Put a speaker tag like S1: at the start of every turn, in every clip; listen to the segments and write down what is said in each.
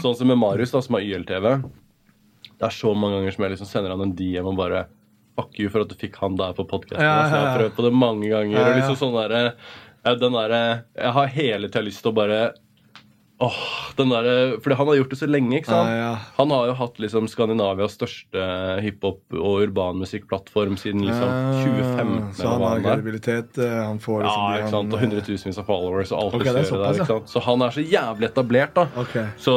S1: Sånn som med Marius, da, som har YLTV. Det er så mange ganger som jeg liksom sender han en DM og bare Fuck you for at du fikk han der på podkasten.
S2: Ja, ja,
S1: Jeg har prøvd på det mange ganger.
S2: Ja,
S1: Og liksom sånn der, Den der, Jeg har hele tida lyst til å bare Åh, den der, Fordi han har gjort det så lenge, ikke sant?
S2: Ah, ja.
S1: Han har jo hatt liksom Skandinavias største hiphop- og urbanmusikkplattform siden liksom 2015.
S2: Ah, Så han har
S1: han
S2: kredibilitet. eh, Han får
S1: Ja,
S2: liksom ja,
S1: ikke sant? Og
S2: han-
S1: hundretusenvis av followers og alt
S2: okay,
S1: det
S2: det er
S1: der. ikke sant? Så han er så jævlig etablert, da.
S2: Ok.
S1: Så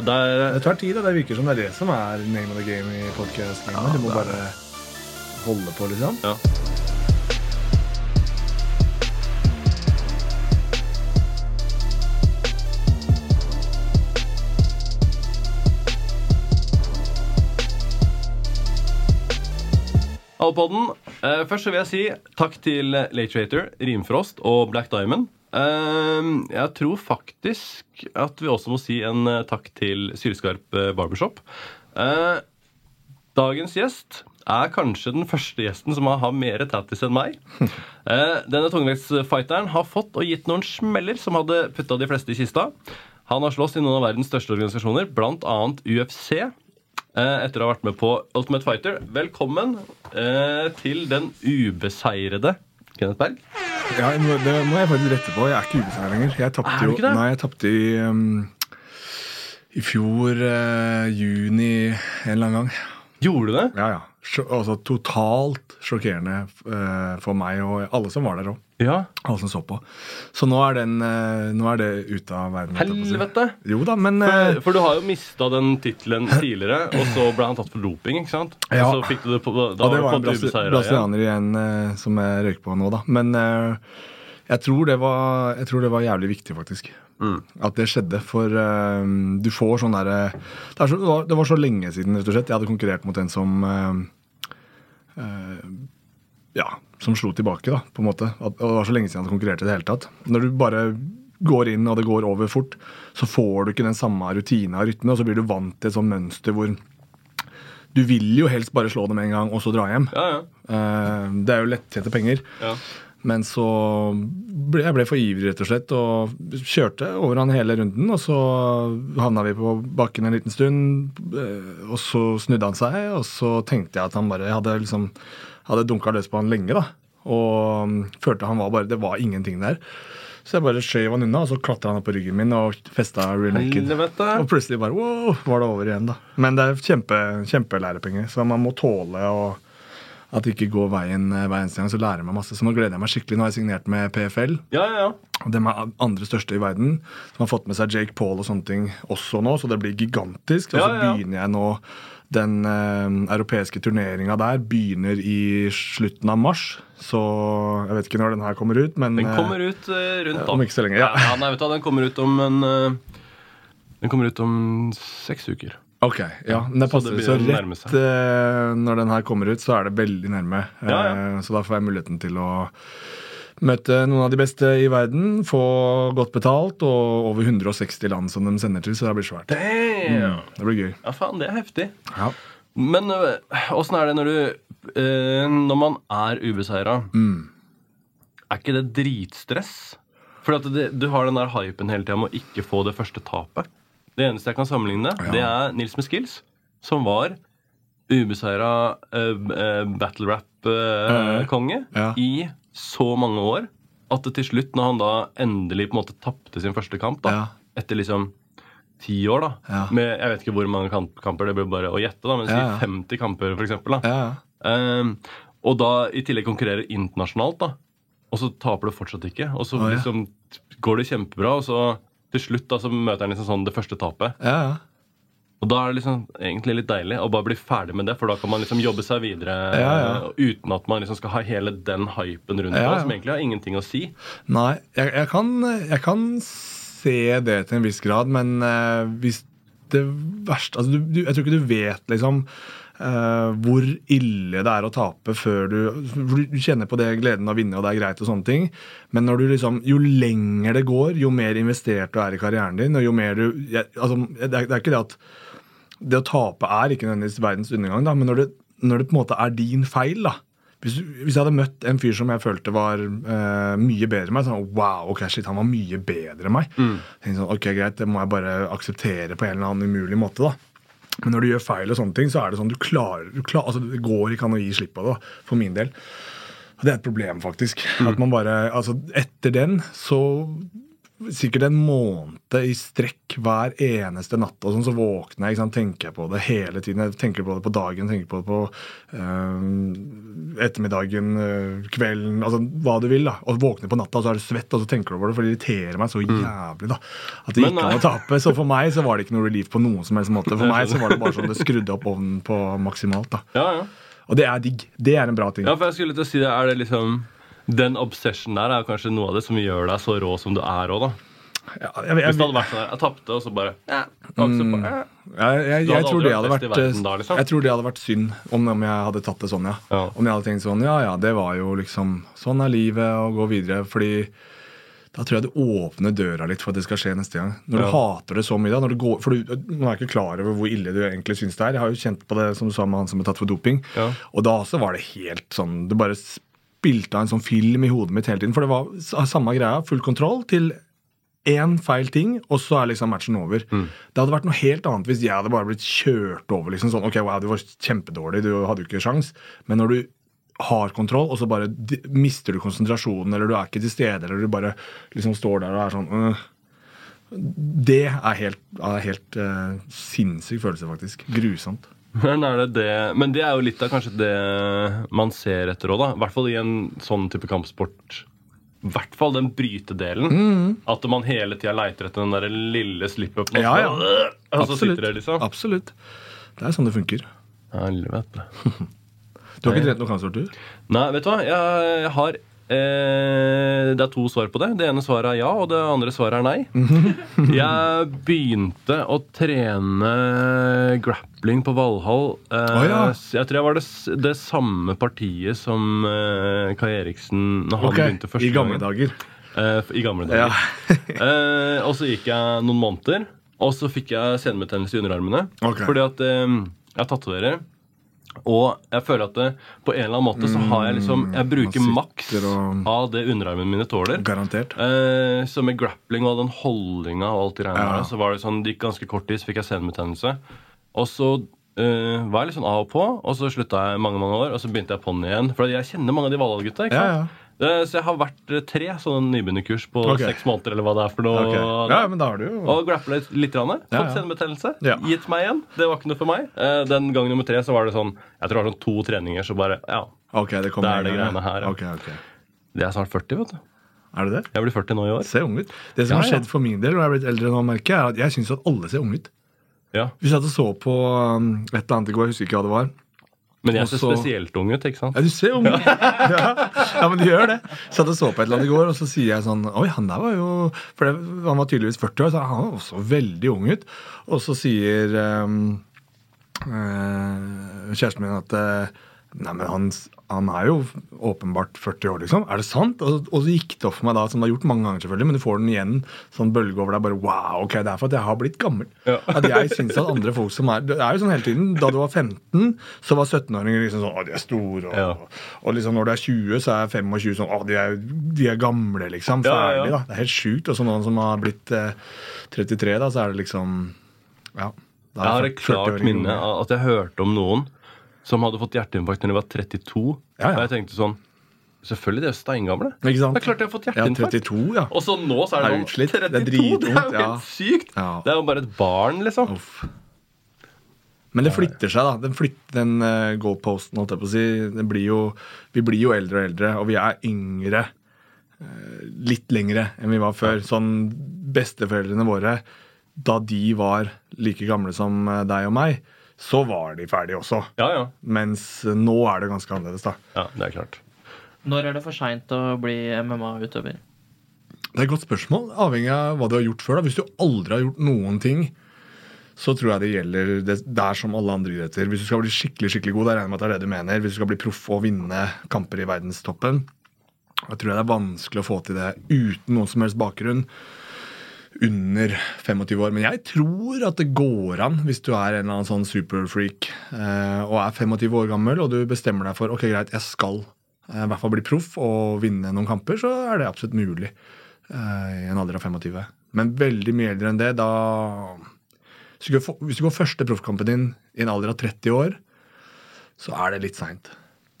S1: det er
S2: Det tar tid, da, det virker som det er det som er name of the game i podkast.
S1: Ja,
S2: Du må bare holde på, liksom.
S1: Ja. Alpodden. Uh, først så vil jeg si takk til Late Trator, Rimfrost og Black Diamond. Uh, jeg tror faktisk at vi også må si en uh, takk til Sylskarp eh, Barbershop. Eh, dagens gjest er kanskje den første gjesten som har, mer tattis enn meg. Eh, denne tungvektsfighteren har fått og gitt noen smeller som hadde putta de fleste i kista. Han har slåss i noen av verdens største organisasjoner, bl.a. UFC. Eh, etter å ha vært med på Ultimate Fighter. Velkommen eh, til den ubeseirede Kenneth Berg.
S2: Ja, det må jeg faktisk rette på. Jeg er ikke ubeseiret lenger. Jeg tapte jo? Nei, jeg tapte i um, I fjor uh, juni en eller annen gang.
S1: Gjorde du det?
S2: Ja, ja. Altså totalt sjokkerende uh, for meg og alle som var der òg.
S1: Ja.
S2: Alle som så på. Så nå er, den, eh, nå er det ute av verden.
S1: Helvete!
S2: Jo da, men
S1: For,
S2: eh,
S1: for du har jo mista den tittelen tidligere, og så ble han tatt for doping, ikke sant?
S2: Ja.
S1: Og så fikk du det på, da
S2: Og det
S1: var
S2: en brasilianer igjen eh, som jeg røyker på nå, da. Men jeg, tror det var, jeg tror det var jævlig viktig, faktisk.
S1: Mm.
S2: At det skjedde. For uh, du får sånn derre det, så- det, var- det var så lenge siden, rett og slett. Jeg hadde konkurrert mot en som uh, uh, Ja, som slo tilbake, da, på en måte. At, det var så lenge siden han konkurrerte i det hele tatt. Når du bare går inn, og det går over fort, så får du ikke den samme rutina og rytme, og så blir du vant til et sånt mønster hvor du vil jo helst bare slå dem en gang, og så dra hjem.
S1: Ja, ja.
S2: Eh, Det er jo lettjente penger.
S1: ja.
S2: Men så ble jeg ble for ivrig, rett og slett, og kjørte over han hele runden. Og så havna vi på bakken en liten stund, eh, og så snudde han seg. Og så tenkte jeg at han bare hadde liksom hadde dunka løs på han lenge, da. Og mm, følte han var bare Det var ingenting der. Så jeg bare skjøv han unna, og så klatra han opp på ryggen min og festa real naked. Og plutselig bare wow, var det over igjen, da. Men det er kjempe, kjempelærepenger, så man må tåle å at det ikke går veien eh, hver eneste gang, så lærer jeg meg masse. Så nå gleder jeg meg skikkelig. Nå har jeg signert med PFL.
S1: Ja, ja, ja.
S2: Og de er andre største i verden. Som har fått med seg Jake Paul og sånne ting også nå, så det blir gigantisk. Og så begynner jeg nå Den eh, europeiske turneringa der begynner i slutten av mars. Så jeg vet ikke når den her kommer ut, men
S1: Den
S2: eh,
S1: kommer ut eh, rundt om.
S2: om ikke så lenge, ja.
S1: ja, nei, vet du Den kommer ut om en eh, Den kommer ut om seks uker.
S2: Ok, ja, men det
S1: Så det
S2: så, rett eh, når den her kommer ut, så er det veldig nærme.
S1: Ja, ja.
S2: Eh, så da får jeg muligheten til å møte noen av de beste i verden, få godt betalt, og over 160 land som de sender til, så det blir svært.
S1: Damn!
S2: Det blir gøy.
S1: Ja, faen, det er heftig.
S2: Ja.
S1: Men øh, åssen er det når du øh, Når man er ubeseira,
S2: Mm.
S1: er ikke det dritstress? For du har den der hypen hele tida med å ikke få det første tapet. Det eneste jeg kan sammenligne,
S2: Ja.
S1: det er Nils med skills, som var ubeseira uh, battle rap-konge
S2: Ja.
S1: i så mange år at til slutt, når han da endelig på en måte tapte sin første kamp, da, etter liksom ti år, da
S2: Ja.
S1: med Jeg vet ikke hvor mange kamp, kamper, det blir bare å gjette, da, men si
S2: Ja, ja.
S1: 50 kamper, for eksempel. Da. Ehm, og da i tillegg konkurrerer internasjonalt, da. Og så taper du fortsatt ikke. Og så
S2: oh,
S1: liksom går det kjempebra, og så til slutt da, så møter han liksom sånn det første tapet. Og da er det liksom egentlig litt deilig å bare bli ferdig med det, for da kan man liksom jobbe seg videre eh, uten at man liksom skal ha hele den hypen rundt
S2: Ja,
S1: det, som egentlig har ingenting å si.
S2: Nei, jeg, jeg, kan, jeg kan se det til en viss grad, men eh, hvis det verste altså du, Jeg tror ikke du vet liksom Uh, hvor ille det er å tape før du Du kjenner på det gleden av å vinne, og det er greit, og sånne ting. Men når du liksom, jo lenger det går, jo mer investert du er i karrieren din, og jo mer du jeg, altså, det, er, det er ikke det at det å tape er ikke nødvendigvis verdens undergang, da, men når det, når det på en måte er din feil, da, hvis, hvis jeg hadde møtt en fyr som jeg følte var uh, mye bedre enn meg, sånn wow, ok, shit, han var mye bedre enn meg. Tenkte sånn, ok, greit, Det må jeg bare akseptere på en eller annen umulig måte. da. Men når du gjør feil, og sånne ting, så er det sånn du klarer, du klarer altså Det går ikke an å gi slipp på det, da, for min del. Og det er et problem, faktisk. At man bare, altså Etter den så Sikkert en måned i strekk hver eneste natt. og sånn, Så våkner jeg sant, tenker jeg på det hele tiden. Jeg tenker på det på dagen, tenker på det på øh, ettermiddagen, øh, kvelden, altså hva du vil. da, Og våkner på natta, og så er du svett, og så tenker du over det. For det irriterer meg så jævlig. da, At det gikk an å tape. Så for meg så var det ikke noe relief på noen som helst måte. For meg så var det bare sånn det skrudde opp ovnen på maksimalt. da.
S1: Ja, ja.
S2: Og det er digg. Det er en bra ting.
S1: Ja, for jeg skulle til å si det, er det liksom Den obsession der er kanskje noe av det som gjør deg så rå som du er òg, da.
S2: Ja, jeg, jeg,
S1: Hvis det hadde vært sånn der, jeg tapte, og så bare ja, bra.
S2: jeg, tror det hadde
S1: vært verden da, liksom?
S2: Jeg tror det hadde vært synd om, om jeg hadde tatt det sånn, ja.
S1: Ja.
S2: Om jeg hadde tenkt sånn Ja, ja, det var jo liksom Sånn er livet, og gå videre. Fordi da tror jeg du åpner døra litt for at det skal skje neste gang. Når du
S1: Ja.
S2: hater det så mye, da, går, for du, nå er jeg ikke klar over hvor ille du egentlig syns det er. Jeg har jo kjent på det som du sa med han som ble tatt for doping.
S1: Ja.
S2: Og da også var det helt sånn Du bare spilte av en sånn film i hodet mitt hele tiden. For det var samme greia. Full kontroll til én feil ting, og så er liksom matchen over.
S1: Mm.
S2: Det hadde vært noe helt annet hvis jeg hadde bare blitt kjørt over. liksom sånn, ok, wow, Du var kjempedårlig, du hadde jo ikke sjans. Men når du har kontroll, og så bare mister du konsentrasjonen, eller du er ikke til stede, eller du bare liksom står der og er sånn øh. Det er helt, er helt eh, sinnssyk følelse, faktisk. Grusomt.
S1: Men, det det, men det er jo litt av kanskje det man ser etter òg, da. I hvert fall i en sånn type kampsport. I hvert fall den brytedelen.
S2: Mm.
S1: At man hele tida leiter etter den der lille slip-upen.
S2: Ja, ja.
S1: Så sitter det liksom.
S2: Absolutt. Det er sånn det funker.
S1: Helvete.
S2: Du har ikke trent noe kampsport, du?
S1: Nei, vet du hva? Jeg, jeg har eh, Det er to svar på det. Det ene svaret er ja, og det andre svaret er nei. jeg begynte å trene grappling på Valhall. Eh,
S2: oh, ja.
S1: Jeg tror jeg var det, det samme partiet som eh, Kai Eriksen når han
S2: okay.
S1: begynte første
S2: I gamle dager.
S1: Eh, I gamle
S2: Ja.
S1: dager. eh, og så gikk jeg noen måneder, og så fikk jeg senebetennelse i underarmene.
S2: Okay.
S1: Fordi at eh, jeg tatoverer. Og jeg føler at det, på en eller annen måte så har jeg liksom Jeg bruker maks av det underarmen mine tåler.
S2: Garantert.
S1: Eh, så med grappling og den holdninga og alt det greiene
S2: Ja.
S1: der, så var det sånn, det gikk ganske kort tid, så fikk jeg senebetennelse. Og så eh, var jeg litt sånn av og på, og så slutta jeg mange mange år, og så begynte jeg på'n igjen. For jeg kjenner mange av de Valhall-gutta. ikke sant?
S2: ja.
S1: Eh, Så jeg har vært eh, tre sånne nybegynnerkurs på
S2: okay.
S1: seks måneder, eller hva det er for noe.
S2: Okay. Ja, men da har du jo
S1: Og grappla litt. litt grann,
S2: Ja,
S1: Fått
S2: ja.
S1: senebetennelse.
S2: Ja.
S1: Gitt meg igjen. Det var ikke noe for meg. Eh, Den gang nummer tre så var det sånn Jeg tror det var sånn to treninger, så bare Ja.
S2: okay, det
S1: Det er det greiene her, ja. Det er snart 40, vet du.
S2: Er det det?
S1: Jeg blir 40 nå i år.
S2: Ser ung ut. Det som har skjedd for min del, når jeg er blitt eldre nå, merker jeg, er at jeg syns at alle ser unge ut.
S1: Ja.
S2: Vi satt og så på um, et eller annet i går, jeg husker ikke hva det var.
S1: Men jeg ser
S2: så-
S1: spesielt ung ut, ikke sant?
S2: Ja, du ser ung ut! Ja. ja, men du gjør det. Satt og så på et eller annet i går, og så sier jeg sånn Oi, han der var jo For det, han var tydeligvis 40 år, så han var også veldig ung ut. Og så sier um, uh, kjæresten min at uh, Nei, men han, han er jo åpenbart 40 år, liksom. Er det sant? Og, og så gikk det opp for meg da, som det har gjort mange ganger, selvfølgelig, men du får den igjen, sånn bølge over deg. bare, wow, ok, Det er for at jeg har blitt gammel.
S1: Ja.
S2: At jeg synes at andre folk som er Det er jo sånn hele tiden. Da du var 15, så var 17-åringer liksom sånn Å, de er store. Og,
S1: Ja.
S2: og liksom når du er 20, så er 25 sånn Å, de er, de er gamle, liksom. Ferdig, da. Det er helt sjukt. Og så noen som har blitt eh, 33, da, så er det liksom Ja. da
S1: Jeg har
S2: er
S1: et klart minne av at jeg hørte om noen som hadde fått hjerteinfarkt når de var 32.
S2: Ja, ja.
S1: Og jeg tenkte sånn Selvfølgelig, de er steingamle. Det er klart de har fått
S2: Ja,
S1: hjerteinfarkt.
S2: 32, ja.
S1: Og så nå så er det
S2: Er
S1: sånn
S2: utslitt. Det er
S1: 32! Det er, jo
S2: ja.
S1: helt sykt!
S2: Ja.
S1: Det er jo bare et barn, liksom.
S2: Uff. Men det flytter seg, da. Den, flytter, den uh, goalposten, holdt jeg på å si. Blir jo, vi blir jo eldre og eldre, og vi er yngre. eh, litt lengre enn vi var før. Sånn Besteforeldrene våre, da de var like gamle som eh, deg og meg, så var de ferdige også.
S1: Ja, ja.
S2: Mens eh, nå er det ganske annerledes, da.
S1: ja det er klart.
S3: Når er det for seint å bli MMA-utøver?
S2: Det er et godt spørsmål, avhengig av hva du har gjort før. da. Hvis du aldri har gjort noen ting, så tror jeg det gjelder det, det er som alle andre idretter. Hvis du skal bli skikkelig skikkelig god, da regner jeg med at det er det du mener. Hvis du skal bli proff og vinne kamper i verdenstoppen, da tror jeg det er vanskelig å få til det uten noen som helst bakgrunn. Under 25 år. Men jeg tror at det går an, hvis du er en eller annen sånn superfreak eh, og er 25 år gammel, og du bestemmer deg for ok, greit, jeg skal eh, i hvert fall bli proff og vinne noen kamper, så er det absolutt mulig eh, i en alder av 25. Men veldig mye eldre enn det, da Hvis du går, første proffkampen din i en alder av 30 år, så er det litt seint.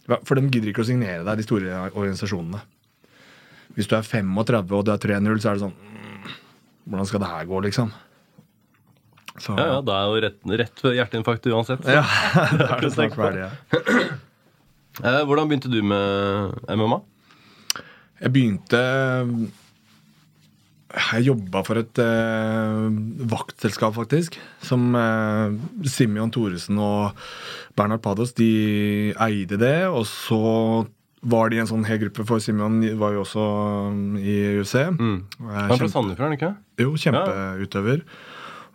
S2: For de gidder ikke å signere deg, de store organisasjonene. Hvis du er 35 og du er 3-0, så er det sånn Hvordan skal det her gå, liksom? Så,
S1: Ja, ja, Da er jo rett, rett ved hjerteinfarkt uansett.
S2: Ja, det er det snart ferdig. Ja.
S1: Eh, hvordan begynte du med MMA?
S2: Jeg begynte Jeg jobba for et eh, vaktselskap, faktisk. Som eh, Simeon Thoresen og Bernhard Pados de eide det. Og så var de en sånn hel gruppe, for Simeon var jo også um, i UC.
S1: Mm. Han er fra Sandefjord, er han ikke?
S2: Jo, kjempeutøver.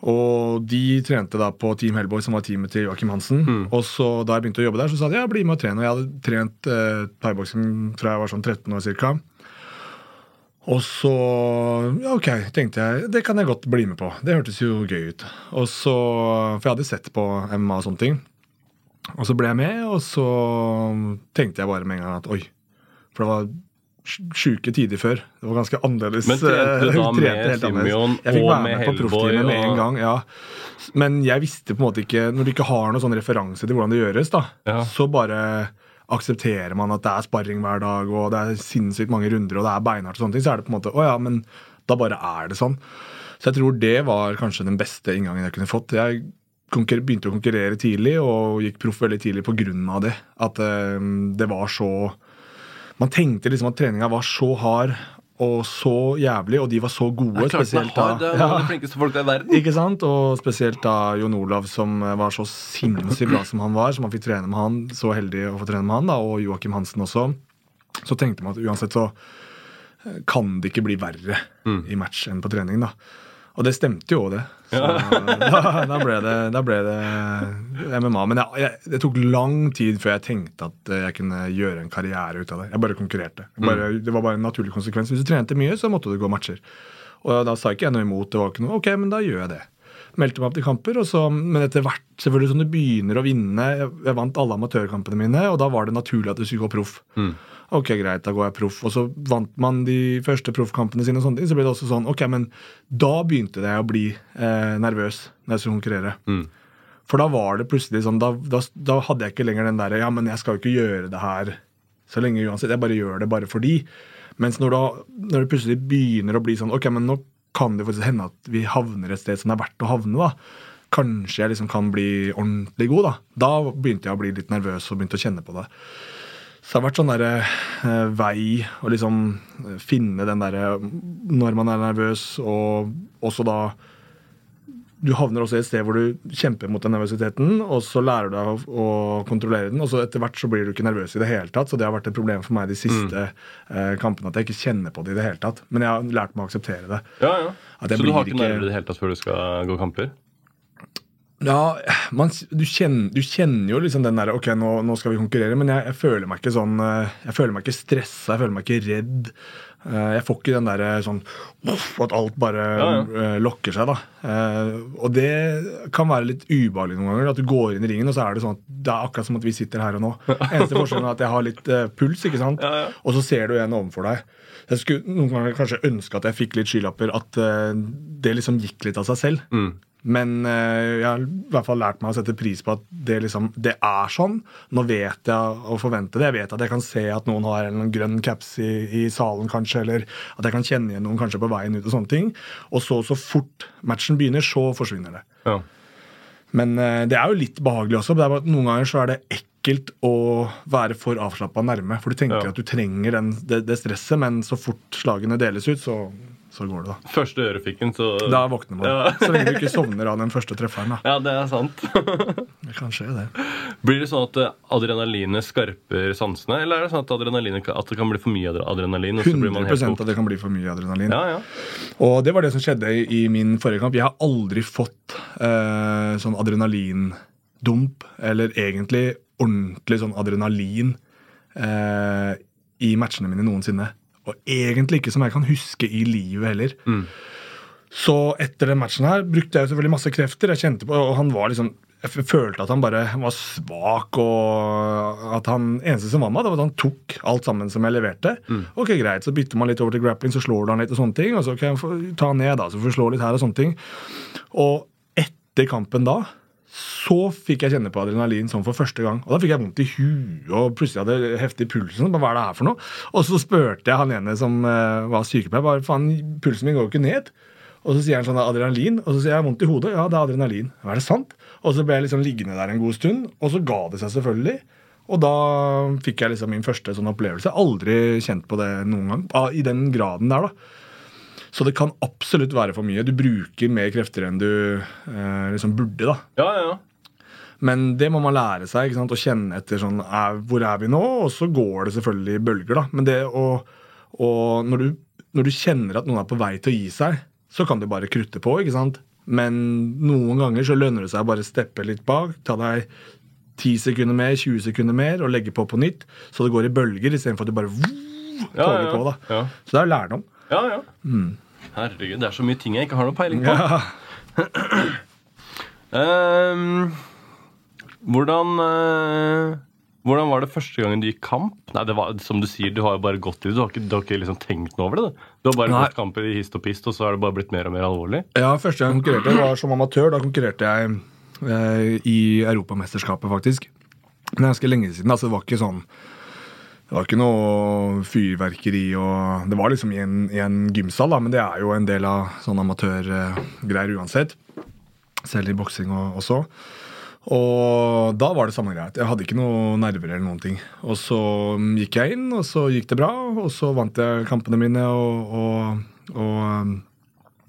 S2: Og de trente da på Team Hellboy, som var teamet til Joakim Hansen. Og så da jeg begynte å jobbe der, så sa de ja, bli med og trene. Og jeg hadde trent eh, thaiboksing fra jeg var sånn 13 år cirka. Og så ja, ok, tenkte jeg det kan jeg godt bli med på. Det hørtes jo gøy ut. Og så, For jeg hadde sett på MMA og sånne ting. Og så ble jeg med, og så tenkte jeg bare med en gang at oi. For det var sj- sjuke tider før. Det var ganske annerledes.
S1: Men trente du
S2: eh,
S1: da
S2: med,
S1: med
S2: og med
S1: Simeon
S2: Jeg fikk være
S1: med
S2: med på proffteamet med en gang. ja. Men jeg visste på en måte ikke Når du ikke har noen sånn referanse til hvordan det gjøres, da,
S1: Ja.
S2: så bare aksepterer man at det er sparring hver dag, og det er sinnssykt mange runder, og det er beinhardt og sånne ting, så er det på en måte Å ja, men da bare er det sånn. Så jeg tror det var kanskje den beste inngangen jeg kunne fått. Jeg begynte å konkurrere tidlig og gikk proff veldig tidlig av det. At eh, det var så Man tenkte liksom at treninga var så hard og så jævlig, og de var så gode.
S1: Klart
S2: spesielt da-
S1: Det er de flinkeste folk i verden.
S2: ikke sant? Og spesielt da Jon Olav, som var så sinnssykt bra som han var, som man fikk trene med han, så heldig å få trene med han, da, og Joakim Hansen også. Så tenkte man at uansett så eh, kan det ikke bli verre i match enn på trening, da. Og det stemte jo det. Så da, da, ble det, da ble det MMA. Men jeg, jeg, det tok lang tid før jeg tenkte at eh, jeg kunne gjøre en karriere ut av det. Jeg bare konkurrerte. Jeg bare, Det var bare en naturlig konsekvens. Hvis du trente mye, så måtte du gå matcher. Og da sa ikke jeg noe imot. Det var ikke noe, ok, men da gjør jeg det. Meldte meg opp til kamper, så, men etter hvert, selvfølgelig som du begynner å vinne Jeg, vant alle amatørkampene mine, og da var det naturlig at du skulle gå proff. Ok, greit, da går jeg proff. Og så vant man de første proffkampene sine, og sånne ting, så ble det også sånn Ok, men da begynte jeg å bli eh, nervøs når jeg skulle konkurrere. For da var det plutselig sånn da, da, da hadde jeg ikke lenger den derre Ja, men jeg skal jo ikke gjøre det her så lenge uansett. Jeg bare gjør det bare fordi. Mens når, da, når det plutselig begynner å bli sånn Ok, men nå kan det faktisk hende at vi havner et sted som det er verdt å havne. da. Kanskje jeg liksom kan bli ordentlig god. Da Da begynte jeg å bli litt nervøs og begynte å kjenne på det. Så det har vært sånn derre eh, vei å liksom eh, finne den derre når man er nervøs, og også da du havner også i et sted hvor du kjemper mot den nervøsiteten, og så lærer du deg å, å kontrollere den, og så etter hvert så blir du ikke nervøs i det hele tatt. Så det har vært et problem for meg de siste eh, kampene at jeg ikke kjenner på det i det hele tatt. Men jeg har lært meg å akseptere det.
S1: Ja, ja. Så du har ikke- nerver i det hele tatt før du skal gå kamper?
S2: Ja, man, du, kjenner, du kjenner jo liksom den derre Ok, nå, nå skal vi konkurrere, men jeg, jeg føler meg ikke sånn eh, Jeg føler meg ikke stressa, jeg føler meg ikke redd. Eh, Jeg får ikke den derre sånn uff, At alt bare
S1: Ja, ja.
S2: eh, lokker seg, da. Eh, Og det kan være litt ubehagelig noen ganger. At du går inn i ringen, og så er det sånn at det er akkurat som at vi sitter her og nå. Eneste forskjellen er at jeg har litt eh, puls, ikke sant.
S1: Ja.
S2: Og så ser du en overfor deg. Jeg skulle noen ganger kanskje ønske at jeg fikk litt skylapper. At eh, det liksom gikk litt av seg selv.
S1: Mm.
S2: Men eh, jeg har i hvert fall lært meg å sette pris på at det liksom, det er sånn. Nå vet jeg å forvente det. Jeg vet at jeg kan se at noen har en grønn caps i, i salen, kanskje. Eller at jeg kan kjenne igjen noen kanskje på veien ut. Og sånne ting. Og så, så fort matchen begynner, så forsvinner det.
S1: Ja.
S2: Men eh, det er jo litt behagelig også. Det er bare at Noen ganger så er det ekkelt å være for avslappa nærme. For du tenker
S1: Ja.
S2: at du trenger den, det, det stresset, men så fort slagene deles ut, så, så går det, da.
S1: Første ørefikken, så
S2: Da våkner man.
S1: Ja.
S2: Så lenge du ikke sovner av den første trefferen. da.
S1: Ja, det er sant.
S2: Det kan skje, det.
S1: Blir det sånn at eh, adrenalinet skarper sansene, eller er det sånn at, adrenalinet, at det kan bli for mye adrenalin? og så blir man
S2: 100
S1: helt
S2: at det kan bli for mye adrenalin.
S1: Ja, ja.
S2: Og det var det som skjedde i, i min forrige kamp. Jeg har aldri fått eh, sånn adrenalindump, eller egentlig ordentlig sånn adrenalin, eh, i matchene mine noensinne. Og egentlig ikke som jeg kan huske i livet heller. Så etter den matchen her brukte jeg selvfølgelig masse krefter. Jeg kjente på, og han var liksom jeg følte at han bare var svak, og at han eneste som var med, det var at han tok alt sammen som jeg leverte. Ok, greit, Så bytter man litt over til grappling, så slår du han litt, og sånne ting. Og så kan jeg få ta han ned, da, så får du slå litt her og sånne ting. Og etter kampen da så fikk jeg kjenne på adrenalin sånn for første gang. Og da fikk jeg vondt i huet og plutselig hadde jeg heftig puls. Sånn. Hva er det her for noe? Og så spurte jeg han ene som uh, var sykepleier, bare faen, pulsen min går jo ikke ned. Og så sier han sånn adrenalin, og så sier jeg vondt i hodet. Ja, det er adrenalin. Er det sant? Og så ble jeg liksom liggende der en god stund, og så ga det seg selvfølgelig. Og da fikk jeg liksom min første sånn opplevelse. Aldri kjent på det noen gang. Ah, I den graden der, da. Så det kan absolutt være for mye. Du bruker mer krefter enn du eh, liksom burde. da.
S1: Ja, ja, ja.
S2: Men det må man lære seg. ikke sant? Å kjenne etter sånn er, Hvor er vi nå? Og så går det selvfølgelig i bølger. da. Men det å og når, du, når du kjenner at noen er på vei til å gi seg, så kan du bare krutte på. ikke sant? Men noen ganger så lønner det seg å bare steppe litt bak. Ta deg 10 sekunder mer, 20 sekunder mer og legge på på nytt. Så det går i bølger istedenfor at du bare
S1: Ja,
S2: toger
S1: ja,
S2: på. da.
S1: ja.
S2: Så det er lærdom.
S1: Ja, ja. Herregud, det er så mye ting jeg ikke har noe peiling på.
S2: Ja.
S1: um, hvordan uh, Hvordan var det første gangen du gikk kamp? Nei, det var, som Du sier, du har jo bare gått i det. Du har ikke, du har ikke liksom tenkt noe over det. Da. du har bare
S2: Nei.
S1: gått kamper i hist og pist, og så har det bare blitt mer og mer alvorlig.
S2: Ja, Første gang jeg konkurrerte var som amatør. Da konkurrerte jeg eh, i Europamesterskapet, faktisk. Men det er ganske lenge siden. altså Det var ikke sånn Det var ikke noe fyrverkeri og Det var liksom i en, i en gymsal, da, men det er jo en del av sånn amatørgreier uansett. Selv i boksing og, også. Og da var det samme greia. Jeg hadde ikke noe nerver eller noen ting. Og så gikk jeg inn, og så gikk det bra, og så vant jeg kampene mine, og, og, og um,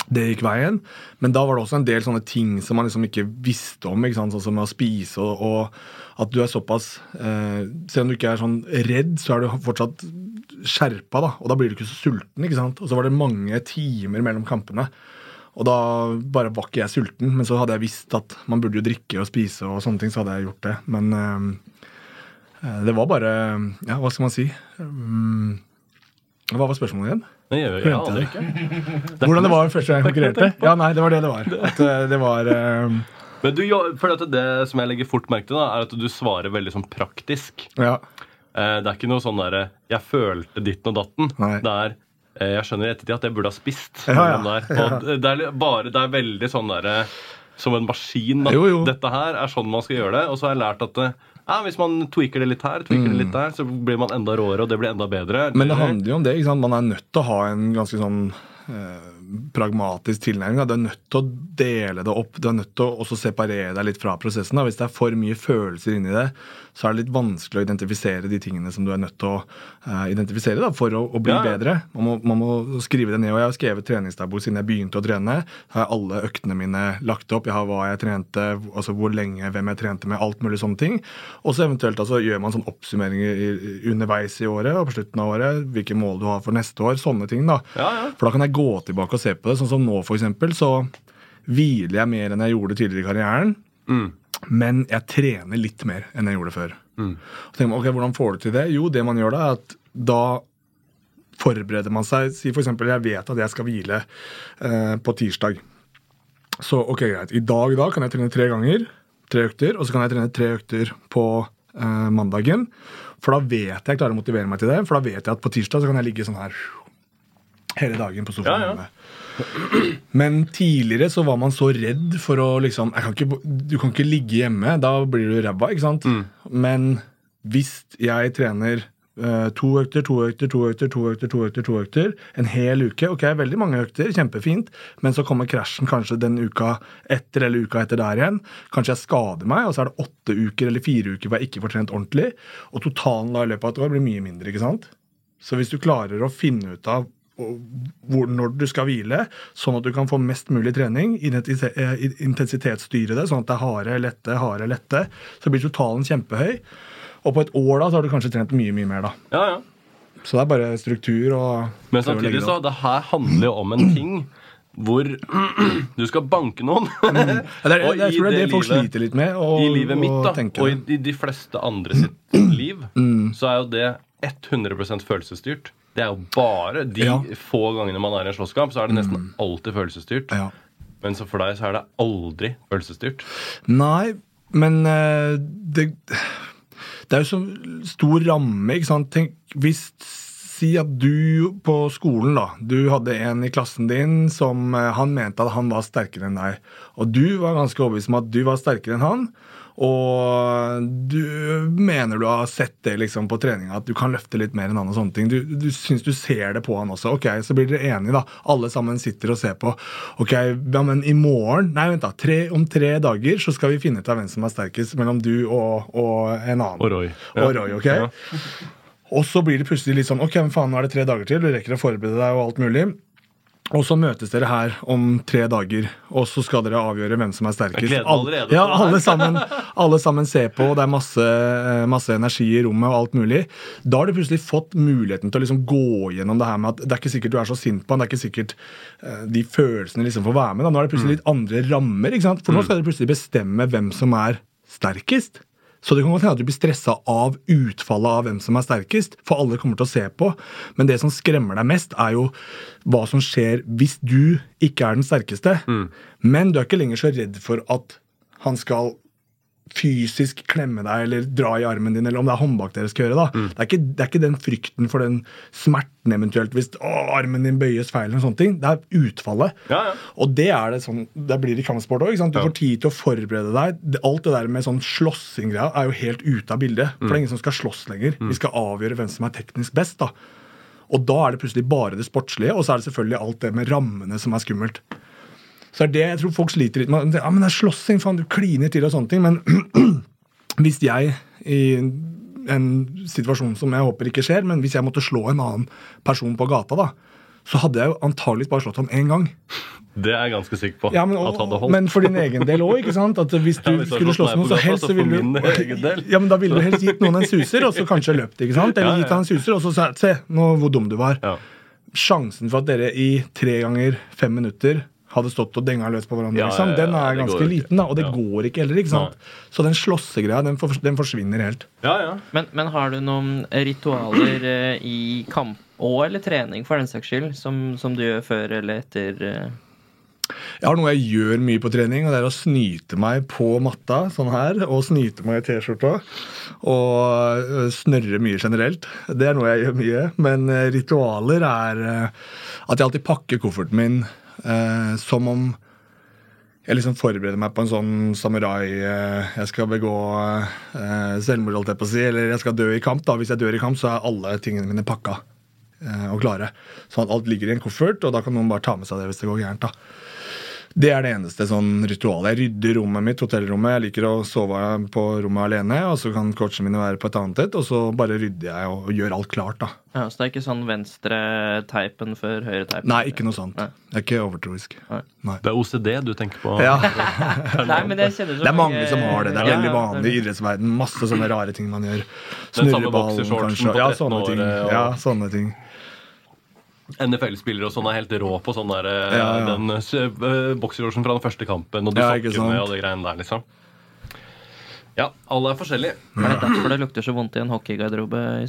S2: det gikk veien. Men da var det også en del sånne ting som man liksom ikke visste om. ikke sant? Sånn som å spise og, og at du er såpass eh, Selv om du ikke er sånn redd, så er du fortsatt skjerpa, da. Og da blir du ikke så sulten. ikke sant? Og så var det mange timer mellom kampene. Og da bare var ikke jeg sulten, men så hadde jeg visst at man burde jo drikke og spise, og sånne ting, så hadde jeg gjort det. Men eh, det var bare Ja, hva skal man si? Um, hva var spørsmålet igjen?
S1: Nei, jeg, jeg,
S2: jeg
S1: aner ikke.
S2: Hvordan det var første gang jeg konkurrerte? Ja, nei, det var det det var. At eh, det var eh,
S1: Men du, for det som jeg legger fort merke til, da, er at du svarer veldig sånn praktisk.
S2: Ja.
S1: Eh, det er ikke noe sånn derre 'jeg følte ditten og datten'.
S2: Nei.
S1: Det er eh, 'jeg skjønner i ettertid at jeg burde ha spist'.
S2: Ja, ja.
S1: Og det, er bare, det er veldig sånn derre Som en maskin.
S2: Jo, jo.
S1: Dette her er sånn man skal gjøre det. Og så har jeg lært at eh, ja, hvis man tweaker det litt her, tweaker det litt der, så blir man enda råere, og det blir enda bedre.
S2: Mm. Men det handler jo om det. Man er nødt til å ha en ganske sånn eh, pragmatisk tilnærming. da. Du er nødt til å dele det opp. Du er nødt til å separere deg litt fra prosessen. da. Hvis det er for mye følelser inni det, så er det litt vanskelig å identifisere de tingene som du er nødt til å uh, identifisere da, for å, å bli
S1: Ja,
S2: bedre. Man må, man må skrive det ned. og Jeg har skrevet treningsdagbok siden jeg begynte å trene. Jeg har alle øktene mine lagt opp. Jeg har hva jeg trente, altså hvor lenge, hvem jeg trente med, alt mulig sånne ting. Og så eventuelt altså, gjør man sånn oppsummeringer underveis i året og på slutten av året. Hvilke mål du har for neste år. Sånne ting. da.
S1: Ja, ja.
S2: For da kan jeg gå tilbake og se på det. Sånn som nå, for eksempel, så hviler jeg mer enn jeg gjorde tidligere i karrieren.
S1: Mm.
S2: Men jeg trener litt mer enn jeg gjorde før. Og tenker man, ok, Hvordan får du til det? Jo, det man gjør da, er at da forbereder man seg. Si eksempel, jeg vet at jeg skal hvile eh, på tirsdag. Så ok, greit. I dag da kan jeg trene tre ganger. Tre økter. Og så kan jeg trene tre økter på eh, mandagen. For da vet jeg jeg klarer å motivere meg til det. For da vet jeg at på tirsdag så kan jeg ligge sånn her hele dagen på sofaen.
S1: Ja, ja.
S2: Men tidligere så var man så redd for å liksom kan ikke, Du kan ikke ligge hjemme, da blir du ræva, ikke sant? Men hvis jeg trener uh, to økter, to økter, to økter, to økter, to økter, to økter en hel uke Ok, veldig mange økter, kjempefint, men så kommer krasjen kanskje den uka etter eller uka etter der igjen. Kanskje jeg skader meg, og så er det åtte uker eller fire uker hvor jeg ikke får trent ordentlig. Og totalen da i løpet av et år blir mye mindre, ikke sant? Så hvis du klarer å finne ut av hvor, når du skal hvile, sånn at du kan få mest mulig trening, eh, intensitetsstyre det, sånn at det er harde, lette, harde, lette, så blir totalen kjempehøy. Og på et år da, så har du kanskje trent mye, mye mer. da.
S1: ja, ja.
S2: Så det er bare struktur og
S1: Men samtidig så det her handler jo om en ting hvor du skal banke noen.
S2: Ja, det er,
S1: Og
S2: jeg tror det er det folk
S1: livet-
S2: sliter litt med. Og,
S1: I livet mitt da,
S2: og,
S1: og i, de fleste andre sitt liv,
S2: Mm.
S1: så er jo det 100% følelsesstyrt. Det er jo bare de
S2: Ja. Mm.
S1: få gangene man er i en slåsskamp, så er det nesten alltid følelsesstyrt.
S2: Ja.
S1: Men så for deg så er det aldri følelsesstyrt.
S2: Nei, men uh, det, det er jo så stor ramme, ikke sant. Tenk, hvis Si at du på skolen, da. Du hadde en i klassen din som uh, han mente at han var sterkere enn deg. Og du var ganske overbevist om at du var sterkere enn han. Og du mener du har sett det liksom på treninga, at du kan løfte litt mer enn han. og sånne ting. Du, du syns du ser det på han også. Ok, Så blir dere enige, da. Alle sammen sitter og ser på. Ok, ja, men i morgen Nei, vent, da. Tre, om tre dager så skal vi finne ut av hvem som er sterkest mellom du og, og en annen.
S1: Og Roy.
S2: Og Roy, ok?
S1: Ja.
S2: Og så blir det plutselig litt sånn Ok, men faen, nå er det tre dager til. Du rekker å forberede deg og alt mulig. Og så møtes dere her om tre dager, og så skal dere avgjøre hvem som er sterkest.
S1: Jeg
S2: Alle- ja, alle sammen, alle sammen ser på, og det er masse, eh, masse energi i rommet og alt mulig. Da har du plutselig fått muligheten til å liksom gå gjennom det her med at det er ikke sikkert du er så sint på han, det er ikke sikkert eh, de følelsene liksom får være med. Da. Nå er det
S1: Mm.
S2: plutselig litt andre rammer, ikke sant? for nå skal dere plutselig bestemme hvem som er sterkest. Så det kan godt hende at du blir stressa av utfallet av hvem som er sterkest, for alle kommer til å se på. Men det som skremmer deg mest, er jo hva som skjer hvis du ikke er den sterkeste. Men du er ikke lenger så redd for at han skal fysisk klemme deg eller dra i armen din, eller om det er håndbak dere skal gjøre. da. Det, er ikke, det er ikke den frykten for den smerten eventuelt hvis å, armen din bøyes feil. eller sånne ting. Det er utfallet.
S1: Ja, ja.
S2: Og det er det sånn, det blir i kampsport òg. Du får tid til å forberede deg. Alt det der med sånn slåssing-greia er jo helt ute av bildet. For det er ingen som skal slåss lenger. Vi skal avgjøre hvem som er teknisk best. da. Og da er det plutselig bare det sportslige, og så er det selvfølgelig alt det med rammene som er skummelt. Så er det jeg tror folk sliter litt med. Ja, men det er slåssing, faen, du kliner til og sånne ting. Men hvis jeg i en situasjon som jeg håper ikke skjer, men hvis jeg måtte slå en annen person på gata, da, så hadde jeg jo antageligvis bare slått ham én gang.
S1: Det er jeg ganske sikker på.
S2: Ja, men,
S1: at hadde holdt.
S2: men for din egen del òg, hvis du
S1: Ja, hvis
S2: skulle slåss med noen, så helst
S1: så
S2: ville du. Ja, men da ville du helst gitt noen en suser, og så kanskje løpt, ikke sant? Eller
S1: Ja, ja.
S2: gitt han en suser, og så sagt Se, nå hvor dum du var.
S1: Ja.
S2: Sjansen for at dere i tre ganger fem minutter hadde stått og denga løs på hverandre,
S1: Ja,
S2: liksom, den er ganske liten, da. Og det
S1: Ja.
S2: går ikke heller, ikke sant? Så den slåssegreia, den, for, den forsvinner helt.
S1: ja, ja.
S3: Men, men har du noen ritualer eh, i kamp og eller trening for den saks skyld, som, som du gjør før eller etter eh?
S2: Jeg har noe jeg gjør mye på trening, og det er å snyte meg på matta, sånn her, og snyte meg i T-skjorta. Og øh, snørre mye generelt. Det er noe jeg gjør mye. Men ritualer er at jeg alltid pakker kofferten min øh, som om jeg liksom forbereder meg på en sånn samurai eh, Jeg skal begå eh, selvmord, holdt jeg på å si, eller jeg skal dø i kamp. da. Hvis jeg dør i kamp, så er alle tingene mine pakka øh, og klare. Sånn at alt ligger i en koffert, og da kan noen bare ta med seg det hvis det går gærent. da. Det er det eneste sånn ritualet. Jeg rydder rommet mitt, hotellrommet. Jeg liker å sove på rommet alene, og så kan coachene mine være på et annet et, og så bare rydder jeg og gjør alt klart, da.
S3: Ja, Så det er ikke sånn venstre teipen før høyre teipen?
S2: Nei, ikke noe sånt.
S3: Nei.
S2: Jeg er ikke overtroisk.
S3: Nei.
S2: Nei.
S1: Det er OCD du tenker på?
S2: Ja,
S3: Nei, men jeg kjenner så
S2: Det er mange som har det. Det er
S3: Ja,
S2: veldig vanlig i idrettsverden. Masse sånne rare ting man gjør.
S1: Snurreballen
S2: Snurreball, kanskje. Ja, sånne ting. Ja, sånne ting.
S1: NFL-spillere og sånn er helt rå på sånn der, eh,
S2: Ja, ja.
S1: den uh, boksershortsen fra den første kampen, og du
S2: Ja, ikke
S1: sokker med
S2: sant.
S1: og det greiene der, liksom. Ja, alle er forskjellige.
S3: Er det derfor det lukter så vondt i en hockeygarderobe?
S1: Eh,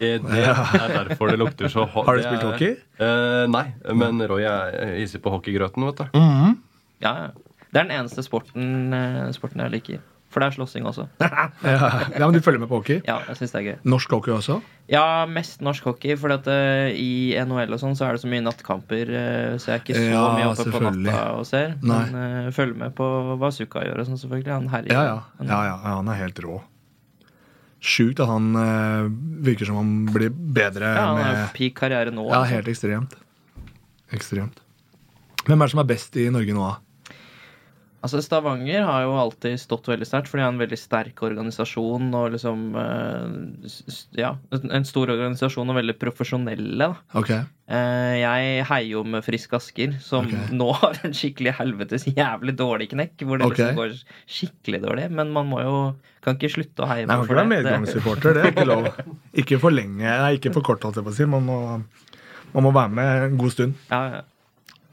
S1: Det er derfor det lukter så ho-
S2: Har du spilt hockey?
S1: Uh, nei, men Roy er hissig på hockeygrøten, vet du.
S2: Mhm.
S3: Ja, ja. Det er den eneste sporten, eh, sporten jeg liker. For det er slåssing også.
S2: ja. men du følger med på hockey?
S3: Ja, jeg synes det er gøy.
S2: Norsk hockey også?
S3: Ja, mest norsk hockey. For at, eh, i NHL og sånn så er det så mye nattkamper, uh, så jeg er ikke så
S2: Ja,
S3: mye oppe på natta og ser.
S2: Nei.
S3: Men uh, følger med på hva Suka gjør og sånn, selvfølgelig. Han herjer.
S2: Ja, ja. Ja, ja, han er helt rå. Sjukt at han eh, virker som han blir bedre
S3: Ja, han
S2: med
S3: peak karriere nå.
S2: Ja,
S3: altså.
S2: helt ekstremt. Ekstremt. Hvem er det som er best i Norge nå, da?
S3: Altså Stavanger har jo alltid stått veldig sterkt, for de har en veldig sterk organisasjon og liksom eh, Ja, en stor organisasjon og veldig profesjonelle, da.
S2: Ok.
S3: Eh, jeg heier jo med Frisk Asker, som
S2: okay.
S3: nå har en skikkelig helvetes jævlig dårlig knekk. Hvor det
S2: okay.
S3: liksom går skikkelig dårlig. Men man må jo Kan ikke slutte å heie
S2: Nei, man kan ikke være
S3: det. Det-
S2: medgangssupporter. Det er ikke lov. Ikke for lenge. Nei, ikke for kort, holdt jeg på å si. Man må, man må være med en god stund.
S3: Ja, ja.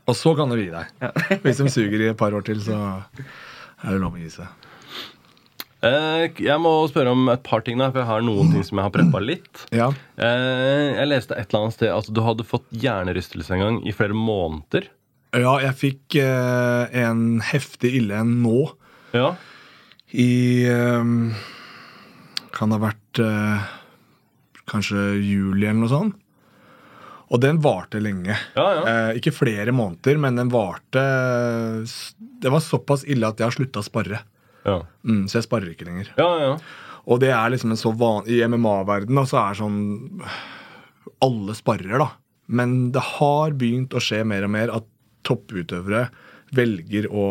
S2: Og så kan du gi deg.
S3: Ja.
S2: Hvis de suger i et par år til, så er det lov å gi seg.
S1: Eh, jeg må spørre om et par ting, da, for jeg har noen ting som jeg har preppa litt.
S2: Ja.
S1: Eh, jeg leste et eller annet sted at du hadde fått hjernerystelse en gang i flere måneder.
S2: ja, jeg fikk eh, en heftig ille en nå
S1: Ja.
S2: i Kan det ha vært kanskje juli eller noe sånt. Og den varte lenge.
S1: Ja, ja.
S2: Eh, ikke flere måneder, men den varte Det var såpass ille at jeg har slutta å sparre.
S1: Ja,
S2: Mm, så jeg sparrer ikke lenger.
S1: ja. ja.
S2: Og det er liksom en så van I MMA-verdenen så er sånn Alle sparrer, da. Men det har begynt å skje mer og mer at topputøvere velger å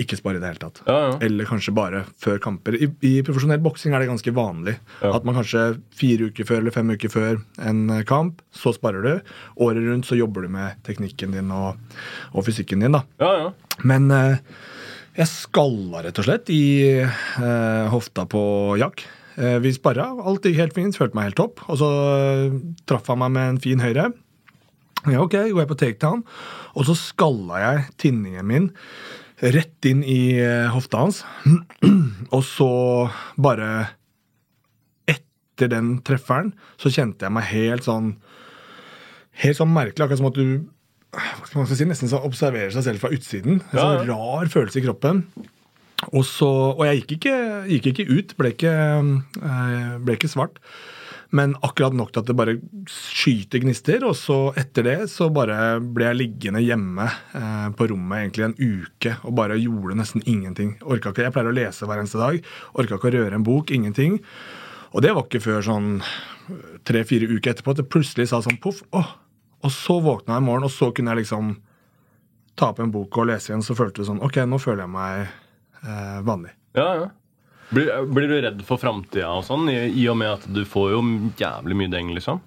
S2: ikke spare i det hele tatt.
S1: Ja, ja.
S2: Eller kanskje bare før kamper. I, i profesjonell boksing er det ganske vanlig.
S1: Ja.
S2: At man kanskje fire uker før eller fem uker før en eh, kamp, så sparer du. Året rundt så jobber du med teknikken din og, og fysikken din. da.
S1: ja, ja.
S2: Men eh, jeg skalla rett og slett i eh, hofta på Jack. Eh, vi sparra, alt gikk helt fint, følte meg helt topp. Og så eh, traff han meg med en fin høyre. Ja, ok, går jeg på takedown, og så skalla jeg tinningen min rett inn i eh, hofta hans. og så bare Etter den trefferen så kjente jeg meg helt sånn Helt sånn merkelig, akkurat som at du hva skal man si, nesten så observerer seg selv fra utsiden. En
S1: Ja,
S2: sånn
S1: ja.
S2: rar følelse i kroppen. Og, så, og jeg gikk ikke, gikk ikke ut, ble ikke, eh, ble ikke svart. Men akkurat nok til at det bare skyter gnister. Og så etter det så bare ble jeg liggende hjemme eh, på rommet egentlig en uke og bare gjorde nesten ingenting. Orka ikke, Jeg pleier å lese hver eneste dag. Orka ikke å røre en bok. Ingenting. Og det var ikke før sånn tre-fire uker etterpå at det plutselig sa sånn poff. Oh. Og så våkna jeg i morgen, og så kunne jeg liksom ta opp en bok og lese igjen. Så følte det sånn Ok, nå føler jeg meg eh, vanlig.
S1: ja, ja. Blir, blir du redd for framtida og sånn, i, i og med at du får jo jævlig mye deng, liksom?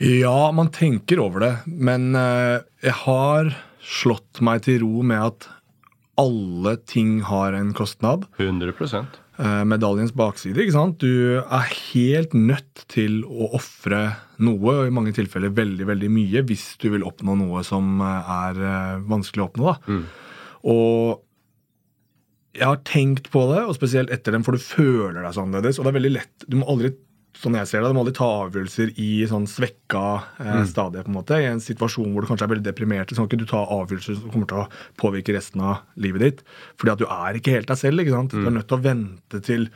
S2: Ja, man tenker over det, men uh, jeg har slått meg til ro med at alle ting har en kostnad.
S1: 100
S2: uh, medaljens bakside. ikke sant? Du er helt nødt til å ofre noe, og i mange tilfeller veldig veldig mye, hvis du vil oppnå noe som eh, er uh, vanskelig å oppnå. da. Og jeg har tenkt på det, og spesielt etter dem, for du føler deg så annerledes. Og det er veldig lett. Du må aldri sånn jeg ser det, du må aldri ta avgjørelser i sånn svekka eh, stadie. på en måte, I en situasjon hvor du kanskje er veldig deprimert. Så kan ikke du ta avgjørelser som kommer til å påvirke resten av livet ditt. Fordi at du er ikke helt deg selv. ikke sant? Du er nødt til å vente til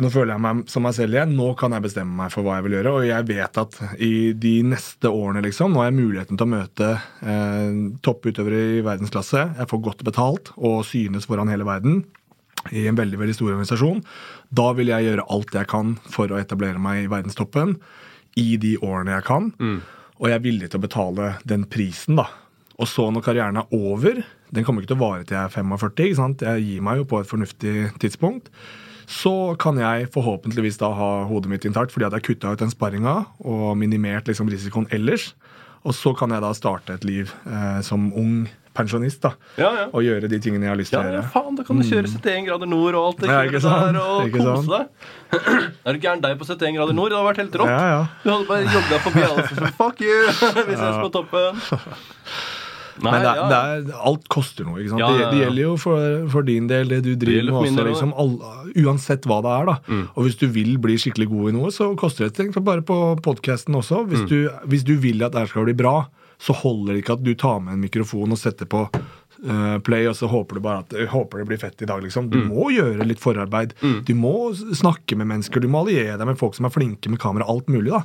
S2: nå føler jeg meg som meg selv igjen. Nå kan jeg bestemme meg for hva jeg vil gjøre. Og jeg vet at i de neste årene liksom, nå har jeg muligheten til å møte eh, topputøvere i verdensklasse. Jeg får godt betalt og synes foran hele verden i en veldig veldig stor organisasjon. Da vil jeg gjøre alt jeg kan for å etablere meg i verdenstoppen i de årene jeg kan. Og jeg er villig til å betale den prisen, da. Og så når karrieren er over, den kommer ikke til å vare til jeg er 45, ikke sant? jeg gir meg jo på et fornuftig tidspunkt, så kan jeg forhåpentligvis da ha hodet mitt intakt fordi at jeg kutta ut den sparringa og minimert liksom risikoen ellers. Og så kan jeg da starte et liv eh, som ung pensjonist da,
S1: Ja, ja.
S2: og gjøre de tingene jeg har lyst til
S1: Ja,
S2: å
S1: ja, faen, da kan du kjøre 71 grader nord og alt det
S2: Ja,
S1: der, og
S2: Ikke
S1: kose
S2: sant?
S1: deg. Er du gæren deg på 71 grader nord? Det hadde vært helt rått.
S2: Ja, ja.
S1: Du hadde bare jogga forbi alle som fuck you! Vi ses på toppen. Nei,
S2: Men det,
S1: ja.
S2: det er, alt koster noe. ikke sant?
S1: Ja,
S2: Det,
S1: ja,
S2: det
S1: det,
S2: gjelder jo for, for din del, det du driver med også.
S1: Mm.
S2: Liksom, all, uansett hva det er. da. Og hvis du vil bli skikkelig god i noe, så koster det. Tenk bare på podkasten også.
S1: Mm.
S2: Hvis, du, hvis du vil at det skal bli bra, så holder det ikke at du tar med en mikrofon og setter på eh, play, og så håper du bare at håper det blir fett i dag. liksom. Du
S1: Mm.
S2: må gjøre litt forarbeid. Du må snakke med mennesker. Du må alliere deg med folk som er flinke med kamera. Alt mulig. da.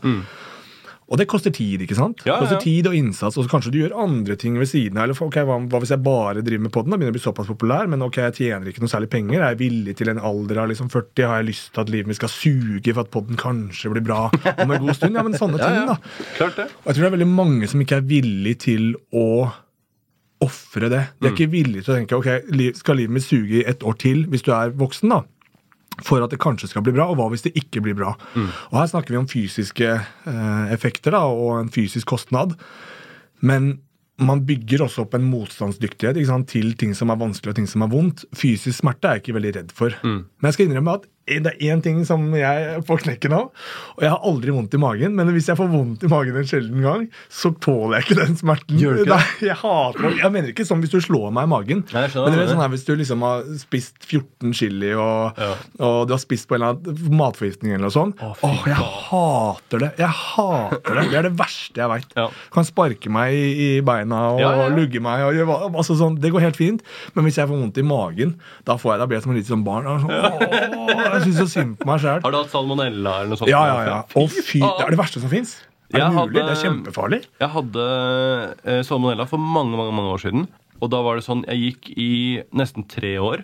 S2: Og det koster tid, ikke sant?
S1: Ja, Ja, ja,
S2: koster tid og innsats, og så kanskje du gjør andre ting ved siden av. Eller ok, hva, hva hvis jeg bare driver med podden? Da begynner jeg å bli såpass populær, men ok, jeg tjener ikke noe særlig penger. Er jeg villig til en alder av liksom 40? Har jeg lyst til at livet mitt skal suge for at podden kanskje blir bra om en god stund? Ja, men sånne ting,
S1: ja.
S2: da.
S1: Klart det.
S2: Og jeg tror det er veldig mange som ikke er villig til å ofre det. De er ikke villige til å tenke ok, skal livet mitt suge i et år til hvis du er voksen, da? For at det kanskje skal bli bra, og hva hvis det ikke blir bra? Og Her snakker vi om fysiske eh, effekter da, og en fysisk kostnad. Men man bygger også opp en motstandsdyktighet ikke sant, til ting som er vanskelig og ting som er vondt. Fysisk smerte er jeg ikke veldig redd for. Men jeg skal innrømme at det er én ting som jeg får knekken av. Og jeg har aldri vondt i magen, men hvis jeg får vondt i magen en sjelden gang, så tåler jeg ikke den smerten.
S1: Gjør ikke det?
S2: Nei, jeg hater det. Jeg mener ikke sånn hvis du slår meg i magen.
S1: Nei, jeg skjønner
S2: men
S1: det er
S2: sånn her, hvis du liksom har spist 14 chili, og,
S1: Ja.
S2: og du har spist på en eller annen matforgiftning eller noe sånt
S1: Å,
S2: Åh, jeg hater det. Jeg hater det. Det er det verste jeg veit.
S1: Ja.
S2: Kan sparke meg i, i beina og
S1: Ja, ja, ja.
S2: lugge meg. Og, gjøre altså sånn, det går helt fint. Men hvis jeg får vondt i magen, da, får jeg, da blir jeg som et lite sånn barn. Og sånn, åh, jeg syns så synd på meg sjæl.
S1: Har du hatt salmonella eller noe sånt?
S2: Ja, ja, ja. Å, fy, det er det verste som fins. Er det mulig?
S1: hadde-
S2: Det er kjempefarlig.
S1: Jeg hadde eh, salmonella for mange mange, mange år siden. Og da var det sånn, Jeg gikk i nesten tre år.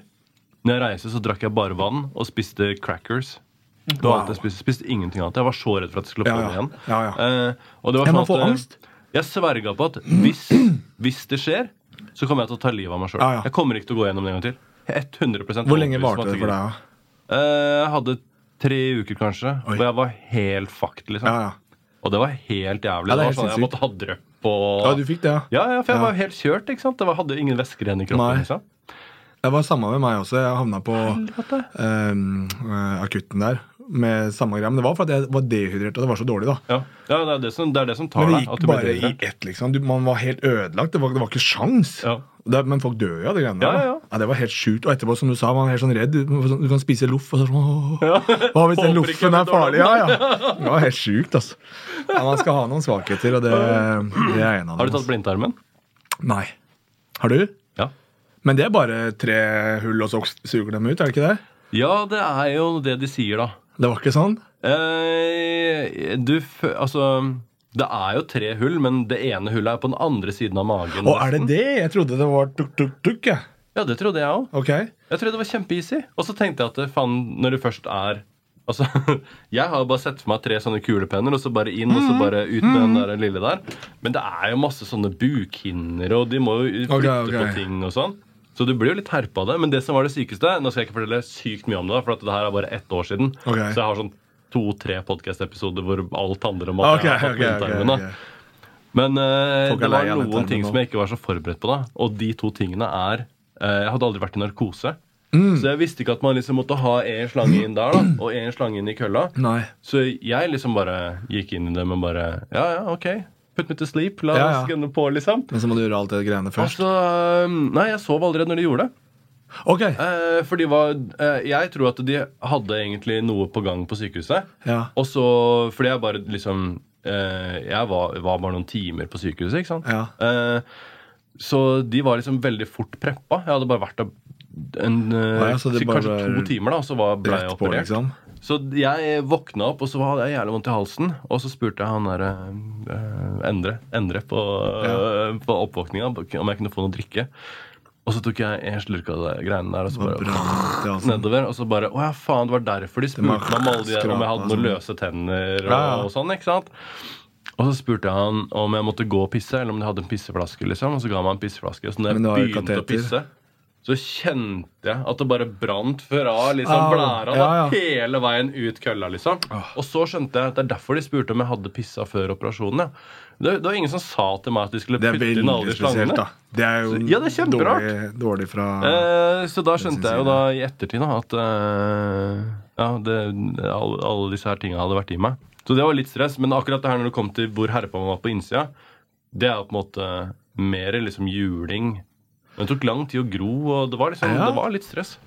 S1: Når jeg reiste, så drakk jeg bare vann og spiste crackers. Det var jeg spiste, spiste ingenting annet. Jeg var så redd for at jeg skulle få
S2: Ja,
S1: det
S2: ja.
S1: igjen.
S2: Ja, ja.
S1: Eh, og det var sånn at, eh,
S2: angst.
S1: Jeg sverga på at hvis, hvis det skjer, så kommer jeg til å ta livet av meg sjøl.
S2: Ja, ja.
S1: Jeg kommer ikke til å gå gjennom det en gang til. 100%
S2: Hvor lenge varte det for deg?
S1: Eh, Jeg hadde tre uker, kanskje.
S2: Oi.
S1: Hvor jeg var helt fucked, liksom.
S2: Ja, ja.
S1: Og det var helt jævlig.
S2: Ja, det
S1: var sånn, Jeg måtte ha drypp og
S2: ja, du fikk det, ja.
S1: Ja, ja, for jeg var helt kjørt. ikke sant? Det var, hadde ingen væsker igjen i kroppen.
S2: Nei.
S1: liksom.
S2: Det var samme med meg også. Jeg havna på eh, akutten der med samme greia. Men det var fordi jeg var dehydrert, og det var så dårlig, da.
S1: Ja, ja det, er det, som, det er det som tar
S2: Men det gikk
S1: deg,
S2: bare i ett, liksom. Du, man var helt ødelagt. Det var, det var ikke sjans.
S1: Ja.
S2: Det, men folk dør jo av de greiene der.
S1: ja,
S2: ja.
S1: ja.
S2: Det var helt sjukt. Og etterpå, som du sa, man er helt sånn redd. Du, kan spise loff, og sånn Hva hvis den loffen er farlig? Ja, ja. Det var helt sjukt, altså. Man skal ha noen svakheter, og det, det er en av dem.
S1: Har du tatt
S2: altså.
S1: blindtarmen?
S2: Nei. Har du?
S1: Ja.
S2: Men det er bare tre hull, og så suger dem ut, er det ikke det?
S1: Ja, det er jo det de sier, da.
S2: Det var ikke sånn?
S1: Eh, du Altså det er jo tre hull, men det ene hullet er på den andre siden av magen.
S2: Og er det det? Jeg trodde det var tuk-tuk-tuk, Ja.
S1: Ja, det trodde jeg òg.
S2: Okay.
S1: Jeg trodde det var kjempeeasy. Og så tenkte jeg at det, faen, når det først er Altså, Jeg har bare sett for meg tre sånne kulepenner, og så bare inn og så bare ut med den der lille der. Men det er jo masse sånne bukhinner, og de må jo
S2: flytte
S1: flytte
S2: okay.
S1: på ting og sånn. Så du blir jo litt herpa av det. Men det som var det sykeste Nå skal jeg ikke fortelle sykt mye om det, for at det her er bare ett år siden.
S2: Okay.
S1: Så jeg har sånn to-tre podkast-episoder hvor alt handler om at
S2: okay,
S1: jeg har fått okay, okay,
S2: okay,
S1: Men
S2: uh,
S1: det var noen ting som jeg ikke var så forberedt på. da Og de to tingene er uh, Jeg hadde aldri vært i narkose.
S2: Mm.
S1: Så jeg visste ikke at man liksom måtte ha en slange inn der da og en slange inn i kølla.
S2: Nei.
S1: Så jeg liksom bare gikk inn i det med bare Ja, ja, ok. Put me to sleep. La
S2: Ja,
S1: oss
S2: ja.
S1: gunne på, liksom.
S2: Men så må du gjøre alt det greiene først.
S1: så eh, Nei, jeg sov allerede når de gjorde det.
S2: Ok.
S1: Eh, for de var eh, Jeg tror at de hadde egentlig noe på gang på sykehuset.
S2: Ja.
S1: Og så Fordi jeg bare liksom eh, Jeg var, var bare noen timer på sykehuset, ikke sant?
S2: Ja.
S1: Eh, så de var liksom veldig fort preppa. Jeg hadde bare vært der en, eh,
S2: Ja,
S1: kanskje
S2: var
S1: to timer, da, og så ble jeg
S2: operert. på, liksom.
S1: Så jeg våkna opp, og så hadde jeg jævlig vondt i halsen. Og så spurte jeg han derre uh, Endre, Endre på, uh, på oppvåkninga om jeg kunne få noe drikke. Og så tok jeg en slurk av de greiene der, og så bare
S2: brant i
S1: nedover. Og så bare Å ja, faen, det var derfor de spurte meg om, alle de, om jeg hadde noen
S2: altså.
S1: løse tenner og, og sånn. ikke sant? Og så spurte jeg han om jeg måtte gå og pisse, eller om de hadde en pisseflaske. liksom Og så ga han meg en pisseflaske. Og så når jeg begynte å pisse, så kjente jeg at det bare brant fra liksom blæra
S2: Ja,
S1: da,
S2: ja.
S1: hele veien ut kølla. liksom Og så skjønte jeg at det er derfor de spurte om jeg hadde pissa før operasjonen. ja det, det var ingen som sa til meg at de skulle putte inn alle de slangene.
S2: da. Det er jo
S1: Så- ja, det er kjemperart.
S2: dårlig, dårlig fra
S1: Eh, så da skjønte jeg jo da i ettertid da, at eh, ja, det, alle, alle disse her tinga hadde vært i meg. Så det var litt stress. Men akkurat det her når det kom til hvor herpa man var på innsida, det er på en måte mer liksom juling. Det tok lang tid å gro, og det var, liksom,
S2: Ja.
S1: det var litt stress.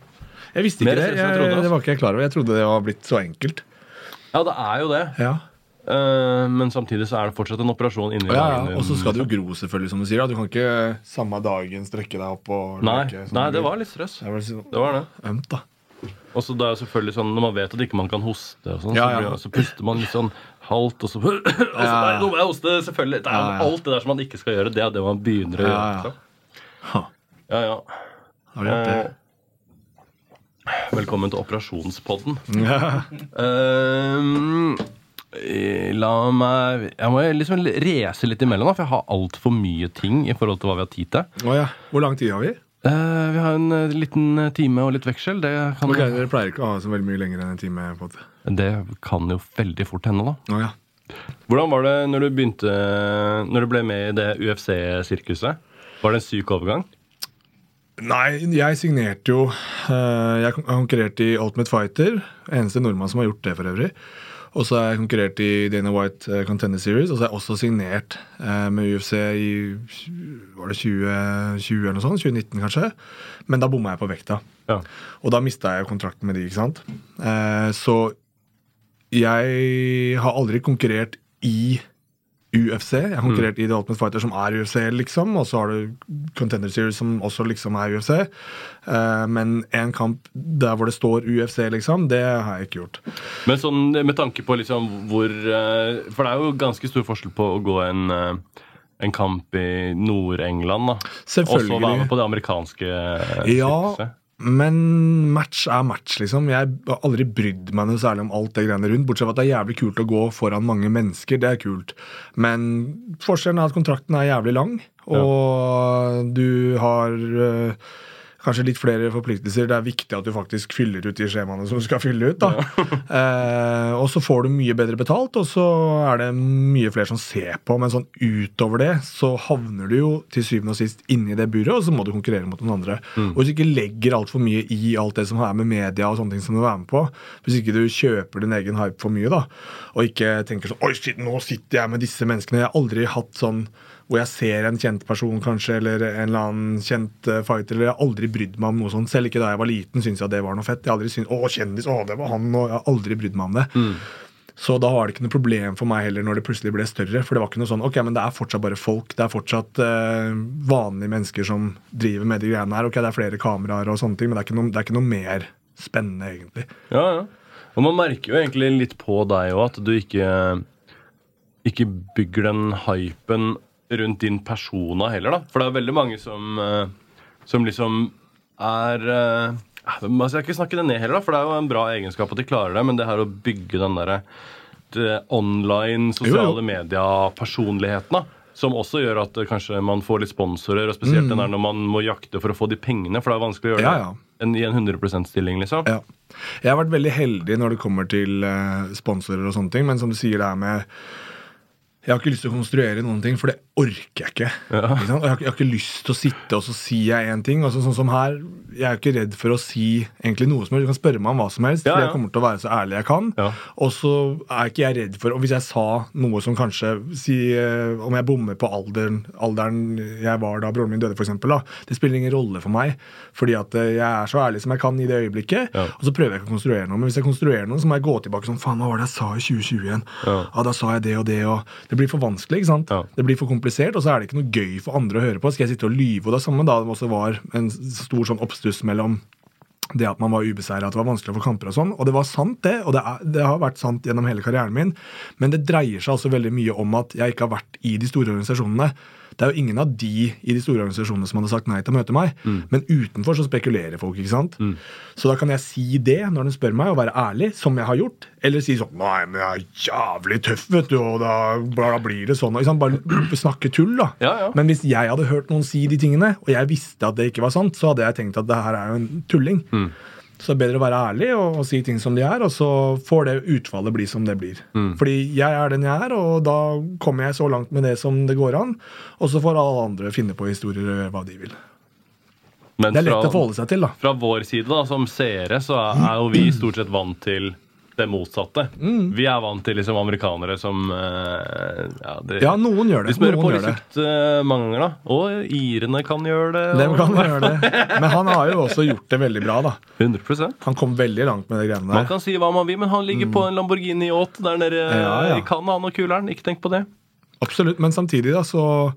S2: Jeg visste
S1: Mer
S2: ikke det.
S1: jeg
S2: Jeg,
S1: trodde, altså.
S2: det var ikke jeg klar over. Jeg trodde det var blitt så enkelt.
S1: Ja, det er jo det.
S2: Ja,
S1: Uh, men samtidig så er det fortsatt en operasjon inni
S2: ja, ja. Og så skal det jo gro, selvfølgelig, som du sier. Da. Du kan ikke samme dagen strekke deg opp og
S1: Nei,
S2: leke
S1: nei, det var litt stress.
S2: Det var, litt, sånn
S1: Det var det.
S2: ømt, da.
S1: Og så det er jo selvfølgelig sånn, Når man vet at ikke man kan hoste, og sånn,
S2: Ja,
S1: så,
S2: ja.
S1: Så, så puster man litt sånn halvt, og så, og så Nei, nå må jeg hoste! Selvfølgelig. Det er,
S2: Ja, ja.
S1: Alt det der som man ikke skal gjøre, det er det man begynner å gjøre.
S2: ja.
S1: liksom. Ja, ja.
S2: har du gjort det?
S1: Eh, velkommen til operasjonspodden.
S2: Ja.
S1: Eh, la meg Jeg må liksom race litt imellom, da, for jeg har altfor mye ting i forhold til hva vi har tid til.
S2: Oh, ja. Hvor lang tid har vi?
S1: Uh, vi har en uh, liten time og litt veksel. Det kan,
S2: okay, Dere pleier ikke å ha så veldig mye lenger enn en time. på en
S1: det kan jo veldig fort hende, da.
S2: Oh, ja.
S1: Hvordan var det når du begynte Når du ble med i det UFC-sirkuset? Var det en syk overgang?
S2: Nei, jeg signerte jo eh, Jeg konkurrerte i Ultimate Fighter. Eneste nordmann som har gjort det, for øvrig. Og så har jeg konkurrert i Dana White eh, Contender Series, og så har jeg også signert eh, med UFC i var det 2020 eller noe sånt? 2019, kanskje. Men da bomma jeg på vekta.
S1: Ja.
S2: Og da mista jeg kontrakten med de, ikke sant. Så jeg har aldri konkurrert i UFC. Jeg har konkurrert i The Ultimate Fighter, som er UFC, liksom. Og så har du Contender Series, som også liksom er UFC. Uh, men en kamp der hvor det står UFC, liksom, det har jeg ikke gjort.
S1: Men sånn med tanke på liksom hvor uh, For det er jo ganske stor forskjell på å gå en, uh, en kamp i Nord-England, da. Og så være med på det amerikanske eh,
S2: Ja,
S1: sirkuset.
S2: Men match er match, liksom. Jeg har aldri brydd meg noe særlig om alt det greiene rundt. Bortsett fra at det er jævlig kult å gå foran mange mennesker. Det er kult. Men forskjellen er at kontrakten er jævlig lang, og du har øh, Kanskje litt flere forpliktelser. Det er viktig at du faktisk fyller ut de skjemaene som du skal fylle ut. da. eh, og så får du mye bedre betalt, og så er det mye flere som ser på. Men sånn utover det så havner du jo til syvende og sist inni det buret, og så må du konkurrere mot noen andre. Og hvis du ikke legger altfor mye i alt det som er med media og sånne ting som du er med på, hvis ikke du kjøper din egen hype for mye, da, og ikke tenker sånn Oi, shit, nå sitter jeg med disse menneskene. Jeg har aldri hatt sånn hvor jeg ser en kjent person kanskje, eller en eller annen kjent eh, fighter. eller Jeg har aldri brydd meg om noe sånt. Selv ikke da jeg var liten syntes jeg det var noe fett. Jeg har aldri syntes, å, kjendis, å, det var han, og jeg har aldri brydd meg om det. Så da var det ikke noe problem for meg heller når det plutselig ble større. For det var ikke noe sånn, ok, men det er fortsatt bare folk. Det er fortsatt eh, vanlige mennesker som driver med de greiene her. Ok, det er flere kameraer og sånne ting, men det er ikke noe, det er ikke noe mer spennende, egentlig.
S1: Ja, ja. Og man merker jo egentlig litt på deg òg at du ikke ikke bygger den hypen rundt din persona heller, da. For det er veldig mange som, eh, som liksom er jeg Man skal ikke snakke det ned heller, da, for det er jo en bra egenskap at de klarer det, men det her å bygge den derre online, sosiale media-personligheten, da. Som også gjør at eh, kanskje man får litt sponsorer, og spesielt den der når man må jakte for å få de pengene, for det er vanskelig å gjøre
S2: Ja, ja.
S1: det i en 100 %-stilling, liksom.
S2: Ja. Jeg har vært veldig heldig når det kommer til eh, sponsorer og sånne ting, men som du sier det er med Jeg har ikke lyst til å konstruere noen ting, for det orker jeg ikke. ikke sant? Og jeg, har, ikke- jeg har ikke lyst til å sitte og så sier jeg én ting. Og sånn som her, Jeg er ikke redd for å si egentlig noe som helst. Du kan spørre meg om hva som helst,
S1: Ja,
S2: for jeg kommer til å være så ærlig jeg kan.
S1: Ja.
S2: Og så er ikke jeg redd for Og hvis jeg sa noe som kanskje si, eh, Om jeg bommer på alderen, alderen jeg var da broren min døde, da, Det spiller ingen rolle for meg, fordi at eh, jeg er så ærlig som jeg kan i det øyeblikket.
S1: Ja.
S2: Og så prøver jeg ikke å konstruere noe. Men hvis jeg konstruerer noe, så må jeg gå tilbake sånn Faen, hva var det jeg sa i 2020 igjen?
S1: Ja.
S2: da sa jeg det og det, og Det blir for vanskelig, ikke sant?
S1: Ja.
S2: Det blir for komplisert, og så er det ikke noe gøy for andre å høre på. Skal jeg sitte og lyve? Og det samme da det også var en stor sånn oppstuss mellom det at man var ubeseira, at det var vanskelig å få kamper og sånn. Og det var sant, det. Og det, er, det har vært sant gjennom hele karrieren min. Men det dreier seg altså veldig mye om at jeg ikke har vært i de store organisasjonene. Det er jo ingen av de i de store organisasjonene som hadde sagt nei til å møte meg. Men utenfor så spekulerer folk, ikke sant. Så da kan jeg si det når de spør meg, og være ærlig, som jeg har gjort. Eller si sånn Nei, men jeg er jævlig tøff, vet du, og da, da blir det sånn. Bare snakke tull, da.
S1: Ja, ja.
S2: Men hvis jeg hadde hørt noen si de tingene, og jeg visste at det ikke var sant, så hadde jeg tenkt at det her er jo en tulling.
S1: Mm.
S2: Så det er bedre å være ærlig og, og si ting som de er, og så får det utfallet bli som det blir.
S1: Mm.
S2: Fordi jeg er den jeg er, og da kommer jeg så langt med det som det går an. Og så får alle andre finne på historier og gjøre hva de vil.
S1: Men
S2: Det er lett
S1: fra-
S2: å forholde seg til, da.
S1: Fra vår side, da, som seere, så er, er jo vi stort sett vant til det motsatte.
S2: Mm.
S1: Vi er vant til liksom amerikanere som eh, Ja, det,
S2: Ja, noen gjør
S1: de
S2: det.
S1: smører på litt
S2: gjør
S1: frukt eh, mange da. Og irene kan gjøre det. Og...
S2: Dem kan gjøre det. Men han har jo også gjort det veldig bra, da.
S1: 100%
S2: Han kom veldig langt med de greiene der.
S1: Man kan si hva man vil, men han ligger på en Lamborghini Yacht der nede
S2: Mm. Ja, ja.
S1: i Canada, han og kuleren. Ikke tenk på det.
S2: Absolutt, men samtidig da, så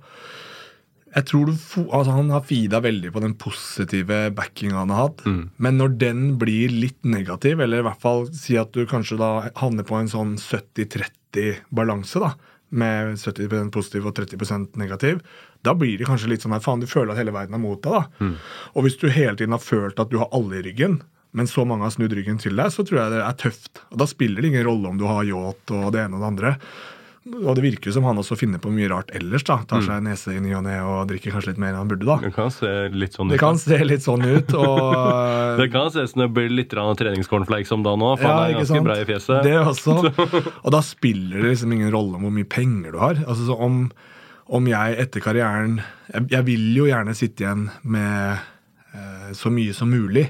S2: Jeg tror du altså Han har feeda veldig på den positive backinga han har hatt. Men når den blir litt negativ, eller i hvert fall si at du kanskje da havner på en sånn 70-30-balanse, da, med 70% positiv og 30% negativ, da blir det kanskje litt sånn at faen, du føler at hele verden er mot deg. da. Og hvis du hele tiden har følt at du har alle i ryggen, men så mange har snudd ryggen til deg, så tror jeg det er tøft. Og da spiller det ingen rolle om du har yacht og det ene og det andre. Og det virker jo som han også finner på mye rart ellers. da. Tar seg en nese i ny og ne og drikker kanskje litt mer enn han burde. da.
S1: Det kan se litt sånn ut.
S2: Det kan se litt sånn ut. og...
S1: Det kan se ut som det blir litt treningscornflakes om da nå, For han er ganske brei i fjeset.
S2: Det også. Og da spiller det liksom ingen rolle om hvor mye penger du har. Altså så om, om jeg etter karrieren jeg, jeg vil jo gjerne sitte igjen med eh, så mye som mulig.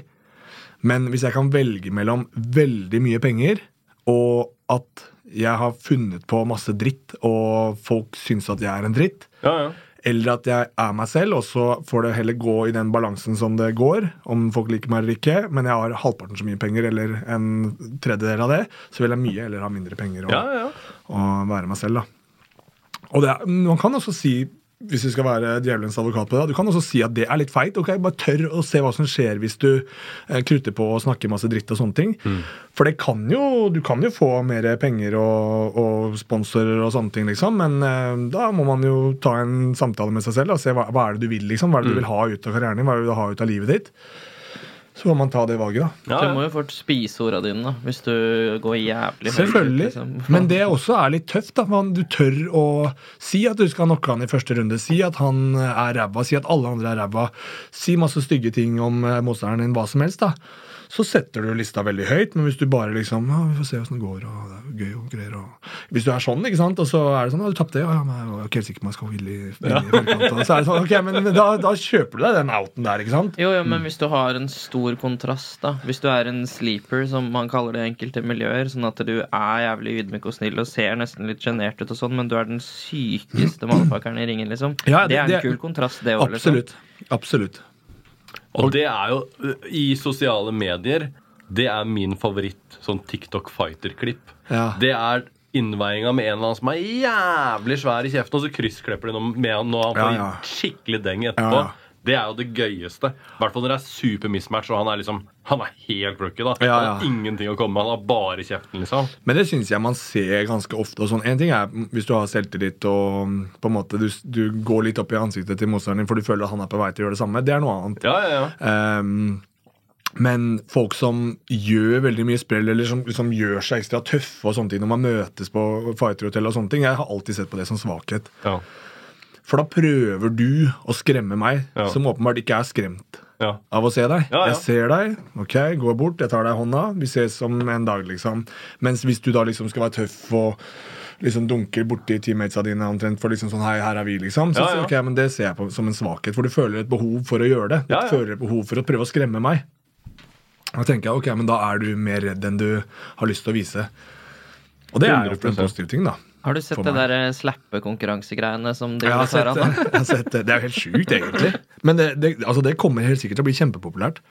S2: Men hvis jeg kan velge mellom veldig mye penger og at jeg har funnet på masse dritt, og folk syns at jeg er en dritt,
S1: Ja, ja.
S2: eller at jeg er meg selv, og så får det heller gå i den balansen som det går, om folk liker meg eller ikke, men jeg har halvparten så mye penger, eller en tredjedel av det, så vil jeg mye eller ha mindre penger og,
S1: ja, ja.
S2: og være meg selv, da. Og det er, man kan også si, hvis vi skal være djevelens advokat på det, du kan også si at det er litt feit. ok, Bare tør å se hva som skjer hvis du eh, krutter på og snakker masse dritt og sånne ting. For det kan jo, du kan jo få mer penger og, og sponsorer og sånne ting, liksom, men eh, da må man jo ta en samtale med seg selv og se hva, hva er det du vil, liksom. Hva er det du vil ha ut av karrieren din, hva er det du vil ha ut av livet ditt. Så må man ta det valget, da.
S1: ja,
S3: Du må jo fort spise orda dine da, hvis du går jævlig høyt ut,
S2: Selvfølgelig.
S3: liksom.
S2: Men det også er litt tøft. da, man, Du tør å si at du skal knocke han i første runde. Si at han er ræva. Si at alle andre er ræva. Si masse stygge ting om eh, motstanderen din, hva som helst. da. Så setter du lista veldig høyt, men hvis du bare liksom ja, Vi får se åssen det går, og det er gøy og greier. Og... Hvis du er sånn, ikke sant, og så er det sånn ja, du tapte, ja, ja, men jeg er ikke helt sikker på om jeg skal ville i i forkant. Så er det sånn, ok, men da, da kjøper du deg den outen der, ikke sant?
S3: Jo, jo, men hvis du har en stor kontrast, da. Hvis du er en sleeper, som man kaller det i enkelte miljøer, sånn at du er jævlig ydmyk og snill og ser nesten litt sjenert ut og sånn, men du er den sykeste motherfuckeren i ringen, liksom.
S2: Ja,
S3: det,
S2: det-
S3: er en
S2: det-
S3: kul kontrast, det òg, liksom.
S2: Absolutt.
S1: Og det er jo I sosiale medier Det er min favoritt sånn TikTok fighter-klipp.
S2: Ja.
S1: Det er innveiinga med en eller annen som er jævlig svær i kjeften, og så kryssklipper de med han når han får
S2: Ja, ja.
S1: skikkelig deng etterpå.
S2: Ja, ja.
S1: Det er jo det gøyeste. I hvert fall når det er super mismatch, og han er liksom Han er helt brukket. da
S2: Ja,
S1: Han har ingenting å komme med. Han har bare kjeften, liksom.
S2: Men det syns jeg man ser ganske ofte. og sånn. En ting er hvis du har selvtillit og mm, på en måte du, du går litt opp i ansiktet til motstanderen din for du føler at han er på vei til å gjøre det samme. Det er noe annet.
S1: Ja, ja, ja.
S2: Ehm, men folk som gjør veldig mye sprell, eller som, som gjør seg ekstra tøffe og sånne ting når man møtes på fighterhotell og sånne ting, jeg har alltid sett på det som svakhet.
S1: ja.
S2: For da prøver du å skremme meg,
S1: Ja.
S2: som åpenbart ikke er skremt
S1: ja.
S2: av å se deg.
S1: Ja.
S2: Jeg ser deg, ok, går bort, jeg tar deg i hånda, vi ses om en dag, liksom. Mens hvis du da liksom skal være tøff og liksom dunker borti teammatesa dine omtrent for liksom sånn hei, her er vi, liksom, så
S1: Ja, ja.
S2: ok, men det ser jeg på som en svakhet, for du føler et behov for å gjøre det. Du
S1: ja.
S2: føler et behov for å prøve å skremme meg. Da tenker jeg, ok, men da er du mer redd enn du har lyst til å vise. Og det er jo en positiv ting, da.
S3: Har du sett det der eh, slappekonkurransegreiene som de
S2: Jeg har det. Jeg har sett det. det er jo helt sjukt, egentlig. Men det, det, altså det kommer helt sikkert til å bli kjempepopulært.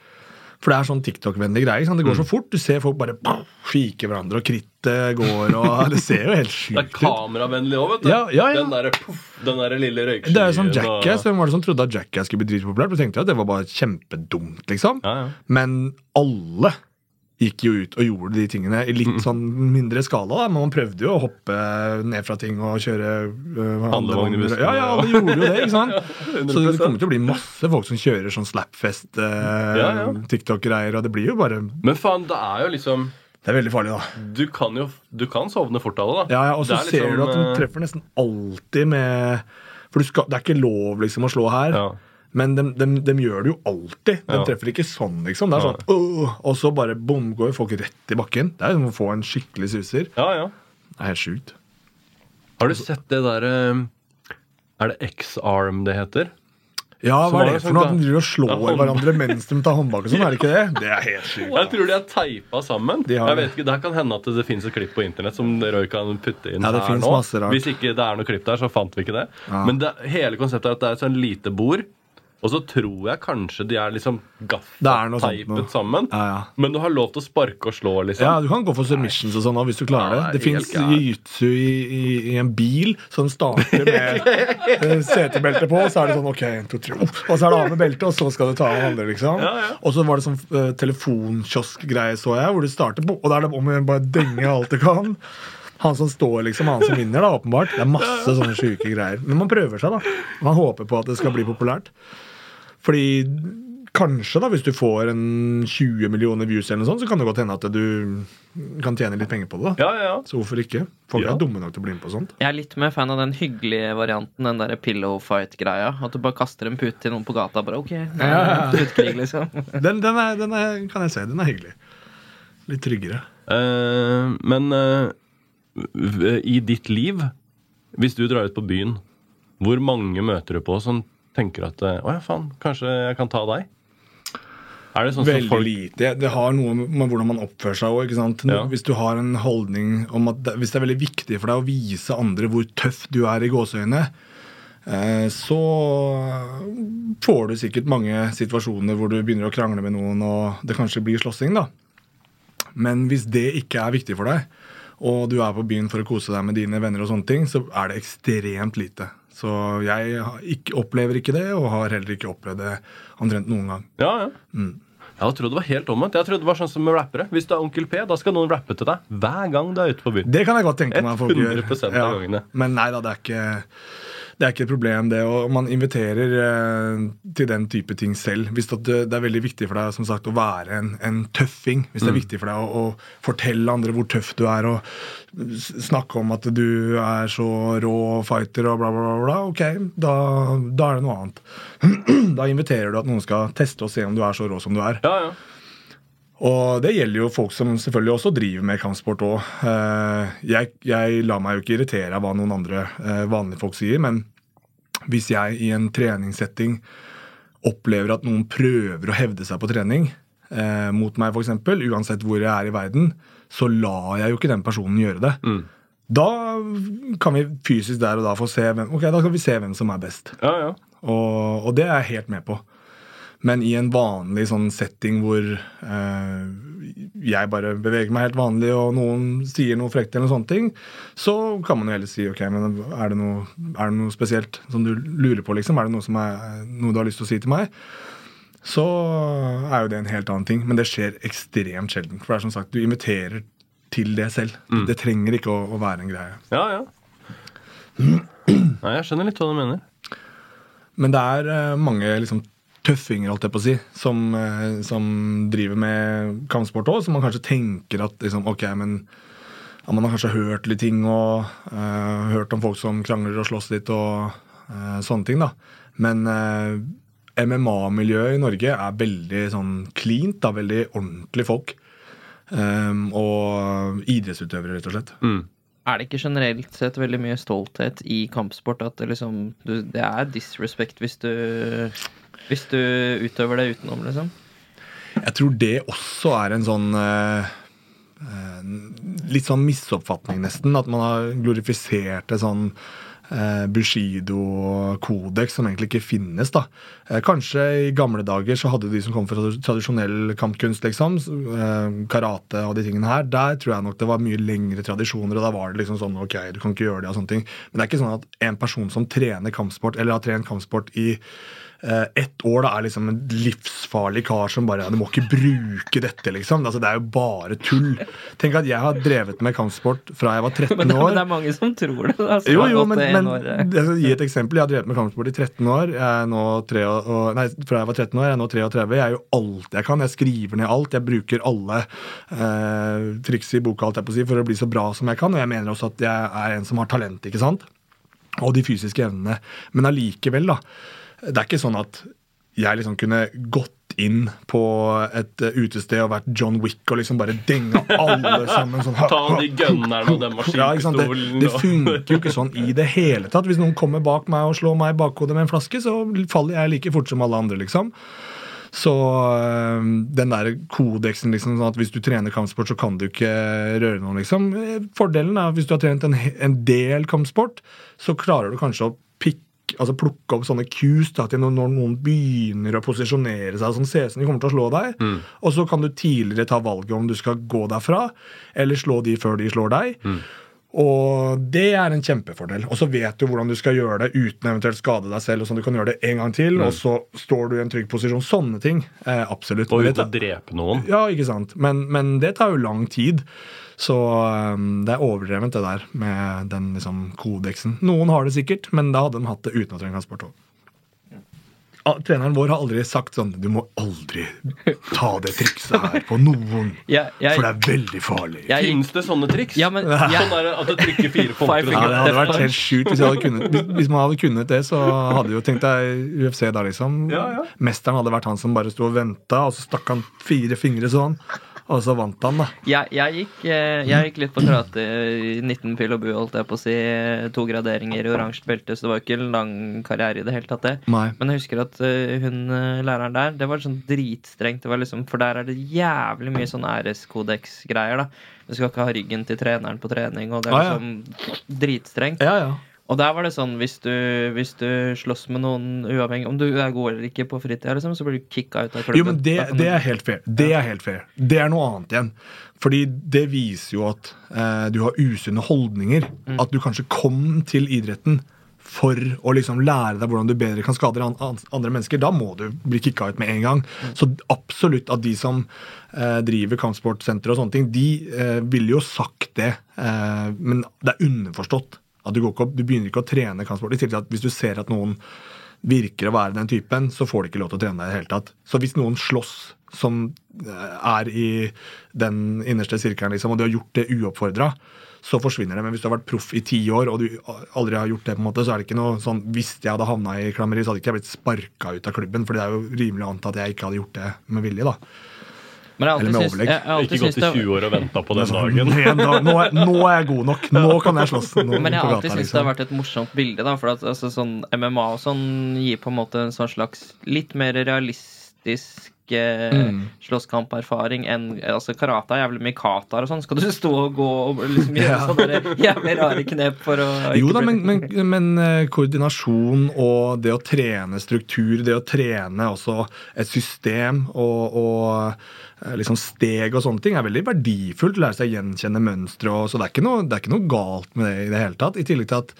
S2: For det er sånn TikTok-vennlig greie. sant? Det går så
S1: Mm.
S2: fort. Du ser folk bare skike fike hverandre, og krittet går, og det ser jo helt sjukt ut.
S1: Det er kameravennlig òg, vet du.
S2: Ja, ja, ja.
S1: Den derre der lille røykskyen.
S2: Det er jo som Jackass. Hvem var det som trodde at Jackass skulle bli dritpopulært? Du tenkte jo at det var bare kjempedumt, liksom.
S1: Ja, ja.
S2: Men alle gikk jo ut og gjorde de tingene i
S1: Mm.
S2: litt sånn mindre skala. da, Men man prøvde jo å hoppe ned fra ting og kjøre uh,
S1: Handlevogn i
S2: Ja, ja, alle gjorde jo det, ikke sant? Så det kommer til å bli masse folk som kjører sånn slapfest, eh,
S1: Ja, ja.
S2: TikTok-greier, og det blir jo bare
S1: Men faen, det er jo liksom
S2: Det er veldig farlig, da.
S1: Du kan jo du kan sovne fort av det, da.
S2: Ja, ja, Og så
S1: er
S2: ser
S1: liksom,
S2: du at de
S1: eh,
S2: treffer nesten alltid med For du skal, det er ikke lov liksom å slå her.
S1: Ja.
S2: Men de, de, de gjør det jo alltid. De
S1: Ja.
S2: treffer ikke sånn, liksom. Det er sånn, Og så bare bom, går folk rett i bakken. Det er som å få en skikkelig suser.
S1: ja, ja.
S2: Det er helt sjukt.
S1: Har du sett det derre Er det X-arm det heter?
S2: Ja, hva er det for
S1: sånn
S2: noe? At de driver og slår
S1: hånd-
S2: hverandre mens de tar håndbak og sånn? Er det ikke det? Det er helt sjukt.
S1: Jeg tror de er teipa sammen.
S2: De har
S1: jeg vet ikke, Det kan hende at det finnes et klipp på internett som Roy kan putte inn
S2: Ja, det
S1: her nå.
S2: masse rart.
S1: Hvis ikke det er noe klipp der, så fant vi ikke det.
S2: Ja.
S1: Men det, hele konseptet er at det er et sånn lite bord, og så tror jeg kanskje de er liksom gaffateipet sammen.
S2: Ja, ja.
S1: Men du har lov til å sparke og slå, liksom.
S2: Ja, Du kan gå for submissions og sånn hvis du klarer det. Det fins jiu-jitsu i, i, i en bil som starter med eh, setebelte på, og så er det sånn OK, en, to, tre, og så er det av med beltet, og så skal du ta av andre, liksom.
S1: Ja, ja.
S2: Og så var det sånn uh, telefonkiosk-greie, så jeg, hvor du starter på, og da er det om å gjøre bare denge alt du kan. Han som står, liksom, han som vinner, da, åpenbart. Det er masse sånne sjuke greier. Men man prøver seg, da. Man håper på at det skal bli populært. Fordi kanskje, da, hvis du får en 20 millioner views, eller noe sånt, så kan det godt hende at du kan tjene litt penger på det. da
S1: Ja, ja, ja.
S2: Så hvorfor ikke? Folk
S1: Ja.
S2: er dumme nok til å bli med på sånt.
S3: Jeg er litt mer fan av den hyggelige varianten, den der pillow fight-greia. At du bare kaster en pute til noen på gata. Bare OK, nå
S2: Ja, ja, ja.
S3: liksom.
S2: Den, den, er, den er, kan jeg si. Den er hyggelig. Litt tryggere.
S1: Uh, men uh, i ditt liv, hvis du drar ut på byen, hvor mange møter du på som tenker at eh, Å ja, faen, kanskje jeg kan ta deg? Er det sånn
S2: Veldig
S1: folk
S2: lite. Det har noe med hvordan man oppfører seg òg.
S1: Ja.
S2: Hvis du har en holdning om at det, hvis det er veldig viktig for deg å vise andre hvor tøff du er i gåseøynene, eh, så får du sikkert mange situasjoner hvor du begynner å krangle med noen, og det kanskje blir slåssing, da. Men hvis det ikke er viktig for deg, og du er på byen for å kose deg med dine venner, og sånne ting, så er det ekstremt lite. Så jeg ikke, opplever ikke det, og har heller ikke opplevd det omtrent noen gang.
S1: Ja, ja. Jeg trodde det var helt omvendt. Jeg trodde det var sånn som med rappere. Hvis du er Onkel P, da skal noen rappe til deg hver gang du er ute på byen.
S2: Det kan jeg godt tenke meg at folk gjør.
S1: 100% av gangene.
S2: Men nei da, det er ikke det er ikke et problem, det. Og man inviterer eh, til den type ting selv. Hvis det, det er veldig viktig for deg som sagt, å være en, en tøffing. Hvis
S1: Mm.
S2: det er viktig for deg å, å fortelle andre hvor tøff du er, og snakke om at du er så rå fighter og bla, bla, bla, bla ok, da, da er det noe annet. da inviterer du at noen skal teste og se om du er så rå som du er.
S1: Ja, ja.
S2: Og det gjelder jo folk som selvfølgelig også driver med kampsport òg. Jeg, jeg lar meg jo ikke irritere av hva noen andre eh, vanlige folk sier, men hvis jeg i en treningssetting opplever at noen prøver å hevde seg på trening eh, mot meg, f.eks., uansett hvor jeg er i verden, så lar jeg jo ikke den personen gjøre det. Da kan vi fysisk der og da få se hvem, okay, da kan vi se hvem som er best.
S1: ja, ja.
S2: Og, og det er jeg helt med på. Men i en vanlig sånn setting hvor eh, jeg bare beveger meg helt vanlig, og noen sier noe frekt, eller noen sånne ting, så kan man jo heller si ok, men er det noe, er det noe spesielt som du lurer på, liksom? Er det noe, som er, noe du har lyst til å si til meg? Så er jo det en helt annen ting. Men det skjer ekstremt sjelden. For det er som sagt, du inviterer til det selv. Det trenger ikke å, å være en greie.
S1: ja, ja. Nei, jeg skjønner litt hva du mener.
S2: Men det er eh, mange liksom, tøffinger holdt jeg på å si, som, eh, som driver med kampsport òg, som man kanskje tenker at liksom, ok, men ja, man har kanskje hørt litt ting og uh, hørt om folk som krangler og slåss litt og uh, sånne ting. da. Men uh, MMA-miljøet i Norge er veldig sånn cleant, da, veldig ordentlige folk. Um, og idrettsutøvere, rett og slett.
S3: Er det ikke generelt sett veldig mye stolthet i kampsport at det liksom du, Det er disrespect hvis du Hvis du utøver det utenom, liksom?
S2: Jeg tror det også er en sånn uh, uh, Litt sånn misoppfatning, nesten. At man har glorifisert det sånn Bushido-kodeks som egentlig ikke finnes. da. Eh, kanskje i gamle dager så hadde de som kom fra tradisjonell kampkunst, liksom, eh, karate og de tingene her, der tror jeg nok det var mye lengre tradisjoner, og da var det liksom sånn ok, du kan ikke gjøre det og sånne ting. Men det er ikke sånn at en person som trener kampsport, eller har trent kampsport i eh, ett år da er liksom en livsfarlig kar som bare ja, Du må ikke bruke dette, liksom. Altså, det er jo bare tull. Tenk at jeg har drevet med kampsport fra jeg var 13
S3: Men, det- men det er mange som tror det. Altså,
S2: Jo, jo, men, men jeg skal gi et eksempel. Jeg har drevet med kampsport i 13 år. Jeg er nå tre og, og, nei, fra jeg var 13 år, jeg er nå 33. Jeg jo alt jeg kan. Jeg skriver ned alt. Jeg bruker alle eh, triks i boka alt jeg på å si, for å bli så bra som jeg kan. Og jeg mener også at jeg er en som har talent, ikke sant? Og de fysiske evnene. Men allikevel, da. Det er ikke sånn at jeg liksom kunne gått inn på et eh, utested og vært John Wick og liksom bare denga alle sammen sånn
S1: Ta de gunnerne og den
S2: ja. Det, det funker jo ikke sånn i det hele tatt. Hvis noen kommer bak meg og slår meg i bakhodet med en flaske, så faller jeg like fort som alle andre, liksom. Så øh, den der kodeksen liksom, sånn at hvis du trener kampsport, så kan du ikke røre noen, liksom. Eh, Fordelen er at hvis du har trent en, en del kampsport, så klarer du kanskje å Altså plukke opp sånne cues da, til når noen begynner å posisjonere seg sånn, de kommer til å slå deg. Og så kan du tidligere ta valget om du skal gå derfra, eller slå de før de slår deg. Og det er en kjempefordel. Og så vet du hvordan du skal gjøre det uten eventuelt skade deg selv. og sånn Du kan gjøre det en gang til, og så står du i en trygg posisjon. Sånne ting. Eh, absolutt.
S1: Og uten å drepe noen.
S2: ja, ikke sant. Men, men det tar jo lang tid. Så um, det er overdrevent, det der med den liksom, kodeksen. Noen har det sikkert, men da hadde de hatt det uten å trenge transport òg. Ah, Treneren vår har aldri sagt sånn Du må aldri ta det trikset her på noen,
S3: ja, jeg,
S2: for det er veldig farlig.
S3: jeg,
S1: Fins det sånne triks?
S3: Ja, men-
S1: Sånn
S3: er
S1: det at du trykker fire punkter.
S2: Ja, det hadde vært helt sjukt hvis, hvis, hvis man hadde kunnet det. Så hadde jo tenkt deg UFC da, liksom.
S1: Ja, ja.
S2: Mesteren hadde vært han som bare sto og venta, og så stakk han fire fingre sånn. Og så vant han, da.
S3: Jeg, jeg, gikk, eh, jeg gikk litt på karate i 19 pil og bu, holdt jeg på å si. To graderinger i oransje belte, så det var ikke en lang karriere i det hele tatt, det.
S2: Nei.
S3: Men jeg husker at eh, hun eh, læreren der, det var sånn dritstrengt. Det var liksom, for der er det jævlig mye sånn æreskodeks-greier, da. Du skal ikke ha ryggen til treneren på trening, og det er
S2: Ah, ja.
S3: liksom dritstrengt.
S2: Ja, ja.
S3: Og der var det sånn, hvis du, hvis du slåss med noen uavhengig Om du er god eller ikke på fritida, liksom, så blir du kicka ut av klubben.
S2: Jo, men det, det er helt fair. Det er helt fair. Det er noe annet igjen. Fordi det viser jo at eh, du har usunne holdninger.
S3: Mm.
S2: At du kanskje kom til idretten for å liksom lære deg hvordan du bedre kan skade an an- andre mennesker. Da må du bli kicka ut med en gang.
S3: Mm.
S2: Så absolutt at de som eh, driver kampsportsenter og sånne ting, de eh, ville jo sagt det. Eh, men det er underforstått. At du, ikke, opp- du begynner ikke å trene kampsport. I tillegg til at hvis du ser at noen virker å være den typen, så får de ikke lov til å trene deg i det hele tatt. Så hvis noen slåss som eh, er i den innerste sirkelen, liksom, og de har gjort det uoppfordra, så forsvinner det. Men hvis du har vært proff i ti år, og du aldri har gjort det, på en måte, så er det ikke noe sånn Hvis jeg hadde havna i klammeri, så hadde ikke jeg blitt sparka ut av klubben. For det er jo rimelig å anta at jeg ikke hadde gjort det med vilje, da.
S3: Men jeg
S2: Eller med overlegg.
S1: Ikke gått i 20 år og venta på den
S2: Sånn,
S1: dagen.
S2: nå, er, nå er jeg god nok. Nå kan jeg slåss. Nå,
S3: Men jeg har alltid syntes
S2: liksom.
S3: det har vært et morsomt bilde. da For at altså, sånn MMA og sånn gir på en måte en sånn slags litt mer realistisk eh,
S2: Mm.
S3: slåsskamperfaring enn altså Karate er jævlig mye katar og sånn. Skal du stå og gå og liksom gjøre
S2: Ja.
S3: sånne jævlig rare knep for å
S2: Jo da, men, men, men eh, koordinasjon og det å trene struktur, det å trene også et system og, og eh, liksom steg og sånne ting er veldig verdifullt. Lære seg å gjenkjenne mønstre. og- Så det er, ikke noe, det er ikke noe galt med det i det hele tatt. I tillegg til at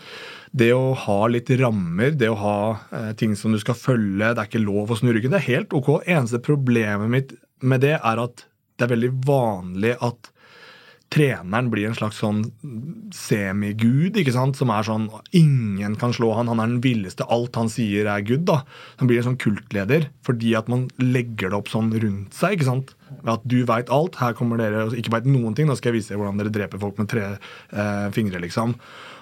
S2: det å ha litt rammer, det å ha eh, ting som du skal følge, det er ikke lov å snu ryggen. Det er helt ok. Eneste problemet mitt med det er at det er veldig vanlig at treneren blir en slags sånn semigud, ikke sant? som er sånn Ingen kan slå han, han er den villeste. Alt han sier, er good. da. Han blir en sånn kultleder fordi at man legger det opp sånn rundt seg. ikke sant? At du veit alt, her kommer dere og ikke veit noen ting. Nå skal jeg vise dere hvordan dere dreper folk med tre eh, fingre, liksom.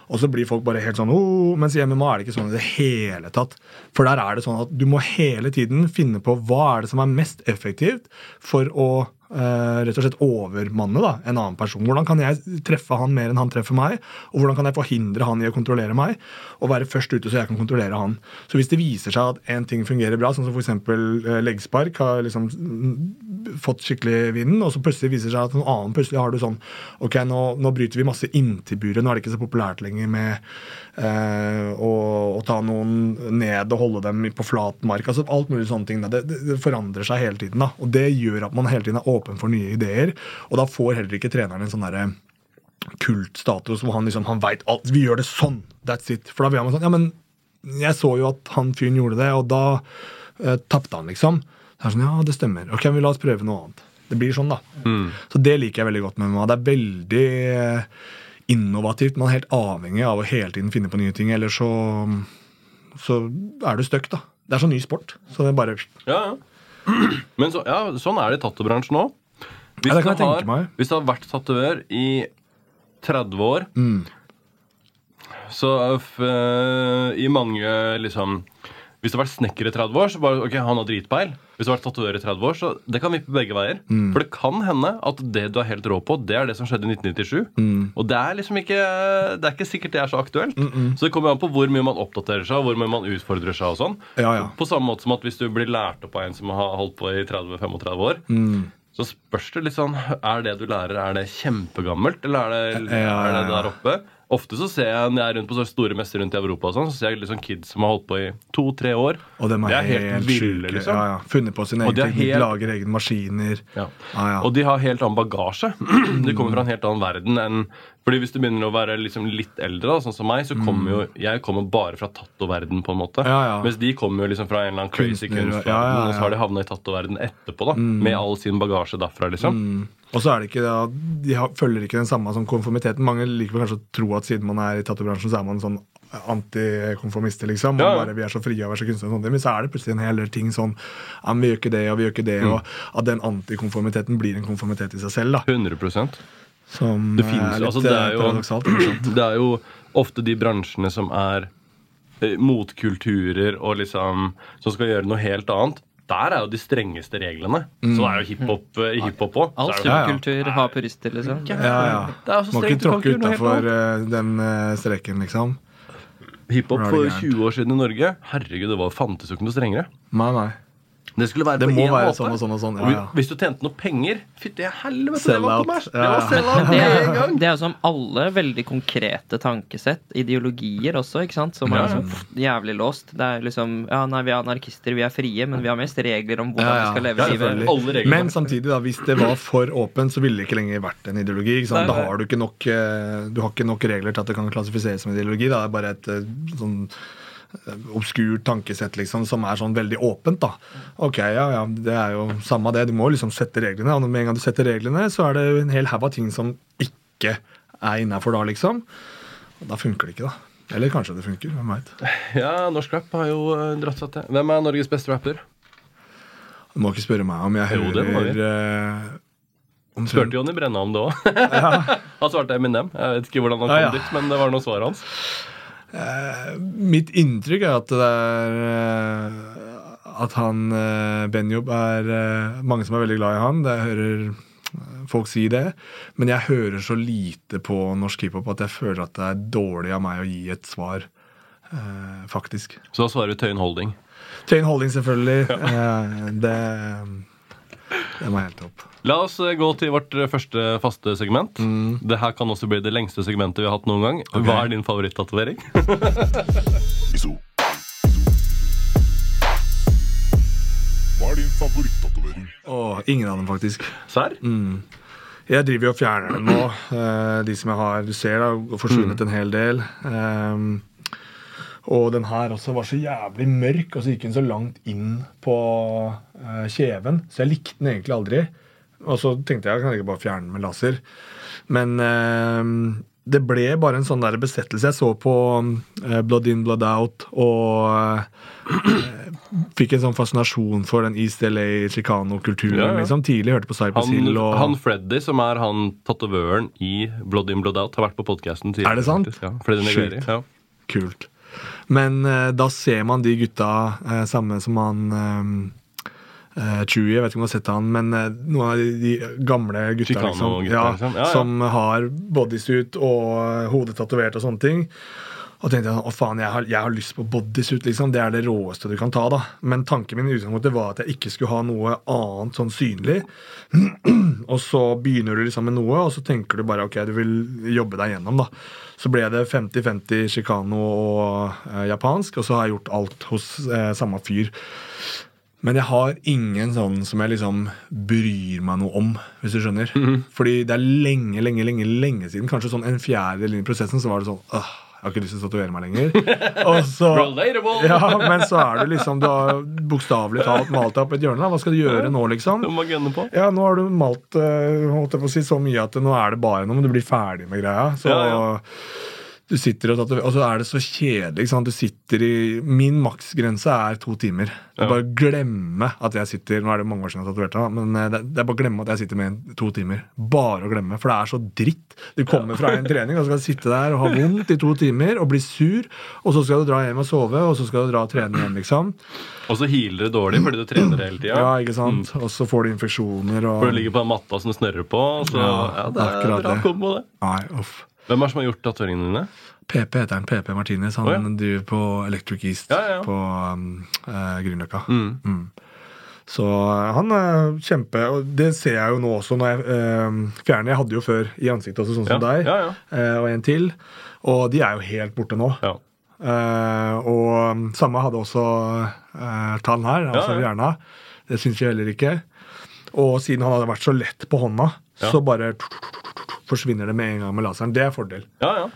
S2: Og så blir folk bare helt sånn oh, Mens i MMA er det ikke sånn i det hele tatt. For der er det sånn at du må hele tiden finne på hva er det som er mest effektivt for å eh, rett og slett overmanne da, en annen person. Hvordan kan jeg treffe han mer enn han treffer meg? Og hvordan kan jeg forhindre han i å kontrollere meg? Og være først ute så jeg kan kontrollere han. Så hvis det viser seg at en ting fungerer bra, sånn som f.eks. Uh, leggspark, har liksom mm, fått skikkelig vinden, og så plutselig viser det seg at noen annen plutselig har du sånn Ok, nå, nå bryter vi masse inntil buret, nå er det ikke så populært lenger med eh, og, å ta noen ned og holde dem på flat mark. altså Alt mulig sånne ting. Det, det, forandrer seg hele tiden. da, Og det gjør at man hele tiden er åpen for nye ideer. Og da får heller ikke treneren en sånn derre kultstatus hvor han liksom, han veit alt. Vi gjør det sånn! That's it. For da blir han sånn Ja, men jeg så jo at han fyren gjorde det, og da eh, tapte han, liksom. Så er sånn, ja, det stemmer. Ok, vi la oss prøve noe annet. Det blir sånn, da. Så det liker jeg veldig godt med MMA. Det er veldig eh, innovativt. Man er helt avhengig av å hele tiden finne på nye ting, Eller så, så er du stuck, da. Det er sånn ny sport. Så det er bare
S1: Ja, ja. Men så, ja, sånn er det i tattoobransjen òg. Hvis,
S2: Ja,
S1: du har- hvis du har vært tatovør i 30 år,
S2: Mm.
S1: så eh, i mange liksom Hvis du har vært snekker i 30 år, så bare ok, han har dritpeil. Hvis du har vært tatovør i 30 år, så det kan vippe begge veier.
S2: Mm.
S1: For det kan hende at det du er helt rå på, det er det som skjedde i 1997.
S2: Mm.
S1: Og det er liksom ikke Det er ikke sikkert det er så aktuelt. Så det kommer an på hvor mye man oppdaterer seg, hvor mye man utfordrer seg og sånn.
S2: Ja, ja.
S1: På samme måte som at hvis du blir lært opp av en som har holdt på i 30-35 år,
S2: Mm.
S1: så spørs det litt sånn Er det du lærer, er det kjempegammelt, eller er det, er det der oppe? Ofte så ser jeg når jeg er rundt på så store messer rundt i Europa, og sånn, så ser jeg liksom kids som har holdt på i to-tre år.
S2: Og de er,
S1: er helt
S2: helt,
S1: ville, liksom.
S2: Ja, ja. Funnet på sin egen teknikk,
S1: helt-
S2: lager egne maskiner.
S1: Ja.
S2: Ah, ja.
S1: Og de har helt annen bagasje. De kommer fra en helt annen verden enn Fordi Hvis du begynner å være liksom litt eldre, da, sånn som meg, så kommer jo jeg kommer bare fra tattoverden på en måte.
S2: Mm. Ja, ja.
S1: Mens de kommer jo liksom fra en eller annen crazy kunstverden,
S2: ja,
S1: og så har de havna i tattoverden etterpå, da. Med all sin bagasje derfra, liksom.
S2: Mm. Og så er det ikke da, De har, følger ikke den samme som konformiteten. Mange liker kanskje å tro at siden man er i tattoobransjen, så er man sånn antikonformister, liksom. Man
S1: Ja,
S2: bare, vi er så frie å være så kunstnere og. Men så er det plutselig en hel del ting sånn ja, men Vi gjør ikke det, og vi gjør ikke det.
S1: Mm.
S2: Og at den antikonformiteten blir en konformitet i seg selv. da
S1: 100
S2: Som
S1: Det
S2: eh,
S1: finnes,
S2: er litt
S1: altså, det er
S2: eh,
S1: jo-
S2: paradoksalt.
S1: Det er jo ofte de bransjene som er eh, motkulturer og liksom Som skal gjøre noe helt annet. der er jo de strengeste reglene. Så det er jo hiphop eh, i hiphop òg.
S3: All
S2: Ja, ja.
S3: har purister, liksom.
S2: Ja, ja.
S1: Det er
S2: Må ikke tråkke utafor den eh, streken, liksom.
S1: Hiphop for 20 år siden i Norge Herregud, det var fantes jo ikke noe strengere.
S2: Nei, nei.
S1: Det skulle være
S2: Det
S1: på
S2: må
S1: én måte.
S2: sånn og sånn og sånn. Ja, ja.
S1: Hvis du tjente noe penger Fytti helvete, det var kommers! Det
S2: Ja,
S1: var out
S3: Det er, jo som alle veldig konkrete tankesett. Ideologier også, ikke sant? Som er liksom jævlig låst. Det er liksom Ja, nei, vi er anarkister, vi er frie, men vi har mest regler om hvordan
S2: Ja, ja.
S3: vi skal leve livet.
S2: Men samtidig, da, hvis det var for åpent, så ville det ikke lenger vært en ideologi. Ikke sant?
S1: Nei,
S2: Da har du ikke nok eh, Du har ikke nok regler til at det kan klassifiseres som ideologi. Da. Det er bare et eh, sånn obskurt tankesett liksom, som er sånn veldig åpent. da. Ok, ja, ja, det er jo samme det. Du må liksom sette reglene. Og med en gang du setter reglene, så er det en hel haug av ting som ikke er innafor da, liksom. Og da funker det ikke, da. Eller kanskje det funker. Hvem veit.
S1: Ja, norsk rap har jo eh, dratt seg til. Hvem er Norges beste rapper?
S2: Du må ikke spørre meg om jeg
S1: Jo, det
S2: hører eh, om
S1: Spurte Jonny Brenna om det òg. han svarte Eminem. Jeg vet ikke hvordan han kom
S2: Ja, ja.
S1: dit, men det var noe svaret hans.
S2: Mitt inntrykk er at det er eh, At han eh, Benjob er eh, mange som er veldig glad i han. Det jeg hører eh, folk si det. Men jeg hører så lite på norsk hiphop at jeg føler at det er dårlig av meg å gi et svar. eh, faktisk.
S1: Så da svarer du Tøyen Holding.
S2: Tøyen Holding, selvfølgelig. Eh, det, det var helt topp.
S1: La oss eh, gå til vårt eh, første faste segment. Det her kan også bli det lengste segmentet vi har hatt noen gang. Hva er din favorittatovering?
S4: Hva er din favorittatovering?
S2: Oh, ingen av dem, faktisk.
S1: Serr?
S2: Jeg driver jo og fjerner dem nå. eh, de som jeg har. Du ser har forsvunnet en hel del. Ehm, og den her også var så jævlig mørk, og så gikk den så langt inn på eh, kjeven. Så jeg likte den egentlig aldri. Og så tenkte jeg kan jeg ikke bare fjerne den med laser. Men ehm, det ble bare en sånn der besettelse. Jeg så på eh, Blood In, Blood Out og eh, fikk en sånn fascinasjon for den East LA Chicano-kulturen.
S1: Ja, ja.
S2: liksom. Tidlig hørte på Cypress Hill og
S1: han Freddy, som er han tatovøren i Blood In Blood Out, har vært på podkasten tidligere.
S2: Er det sant?
S1: faktisk. Ja. Ja.
S2: Kult. Men eh, da ser man de gutta, eh, samme som han eh, Chewie, jeg vet ikke om du har sett han, men noen av de, gamle gutta, liksom, ja,
S1: liksom. Ja, ja.
S2: som har bodysuit og hodet tatovert og sånne ting. Og tenkte jeg å faen, jeg har, jeg har lyst på bodysuit, liksom. Det er det råeste du kan ta, da. Men tanken min i utgangspunktet var at jeg ikke skulle ha noe annet sånn synlig. og så begynner du liksom med noe, og så tenker du bare ok, du vil jobbe deg gjennom, da. Så ble det 50-50 chicano og eh, japansk, og så har jeg gjort alt hos eh, samme fyr. Men jeg har ingen sånn som jeg liksom bryr meg noe om, hvis du skjønner. Fordi det er lenge, lenge, lenge lenge siden, kanskje sånn en fjerdedel inn i prosessen, så var det sånn åh, jeg har ikke lyst til å tatovere meg lenger. Og så, ja, men så er det liksom Du har bokstavelig talt malt deg opp et hjørne. Da. Hva skal du gjøre nå, liksom?
S1: Du må gunne på.
S2: Ja, nå har du malt eh, holdt jeg på å si, så mye at nå er det bare noe, men du blir ferdig med greia. Så
S1: Ja, ja.
S2: Du sitter og og så er det så kjedelig. Du sitter i Min maksgrense er to timer. Du
S1: Ja.
S2: Bare glemme at jeg sitter Nå er det mange år siden jeg har tatovert, da, men eh, det, det er bare å glemme at jeg sitter med en to timer. Bare å glemme, for det er så dritt. Du kommer fra en trening og skal sitte der og ha vondt i to timer og bli sur, og så skal du dra hjem og sove, og så skal du dra og trene igjen, liksom.
S1: Og så healer det dårlig fordi du trener hele tida.
S2: Ja, ikke sant? Og så får du infeksjoner og
S1: For du ligger på den matta som du snørrer på. Så, ja,
S2: Ja,
S1: det er
S2: akkurat
S1: bra
S2: det.
S1: kombo, det.
S2: Nei, uff.
S1: Hvem er det som har gjort tatoveringene dine?
S2: PP heter han. PP Martinez. Han
S1: oh, ja.
S2: driver på Electric East
S1: Ja, ja,
S2: på um, eh, Grünerløkka.
S1: Mm.
S2: Mm. Så eh, han er kjempe Og det ser jeg jo nå også når jeg eh, fjerner. Jeg hadde jo før i ansiktet også, sånn som deg, eh, og en til. Og de er jo helt borte nå.
S1: Ja.
S2: Eh, og um, samme hadde også uh, tann her, altså
S1: Ja,
S2: hjerna. Det syns jeg heller ikke. Og siden han hadde vært så lett på hånda, så bare forsvinner det med en gang med laseren. Det er fordel.
S1: ja, ja.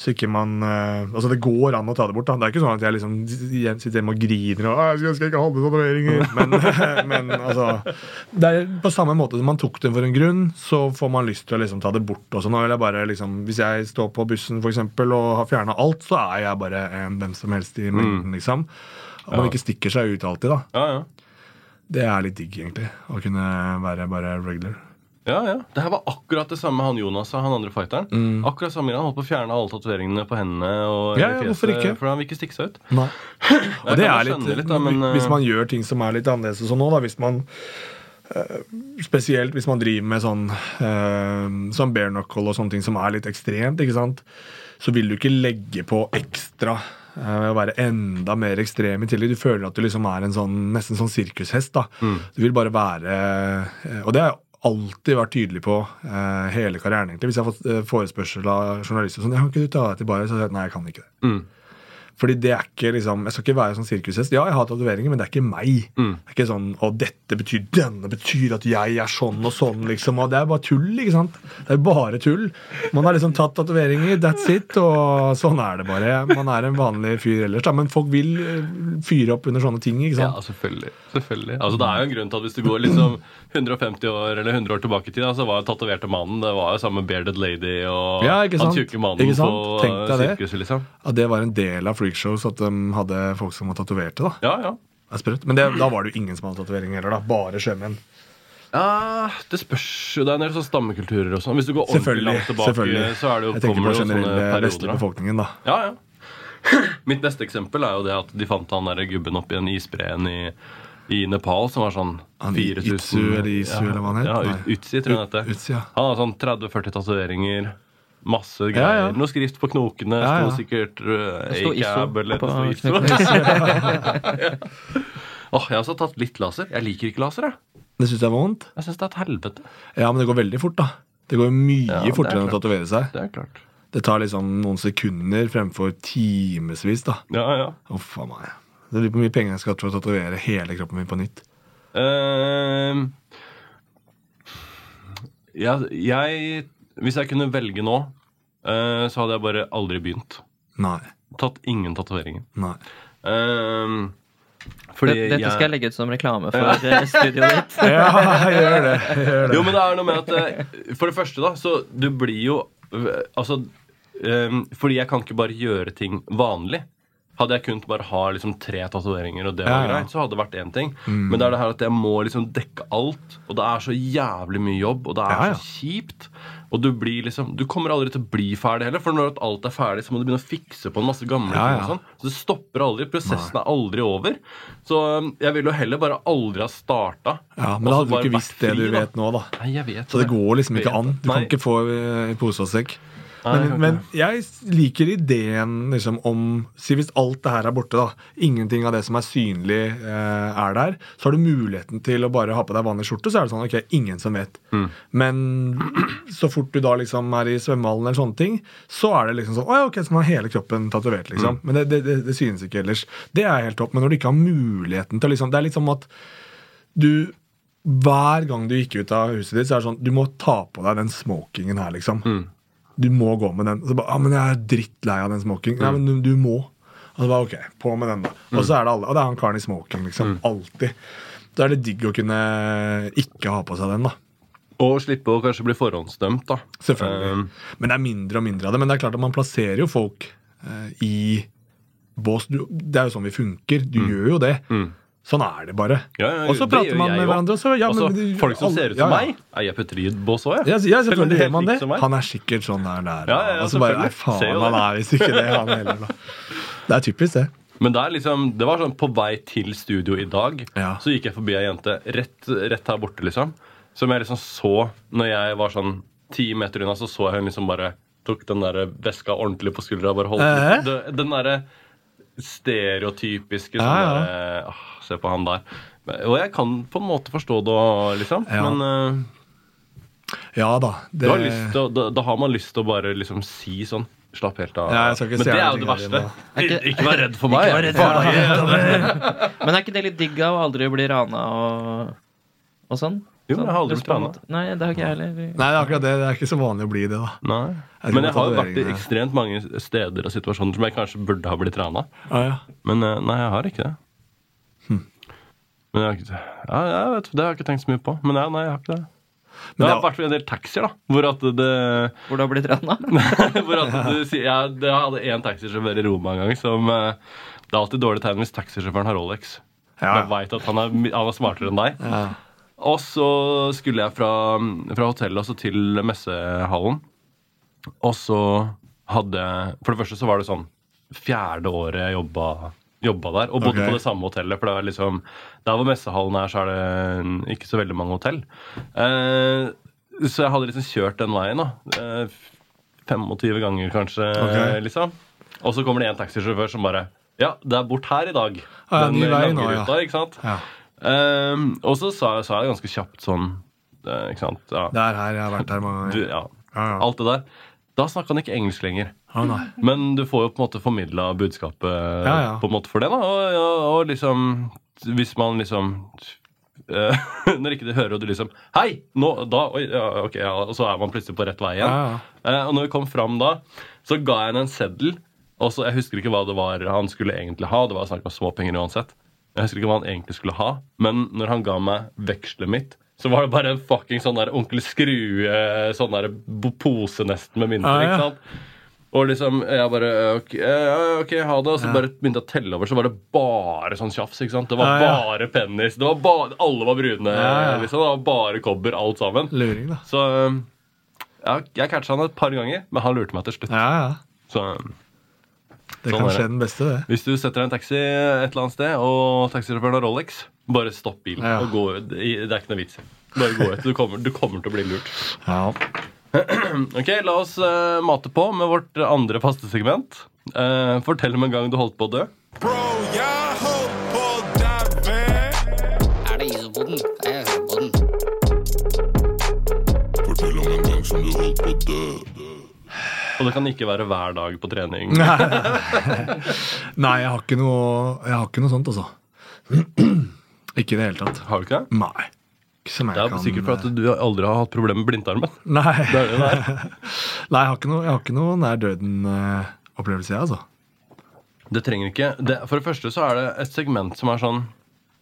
S2: Så ikke man uh, Altså, det går an å ta det bort. da Det er ikke sånn at jeg liksom sitter hjemme og griner og jeg skal ikke det tatoveringer. Men, men altså Det er på samme måte som man tok det for en grunn, så får man lyst til å liksom ta det bort. også. nå vil jeg bare liksom Hvis jeg står på bussen for eksempel, og har fjerna alt, så er jeg bare en hvem som helst i mengden, liksom. At man
S1: Ja.
S2: ikke stikker seg ut alltid, da.
S1: ja, ja.
S2: Det er litt digg, egentlig. Å kunne være bare regular.
S1: Ja, ja. Det her var akkurat det samme han Jonas sa, han andre fighteren. Akkurat samme. Han holdt på å fjerne alle tatoveringene på hendene og
S2: Mm. Ja, ja, hvorfor ikke?
S1: For han vil ikke stikke seg ut.
S2: Nei. Og det er litt,
S1: litt, da, men, eh,
S2: Hvis man gjør ting som er litt annerledes sånn nå, da, hvis man eh, Spesielt hvis man driver med sånn uh, Sånn bare knuckle og sånne ting som er litt ekstremt, ikke sant, så vil du ikke legge på ekstra eh, å være enda mer ekstrem i tillegg. Du føler at du liksom er en sånn nesten sånn sirkushest. da. Du vil bare være eh, Og det er jeg alltid vært tydelig på eh, hele karrieren. egentlig. Hvis jeg har fått eh, forespørsel av journalister sånn, ja, 'Kan ikke du ta deg til bare Så har jeg sagt nei, jeg kan ikke det.
S1: Mm.
S2: Fordi det er ikke liksom Jeg skal ikke være sånn sirkushest. Ja, jeg har tatoveringer, men det er ikke meg.
S1: Mm.
S2: Det er ikke sånn Og dette betyr denne betyr at jeg er sånn og sånn, liksom. Og det er bare tull, ikke sant? Det er bare tull. Man har liksom tatt tatoveringer, that's it, og sånn er det bare. Man er en vanlig fyr ellers, da. Men folk vil eh, fyre opp under sånne ting, ikke
S1: Ja, selvfølgelig. selvfølgelig. Altså, det er jo en grunn til at hvis du går liksom 150 år eller 100 år tilbake i tid, så var jo tatoverte mannen det var jo samme bearded lady og
S2: Ja, ikke
S1: han
S2: sant?
S1: tjukke mannen
S2: sant?
S1: på
S2: det.
S1: sirkuset, liksom.
S2: Ja, det var en del av freakshows at de hadde folk som var tatoverte, da.
S1: Ja, ja.
S2: Det er sprøtt. Men det, da var det jo ingen som hadde tatovering heller, da. Bare sjømenn.
S1: Ja, det spørs jo. Det er en del sånn stammekulturer og sånn. Hvis du går ordentlig langt tilbake, så er det jo,
S2: Jeg tenker
S1: kommer
S2: på
S1: det jo sånne
S2: generelle vestlige
S1: perioder. da.
S2: befolkningen, da.
S1: Ja, ja. Mitt neste eksempel er jo det at de fant han der gubben oppi en isbreen i, i Nepal som var sånn
S2: Han
S1: 4000
S2: Itsu eller Isu, eller hva han het?
S1: Ja,
S2: Nei.
S1: Ut- Utsi, tror jeg han heter.
S2: Utsi, ja.
S1: Han har sånn 30-40 tatoveringer. Masse greier.
S2: Ja, ja.
S1: Noe skrift på knokene.
S2: Ja, ja.
S1: Sto sikkert uh,
S3: ISO
S1: ACAB eller
S3: noe
S1: det ja. oh, jeg har også tatt litt laser. Jeg liker ikke laser. Jeg,
S2: Det syns jeg var vondt.
S1: jeg synes det er et helvete.
S2: Ja, men det går veldig fort, da. Det går mye
S1: Ja, er
S2: fortere enn å tatovere seg.
S1: Det er klart.
S2: Det tar liksom noen sekunder fremfor timevis, da.
S1: Ja, ja.
S2: Uff a meg. Det blir på mye penger jeg skal ha for å tatovere hele kroppen min på nytt.
S1: Uh, jeg, jeg Hvis jeg kunne velge nå, eh, så hadde jeg bare aldri begynt.
S2: Nei.
S1: Tatt ingen tatoveringer.
S2: Nei.
S1: Ehm, fordi
S3: Dette
S1: jeg-
S3: skal jeg legge ut som reklame for eh, studioet ditt.
S2: Ja, gjør det. Gjør det.
S1: Jo, men det er noe med at eh, For det første, da, så du blir jo eh, Altså um, Fordi jeg kan ikke bare gjøre ting vanlig. Hadde jeg kunnet bare ha liksom tre tatoveringer, og det var
S2: Ja, ja.
S1: greit, så hadde det vært én ting. Men det er det her at jeg må liksom dekke alt, og det er så jævlig mye jobb, og det er
S2: Ja, ja.
S1: så kjipt. Og du blir liksom Du kommer aldri til å bli ferdig heller, for når alt er ferdig, så må du begynne å fikse på en masse gamle
S2: Ja,
S1: ting. og sånn Så det stopper aldri. Prosessen er aldri over. Så um, jeg vil jo heller bare aldri ha starta.
S2: Ja, men da hadde du ikke visst det du
S1: da.
S2: vet nå, da.
S1: Nei, jeg vet
S2: Så det går liksom ikke an.
S1: Du
S2: Du kan ikke få eh, i pose og sekk. Men, men jeg liker ideen liksom om Si hvis alt det her er borte, da. Ingenting av det som er synlig, eh, er der. Så har du muligheten til å bare ha på deg vanlig skjorte, så er det sånn ok, ingen som vet.
S1: Mm.
S2: Men så fort du da liksom er i svømmehallen eller sånne ting, så er det liksom sånn Å ja, ok, så man har hele kroppen tatovert, liksom.
S1: Mm.
S2: Men det, det, det, det synes ikke ellers. Det er helt topp. Men når du ikke har muligheten til liksom Det er litt som at du hver gang du gikk ut av huset ditt, så er det sånn Du må ta på deg den smokingen her, liksom.
S1: Mm.
S2: Du må gå med den. Og så bare, ah, men jeg er drittlei av den smokingen. Nei, men du, du må. Og så bare, ok, på med den da. Og så er det alle, og det er han karen i smoking, liksom. Alltid. Da er det digg å kunne ikke ha på seg den, da.
S1: Og slippe å kanskje bli forhåndsdømt, da.
S2: Selvfølgelig.
S1: Um,
S2: Men det er mindre og mindre av det. Men det er klart at man plasserer jo folk uh, i bås. Du, det er jo sånn vi funker. Du gjør jo det.
S1: mm.
S2: Sånn er det bare.
S1: Ja, ja,
S2: og så prater man med hverandre. Og så, ja,
S1: også
S2: men-
S1: folk som ser ut som meg, er jeg et bås òg, jeg.
S2: Ja, selvfølgelig gjør man det. Han er sikkert sånn der. der
S1: Ja, ja, ja,
S2: og så bare Nei, faen, han er visst ikke det, han heller. Da. Det er typisk, det.
S1: Men det, er liksom, det var sånn på vei til studio i dag,
S2: Ja.
S1: så gikk jeg forbi ei jente rett, rett her borte, liksom. Som jeg liksom så når jeg var sånn ti meter unna, så så jeg hun liksom bare tok den der veska ordentlig på skuldra bare holdt
S2: Eh?
S1: den. Den derre stereotypiske sånn
S2: Ja, ja.
S1: Se på han der. Og jeg kan på en måte forstå det òg, liksom.
S2: Ja.
S1: Men uh,
S2: Ja da.
S1: du
S2: Det,
S1: har lyst til, å- da, da har man lyst til å bare liksom si sånn Slapp helt av.
S2: Ja,
S1: Men det er jo det verste.
S3: ikke-
S1: Ikke vær redd for meg.
S3: Ikke vær redd for meg. Men er ikke det litt digg av å aldri bli rana og, og sånn?
S1: Jo, men jeg har aldri
S3: Sånn,
S1: blitt rana.
S3: Nei, det har ikke jeg heller.
S2: Nei, det er akkurat det. Det er ikke så vanlig å bli det, da.
S1: Nei.
S2: Jeg
S1: Men jeg har jo vært i ekstremt mange steder og situasjoner som jeg kanskje burde ha blitt rana.
S2: Ah, ja.
S1: Men eh, nei, jeg har ikke det. Men jeg har ja, jeg vet, Det har jeg ikke tenkt så mye på. Men ja, nei, jeg har ikke det.
S2: Men
S1: Det har
S2: det-
S1: vært en del taxier, da. Hvor at det
S3: Hvor du har blitt rana?
S1: hvor at du sier Jeg, jeg hadde én taxisjåfør i Roma en gang som eh, Det er alltid dårlig tegn hvis taxisjåføren har Rolex.
S2: Ja.
S1: Man veit at han er, han er smartere enn deg.
S2: Ja.
S1: Og så skulle jeg fra, fra hotellet også til messehallen. Og så hadde For det første så var det sånn fjerde året jeg jobba, jobba der. Og bodde
S2: okay.
S1: på det samme hotellet. For det er liksom der hvor messehallen er, så er det ikke så veldig mange hotell. Eh, så jeg hadde liksom kjørt den veien, da. Eh, 25 ganger kanskje,
S2: Okay.
S1: liksom. Og så kommer det en taxisjåfør som bare Ja, det er bort her i dag.
S2: Ah, ja,
S1: den
S2: veien, vei
S1: lange
S2: nå, ja.
S1: ikke sant?
S2: Ja.
S1: Ehm, og så sa, sa jeg ganske kjapt sånn eh, Ikke sant? Ja,
S2: Det er her jeg har vært her mange
S1: du,
S2: ganger.
S1: ja,
S2: Ja, ja.
S1: alt det der. Da snakka han ikke engelsk lenger.
S2: Nei.
S1: Men du får jo på en måte formidla budskapet
S2: Ja, ja.
S1: på en måte for det. da Og, og, og liksom Hvis man liksom uh, Når ikke du hører og du liksom Hei! Nå, da, oi, ja, ok, ja, Og så er man plutselig på rett vei igjen.
S2: Ja, ja.
S1: Eh, og når vi kom fram da, så ga jeg henne en seddel. Og så, Jeg husker ikke hva det var han skulle egentlig ha. Det var snakk om småpenger uansett. Jeg husker ikke hva han egentlig skulle ha, men når han ga meg vekselet mitt, så var det bare en fucking sånn der onkel Skrue sånn der pose nesten med mynter.
S2: Ah, ja.
S1: ikke sant? Og liksom, jeg bare ok, ja, ok, ha det. Og så
S2: Ja.
S1: bare begynte jeg å telle over, så var det bare sånn tjafs. ikke sant? Det var
S2: Ja, ja.
S1: bare pennis. Det var bare, alle var brune.
S2: Ja,
S1: liksom, Det var bare kobber, alt sammen.
S2: Luring, da.
S1: Så um, jeg catcha han et par ganger, men han lurte meg til slutt.
S2: Ja, ja.
S1: Så
S2: Det
S1: Sånn
S2: kan skje den beste, det.
S1: hvis du setter deg en taxi et eller annet sted, og taxisjåføren har Rolex, bare stopp bilen.
S2: Ja.
S1: og gå ut. Det er ikke noe vits. Bare gå ut. Du kommer, du kommer til å bli lurt.
S2: Ja.
S1: Ok, La oss uh, mate på med vårt andre faste segment. Uh, fortell om en gang du holdt på å dø.
S4: Bro, jeg holdt på å daue.
S5: Er det isopoden? Jeg hører på den.
S4: Fortell om en gang som du holdt på å dø.
S1: Og det kan ikke være hver dag på trening.
S2: Nei, jeg har ikke noe, jeg har ikke noe sånt, altså. Ikke i det hele tatt.
S1: Har du ikke det?
S2: Nei. Ikke som jeg
S1: Det er
S2: kan
S1: sikkert for at du aldri har hatt problemer med blindtarmen.
S2: Nei.
S1: Det er det.
S2: Nei, jeg har ikke noe, jeg har ikke noe nær døden-opplevelse, jeg, altså.
S1: Det trenger ikke det, For det første så er det et segment som er sånn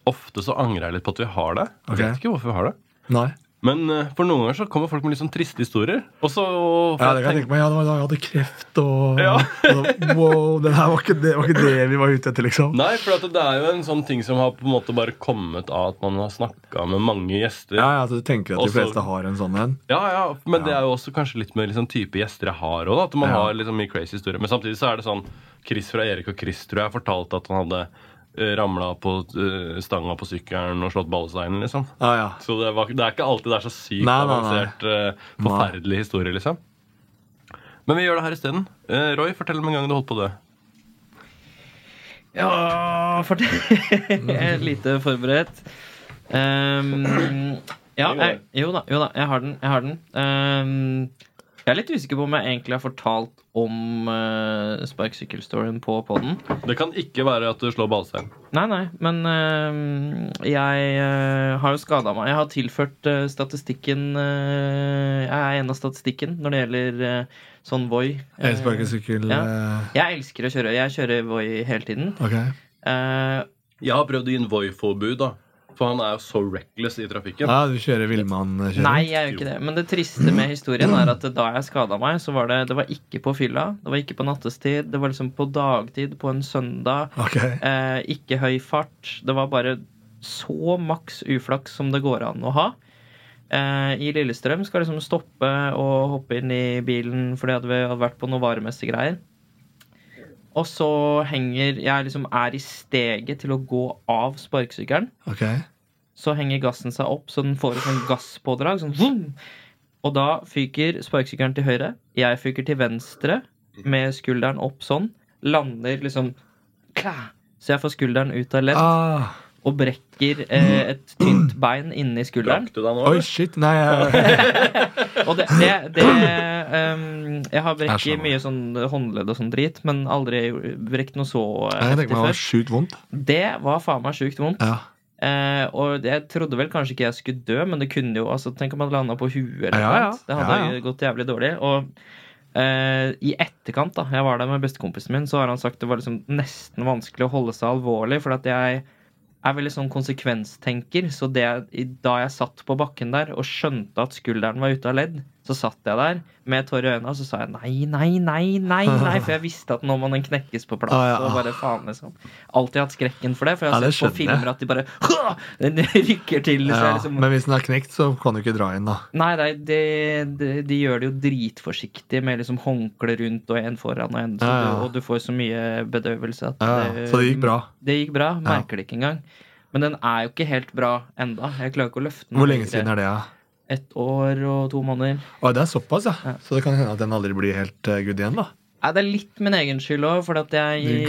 S1: Ofte så angrer jeg litt på at vi har det. Jeg vet ikke hvorfor vi har det.
S2: Nei.
S1: Men eh, for noen ganger så kommer folk med litt sånn triste historier. Og så og
S2: Ja, det kan jeg tenke meg. Ja, jeg hadde kreft og
S1: Ja.
S2: og- Wow, det her var ikke det, var ikke det vi var ute etter, liksom.
S1: Nei, for det er jo en sånn ting som har på en måte bare kommet av at man har snakka med mange gjester.
S2: Ja, ja, så Du tenker at de
S1: Også-
S2: fleste har en sånn en?
S1: Ja, ja, men det er jo også kanskje litt med liksom type gjester jeg har òg. At man
S2: Ja.
S1: har liksom mye crazy historier. Men samtidig så er det sånn Chris fra Erik og Chris tror jeg fortalte at han hadde ramla på eh, stanga på sykkelen og slått ballesteinen, liksom.
S2: Ah, ja.
S1: Så det, var, det er ikke alltid det er så sykt
S2: Nei, nei, nei.
S1: avansert, eh, forferdelig historie, liksom. Men vi gjør det her isteden. Uh, Roy, fortell om en gang du holdt på å dø.
S3: Ja, fortell lite forberedt. Um, ja, jeg, jo da, jo da, jeg har den. Jeg har den. Ehm, jeg er litt usikker på om jeg egentlig har fortalt om uh, sparkesykkelstoryen på poden.
S1: Det kan ikke være at du slår ballstein.
S3: Nei, nei, men uh, jeg uh, har jo skada meg. Jeg har tilført uh, statistikken Jeg er en av statistikken når det gjelder sånn Voi.
S2: Elsparkesykkel
S3: Ja. jeg elsker å kjøre. Jeg kjører Voi hele tiden.
S2: Ok.
S3: Eh,
S1: Jeg har prøvd å gi en Voi-forbud, da. For han er jo så reckless i trafikken.
S2: Ja, du kjører villmannkjøring?
S3: Nei, jeg gjør ikke det. Men det triste med historien er at da jeg skada meg, så var det Det var ikke på fylla. Det var ikke på nattestid. Det var liksom på dagtid på en søndag.
S2: Okay.
S3: Eh, ikke høy fart. Det var bare så maks uflaks som det går an å ha. Eh, I Lillestrøm skal liksom stoppe og hoppe inn i bilen fordi at vi hadde vært på noe varemestegreier. Og så henger Jeg liksom er i steget til å gå av sparkesykkelen
S2: Okay.
S3: så henger gassen seg opp, så den får et sånn gasspådrag. Sånn, vroom. og da fyker sparkesykkelen til høyre. Jeg fyker til venstre med skulderen opp sånn. Lander liksom klæ, Så jeg får skulderen ut av ledd
S2: Ah,
S3: og brekker eh, et tynt bein inni skulderen.
S1: Brakk du deg nå?
S2: oi, shit. Nei,
S3: Og det, det, det um, Jeg har
S2: brekk
S3: brekket mye sånn håndledd og sånn drit, men aldri brekt noe så eh, heftig før.
S2: sjukt vondt.
S3: Det var faen meg sjukt vondt.
S2: Ja.
S3: Eh, og jeg trodde vel kanskje ikke jeg skulle dø, men det kunne jo altså, Tenk om jeg landa på huet. Eller noe
S2: ja.
S3: ja. Det hadde
S2: Ja, ja.
S3: gått jævlig dårlig. Og eh, i etterkant, da jeg var der med bestekompisen min, så har han sagt det var liksom nesten vanskelig å holde seg alvorlig. For at jeg er veldig sånn konsekvenstenker. Så det, da jeg satt på bakken der og skjønte at skulderen var ute av ledd, Så satt jeg der med tårer i øynene, og så sa jeg nei, nei, nei, nei, nei. For jeg visste at nå må den knekkes på plass.
S2: Ah, ja.
S3: Og bare faen liksom Alltid hatt skrekken for det. For jeg har
S2: Ja,
S3: sett på filmer at de bare «Hå!» Den rykker til. Så
S2: Ja,
S3: jeg liksom,
S2: men hvis den er knekt, så kan du ikke dra inn, da.
S3: Nei, nei de, de, de gjør det jo dritforsiktig med liksom håndkle rundt og en foran og en. Så. Du, og du får så mye bedøvelse at
S2: Ja, så det gikk bra?
S3: Det gikk bra. Merker det ikke engang. Men den er jo ikke helt bra enda. Jeg klarer ikke å løfte den.
S2: Hvor lenge siden er det? Ja?
S3: Ett år og to måneder.
S2: Å, det er såpass, ja.
S3: Ja.
S2: Så det kan hende at den aldri blir helt uh, good igjen, da.
S3: Nei, Det er litt min egen skyld òg, for at jeg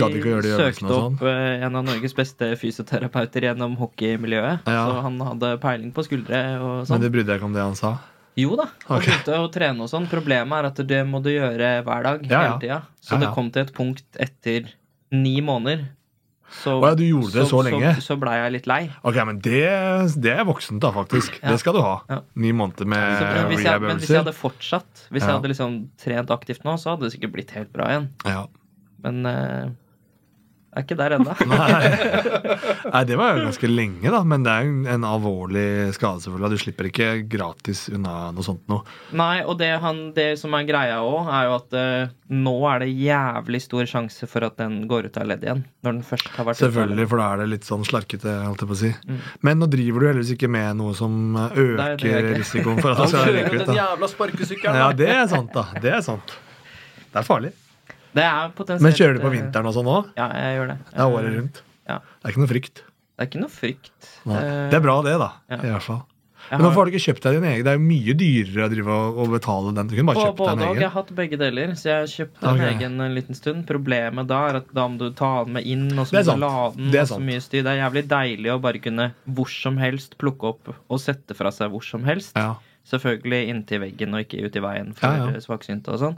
S3: søkte opp eh, en av Norges beste fysioterapeuter gjennom hockeymiljøet.
S2: Ja.
S3: Så han hadde peiling på skuldre og
S2: Men
S3: sånn.
S2: du brydde deg ikke om det han sa?
S3: Jo da, han
S2: okay.
S3: begynte å trene og sånn. Problemet er at det må du gjøre hver dag.
S2: Ja,
S3: hele tida. Så det kom til et punkt etter ni måneder. Så,
S2: oh, ja, du gjorde det så lenge?
S3: Så, så blei jeg litt lei.
S2: Ok, men det, det er voksent, da, faktisk.
S3: Ja.
S2: Det skal du ha.
S3: Ja.
S2: Ni måneder med
S3: Så, men, hvis jeg, men hvis jeg hadde fortsatt, hvis jeg hadde liksom trent aktivt nå, så hadde det sikkert blitt helt bra igjen.
S2: Ja.
S3: Men jeg er ikke der ennå.
S2: Nei, det var jo ganske lenge, da. Men det er jo en alvorlig skade, selvfølgelig. Du slipper ikke gratis unna noe sånt noe.
S3: Nei, og det, han, det som er greia òg, er jo at uh, nå er det jævlig stor sjanse for at den går ut av ledd igjen. Når den først har vært
S2: Selvfølgelig, for da er det litt sånn slarkete, holdt jeg på å si.
S3: Mm.
S2: Men nå driver du heldigvis ikke med noe som
S3: Nei, gjør
S2: øker risikoen for at
S1: den
S2: det skal ryke ut.
S1: den jævla sparkesykkelen!
S2: Ja, det er sant, da. Det er sant. Det er farlig.
S3: Det er potensielt
S2: Men kjører du på
S3: eh,
S2: vinteren og sånn òg?
S3: Ja, jeg gjør det.
S2: Det er året rundt.
S3: Ja.
S2: Det er ikke noe frykt.
S3: Det er ikke noe frykt.
S2: Nei.
S3: Eh,
S2: Det er bra, det, da.
S3: ja.
S2: I hvert fall. Men hvorfor
S3: har-
S2: du ikke kjøpt deg din egen? Det er jo mye dyrere å drive og, betale den. Du kunne bare kjøpt deg en
S3: og. Jeg har hatt begge deler, så jeg kjøpte en
S2: Ok.
S3: egen en liten stund. Problemet da er at da må du ta den med inn, og så må du lade den.
S2: Det er
S3: så mye styr. Det er jævlig deilig å bare kunne hvor som helst plukke opp og sette fra seg hvor som helst.
S2: Ja.
S3: Selvfølgelig inntil veggen og ikke ut i veien for
S2: Ja, ja.
S3: svaksynte og sånn.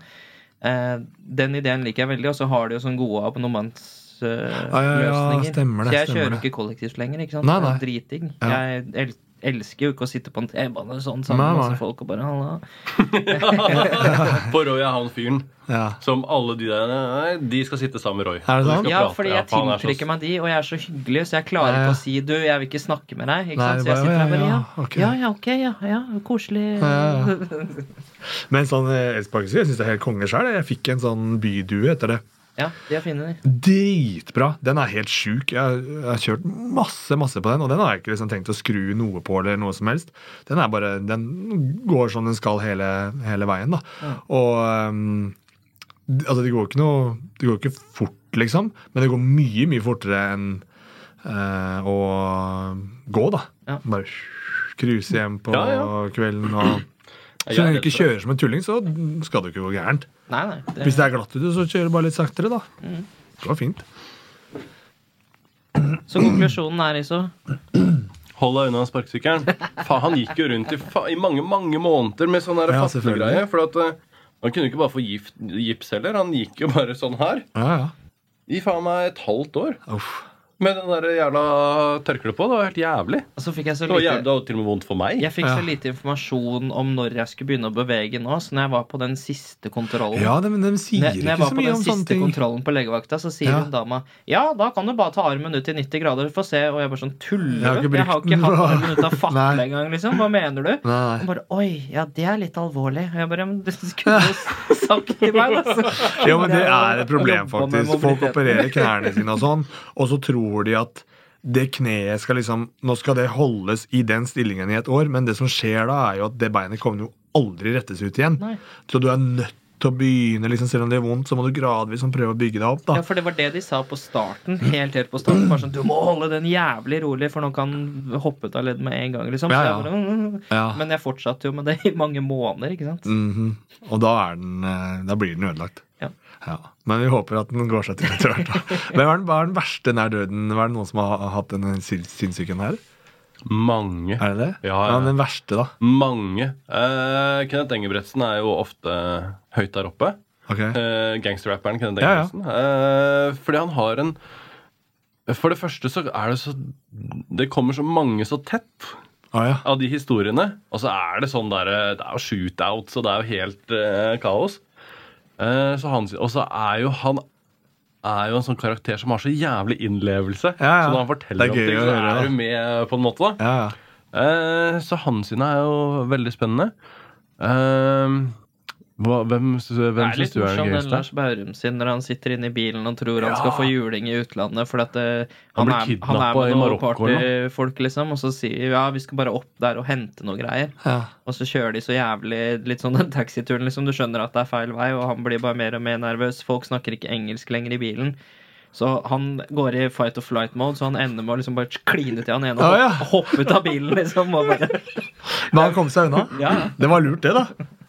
S3: Eh, den ideen liker jeg veldig, og så har de jo sånn gode abonnementsløsninger.
S2: Ja, ja, ja, stemmer det,
S3: så jeg kjører ikke kollektivt lenger. ikke sant?
S2: Nei,
S3: Det
S2: nei.
S3: Dritdigg.
S2: Ja.
S3: Jeg elsker jo ikke å sitte på en T-bane sånn sammen med masse folk og bare halla.
S1: På Roy er han fyren
S2: ja.
S1: som alle de der nei, De skal sitte sammen med Roy.
S2: Er det
S1: skal
S3: Ja,
S1: prate.
S3: fordi jeg
S1: for han er så-
S3: meg de, og jeg er så hyggelig, så jeg klarer
S2: Ja, ja.
S3: ikke å si du, jeg vil ikke snakke med deg. Ikke
S2: Nei,
S3: sant? Så jeg sitter der
S2: ja,
S3: bare ja,
S2: ja, ok.
S3: ja, ja, ok, ja, ja, koselig.
S2: Ja, ja. Men sånn eh, elsparkesykkel, jeg syns det er helt konge sjøl. Jeg fikk en sånn bydue etter det.
S3: Ja, de er fine, de.
S2: Dritbra! Den er helt sjuk. Jeg, jeg har kjørt masse masse på den, og den har jeg ikke liksom tenkt å skru noe på. eller noe som helst. Den er bare, den går som den skal hele, hele veien. da. Og um, altså, det går ikke noe Det går ikke fort, liksom, men det går mye, mye fortere enn uh, å gå, da.
S3: Ja.
S2: Bare cruise hjem på
S1: Ja, ja.
S2: kvelden og Så
S1: når
S2: lenge du ikke kjører som en tulling, så skal det ikke gå gærent.
S3: Nei, nei. Det,
S2: Hvis det er glatt ute, så kjører du bare litt saktere, da.
S3: Mm.
S2: Det var fint.
S3: Så konklusjonen er Iso
S1: Hold deg unna sparkesykkelen. Han gikk jo rundt i, fa i mange mange måneder med sånn der
S2: Ja,
S1: fattiggreie. For at uh, han kunne jo ikke bare få gift, gips heller. Han gikk jo bare sånn her
S2: Ja, ja.
S1: i faen meg et halvt år.
S2: Uff.
S1: Med den der jævla tørkleet på. Det var helt jævlig.
S3: Altså fikk jeg så
S1: Det var, jævlig, det var til og med vondt for meg.
S3: Jeg fikk
S2: Ja.
S3: så lite informasjon om når jeg skulle begynne å bevege nå, så når jeg var på den siste kontrollen
S2: Ja, de, de sier
S3: Når når jeg var
S2: så
S3: på
S2: mye
S3: den
S2: om
S3: siste kontrollen på legevakta, så sier
S2: Ja.
S3: hun dama Ja, da kan du bare ta armen ut i 90 grader for å se. Og jeg bare sånn Tuller du?
S2: Jeg,
S3: Jeg har ikke hatt armen ut av fatle engang, liksom. Hva mener du?
S2: Nei,
S3: Og bare Oi, ja, det er litt alvorlig. Og jeg bare Men du skulle jo sagt til meg, da. Så-
S2: Jo, men det er et problem, faktisk. Folk opererer knærne sine og sånn, og så tror de at det kneet skal liksom Nå skal det holdes i den stillingen i et år, men det som skjer da, er jo at det beinet kommer jo aldri rettes ut igjen.
S3: Nei.
S2: Så du er nødt til å begynne, liksom, selv om det gjør vondt, så må du gradvis sånn prøve å bygge deg opp. da.
S3: Ja, for det var det de sa på starten. Helt helt på starten Bare sånn, Du må holde den jævlig rolig, for nå kan hoppe ut av ledd med en gang. liksom Ja,
S2: Ja,
S3: jeg bare, «Mm».
S2: Ja.
S3: Men jeg fortsatte jo med det i mange måneder. ikke sant?
S2: Mhm. Og da, er den, eh, da blir den ødelagt.
S3: Ja.
S2: Ja. Men vi håper at den går seg til etter hvert. Hvem er, den, hva er den verste nær døden? Hva er det noen som har hatt denne sinnssyken her?
S1: Mange.
S2: Er det det?
S1: Ja, ja.
S2: Den verste, da?
S1: Mange. Eh, Kenneth Engebretsen er jo ofte høyt der oppe.
S2: Okay.
S1: Eh, Gangsterrapperen Kenneth
S2: Ja, ja.
S1: Eh, fordi han har en For det første så er det så Det kommer så mange så tett
S2: Ah, ja.
S1: av de historiene. Og så er det sånn der Det er jo shootouts, og det er jo helt eh, kaos. Eh, så han, og så er jo han er jo en sånn karakter som har så jævlig innlevelse.
S2: Ja, ja.
S1: Så når han forteller
S2: er
S1: om ting, så er du med på en måte.
S2: Ja, ja.
S1: Eh, så hans sine er jo veldig spennende. Ehm, hva, hvem hvem syns du er den gøyeste?
S3: Lars Bærum sin når han sitter inne i bilen og tror han
S1: Ja.
S3: skal få juling i utlandet. For at eh,
S1: Han
S3: han, er, han er med noen
S1: Marokko,
S3: partyfolk, liksom. Og så sier ja, vi skal bare opp der og hente noe greier.
S2: Ja.
S3: Og så kjører de så jævlig litt sånn den taxituren, liksom. Du skjønner at det er feil vei, og han blir bare mer og mer nervøs. Folk snakker ikke engelsk lenger i bilen. Så han går i fight or flight-mode, så han ender med å liksom bare kline til han ene og hoppe, ut av bilen, liksom. Bare,
S2: Men han kom seg unna.
S3: ja.
S2: Det var lurt, det, da.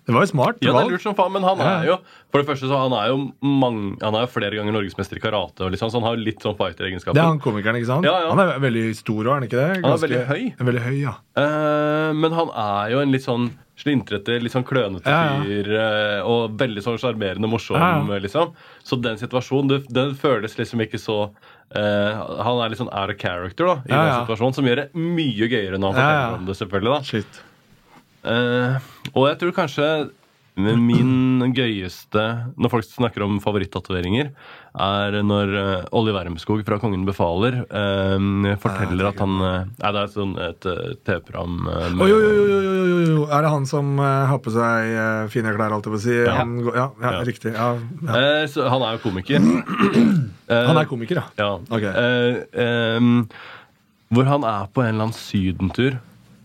S2: Det var jo smart.
S1: Ja, det er lurt som faen, men han
S2: Ja.
S1: er jo For det første så han er jo mange, Han er jo flere ganger norgesmester i karate, og liksom, så han har litt sånn fighter-egenskaper.
S2: Det er han komikeren, ikke sant?
S1: Ja, ja.
S2: Han er veldig stor òg, er han ikke det?
S1: Han er veldig høy.
S2: Veldig høy, ja.
S1: uh, men han er jo en litt sånn slintrete, litt sånn klønete
S2: Ja, ja.
S1: fyr. eh, og veldig sånn sjarmerende morsom,
S2: Ja, ja.
S1: liksom. Så den situasjonen, den føles liksom ikke så eh, Han er litt sånn out of character da, i
S2: Ja,
S1: den situasjonen, som gjør det mye gøyere når han
S2: Ja,
S1: forteller
S2: ja.
S1: om det, selvfølgelig. da
S2: Shit.
S1: Eh, og jeg tror kanskje min gøyeste Når folk snakker om favorittatoveringer, er når uh, Olli Wermskog fra Kongen befaler uh, forteller at han uh, Nei, det er sånn, et TV-program med-
S2: Oi, jo, jo, jo, jo, oi. Er det han som har på seg fine klær, holdt jeg på å si?
S1: Ja.
S2: Han, ja, ja,
S1: Ja.
S2: riktig.
S1: Han er jo komiker.
S2: Han er komiker, ja.
S1: Ja.
S2: Ok.
S1: Eh, em, hvor han er på en eller annen sydentur,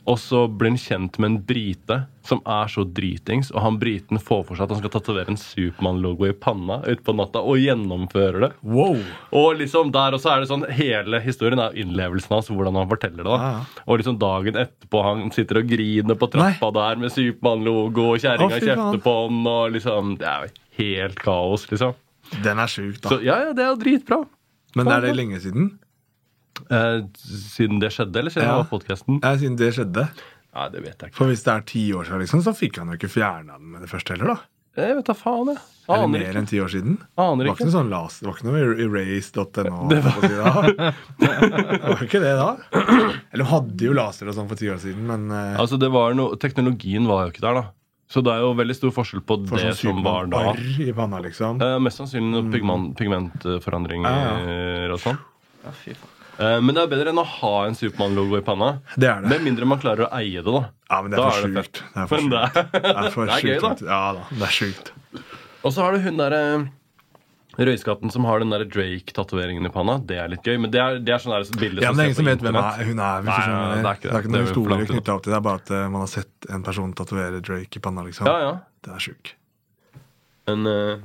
S1: og så blir han kjent med en brite som er så dritings, og han briten får for seg at han skal tatovere en Supermann-logo i panna utpå natta, og gjennomfører det.
S2: Wow.
S1: Og liksom der også er det sånn Hele historien er innlevelsen hans, hvordan han forteller det. da
S2: ja.
S1: Og liksom dagen etterpå han sitter og griner på trappa der med Supermann-logo, og kjerringa
S2: oh,
S1: kjefter på han, og liksom Det er jo helt kaos, liksom.
S2: Den er sjuk, da.
S1: Så ja, ja, det er jo dritbra.
S2: Men er det lenge siden?
S1: Eh, siden det skjedde, eller siden
S2: Ja.
S1: det var podkasten?
S2: Ja, siden det skjedde.
S1: Nei, det vet jeg ikke.
S2: For hvis det er ti år siden, liksom, så fikk han jo ikke fjerna den med det første heller, da.
S1: Jeg vet da faen, jeg.
S2: Eller
S1: Aner
S2: mer enn ti år siden. Det var ikke
S1: ikke.
S2: noe sånn las, det var ikke noe erase.no? Det var... det var ikke det da. Eller de hadde jo laser og sånn for ti år siden, men eh,
S1: Altså, det var noe, Teknologien var jo ikke der, da. Så det er jo veldig stor forskjell på
S2: for
S1: det
S2: sånn
S1: som var da.
S2: I panna, liksom.
S1: Eh, mest sannsynlig noen pigment, pigmentforandringer og sånn.
S3: Ja, fy faen.
S1: Eh, men det er bedre enn å ha en Supermann-logo i panna.
S2: Det er det.
S1: Med mindre man klarer å eie det, da.
S2: Ja, men det er for
S1: det
S2: sjukt. Det er for sjukt.
S1: det
S2: Det er for
S1: det er gøy, da.
S2: Ja da, det er sjukt.
S1: Og så har du hun derre røyskatten som har den der Drake-tatoveringen i panna. Det er litt gøy, men det er, det er sånn bilde
S2: Ja,
S1: som
S2: er
S1: ser
S2: som
S1: på
S2: vet hvem er, hun er.
S1: Nei,
S2: du det,
S1: er ikke det.
S2: det er ikke noen historier knytta opp til det. Det er bare at uh, man har sett en person tatovere Drake i panna, liksom.
S1: Ja, ja.
S2: Det er sjukt.
S1: Men eh,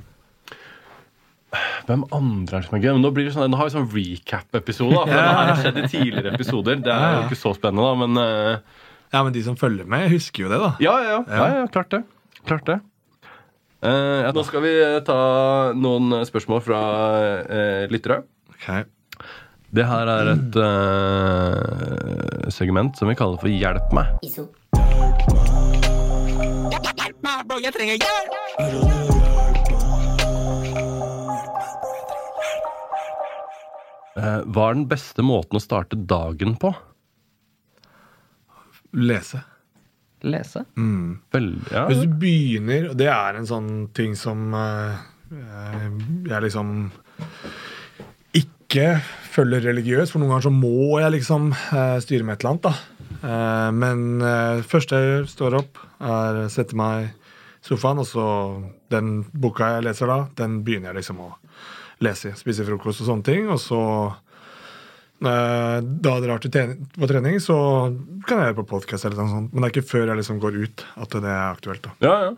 S1: Hvem andre er det som er gøy? Men nå, blir det sånn, nå har vi sånn recap-episode. For ja. det har skjedd i tidligere episoder. Det er jo ikke så spennende, da, men uh...
S2: Ja, men de som følger med, husker jo det, da.
S1: ja, ja, ja, ja, ja. Klart det. Klart det. Uh, ja, nå skal vi eh, ta noen spørsmål fra uh, lyttere.
S2: Okay.
S1: Det her er et uh, segment som vi kaller for Hjelp meg.
S5: Hjelp meg, jeg trenger
S1: Eh, hva er den beste måten å starte dagen på?
S2: Lese.
S3: Lese?
S1: Veldig, ja.
S2: Hvis du begynner, og det er en sånn ting som eh, eh, jeg liksom ikke følger religiøs, for noen ganger så må jeg liksom eh, styre med et eller annet. da. Eh, men uh, første jeg står opp, er setter meg i sofaen, og så den boka jeg leser da, den begynner jeg liksom å lese i. Spise frokost og sånne ting. Og så eh, da jeg drar på trening, så kan jeg høre på podkast, eller noe sånt. Men det er ikke før jeg liksom går ut at det er aktuelt. da.
S1: Ja, ja.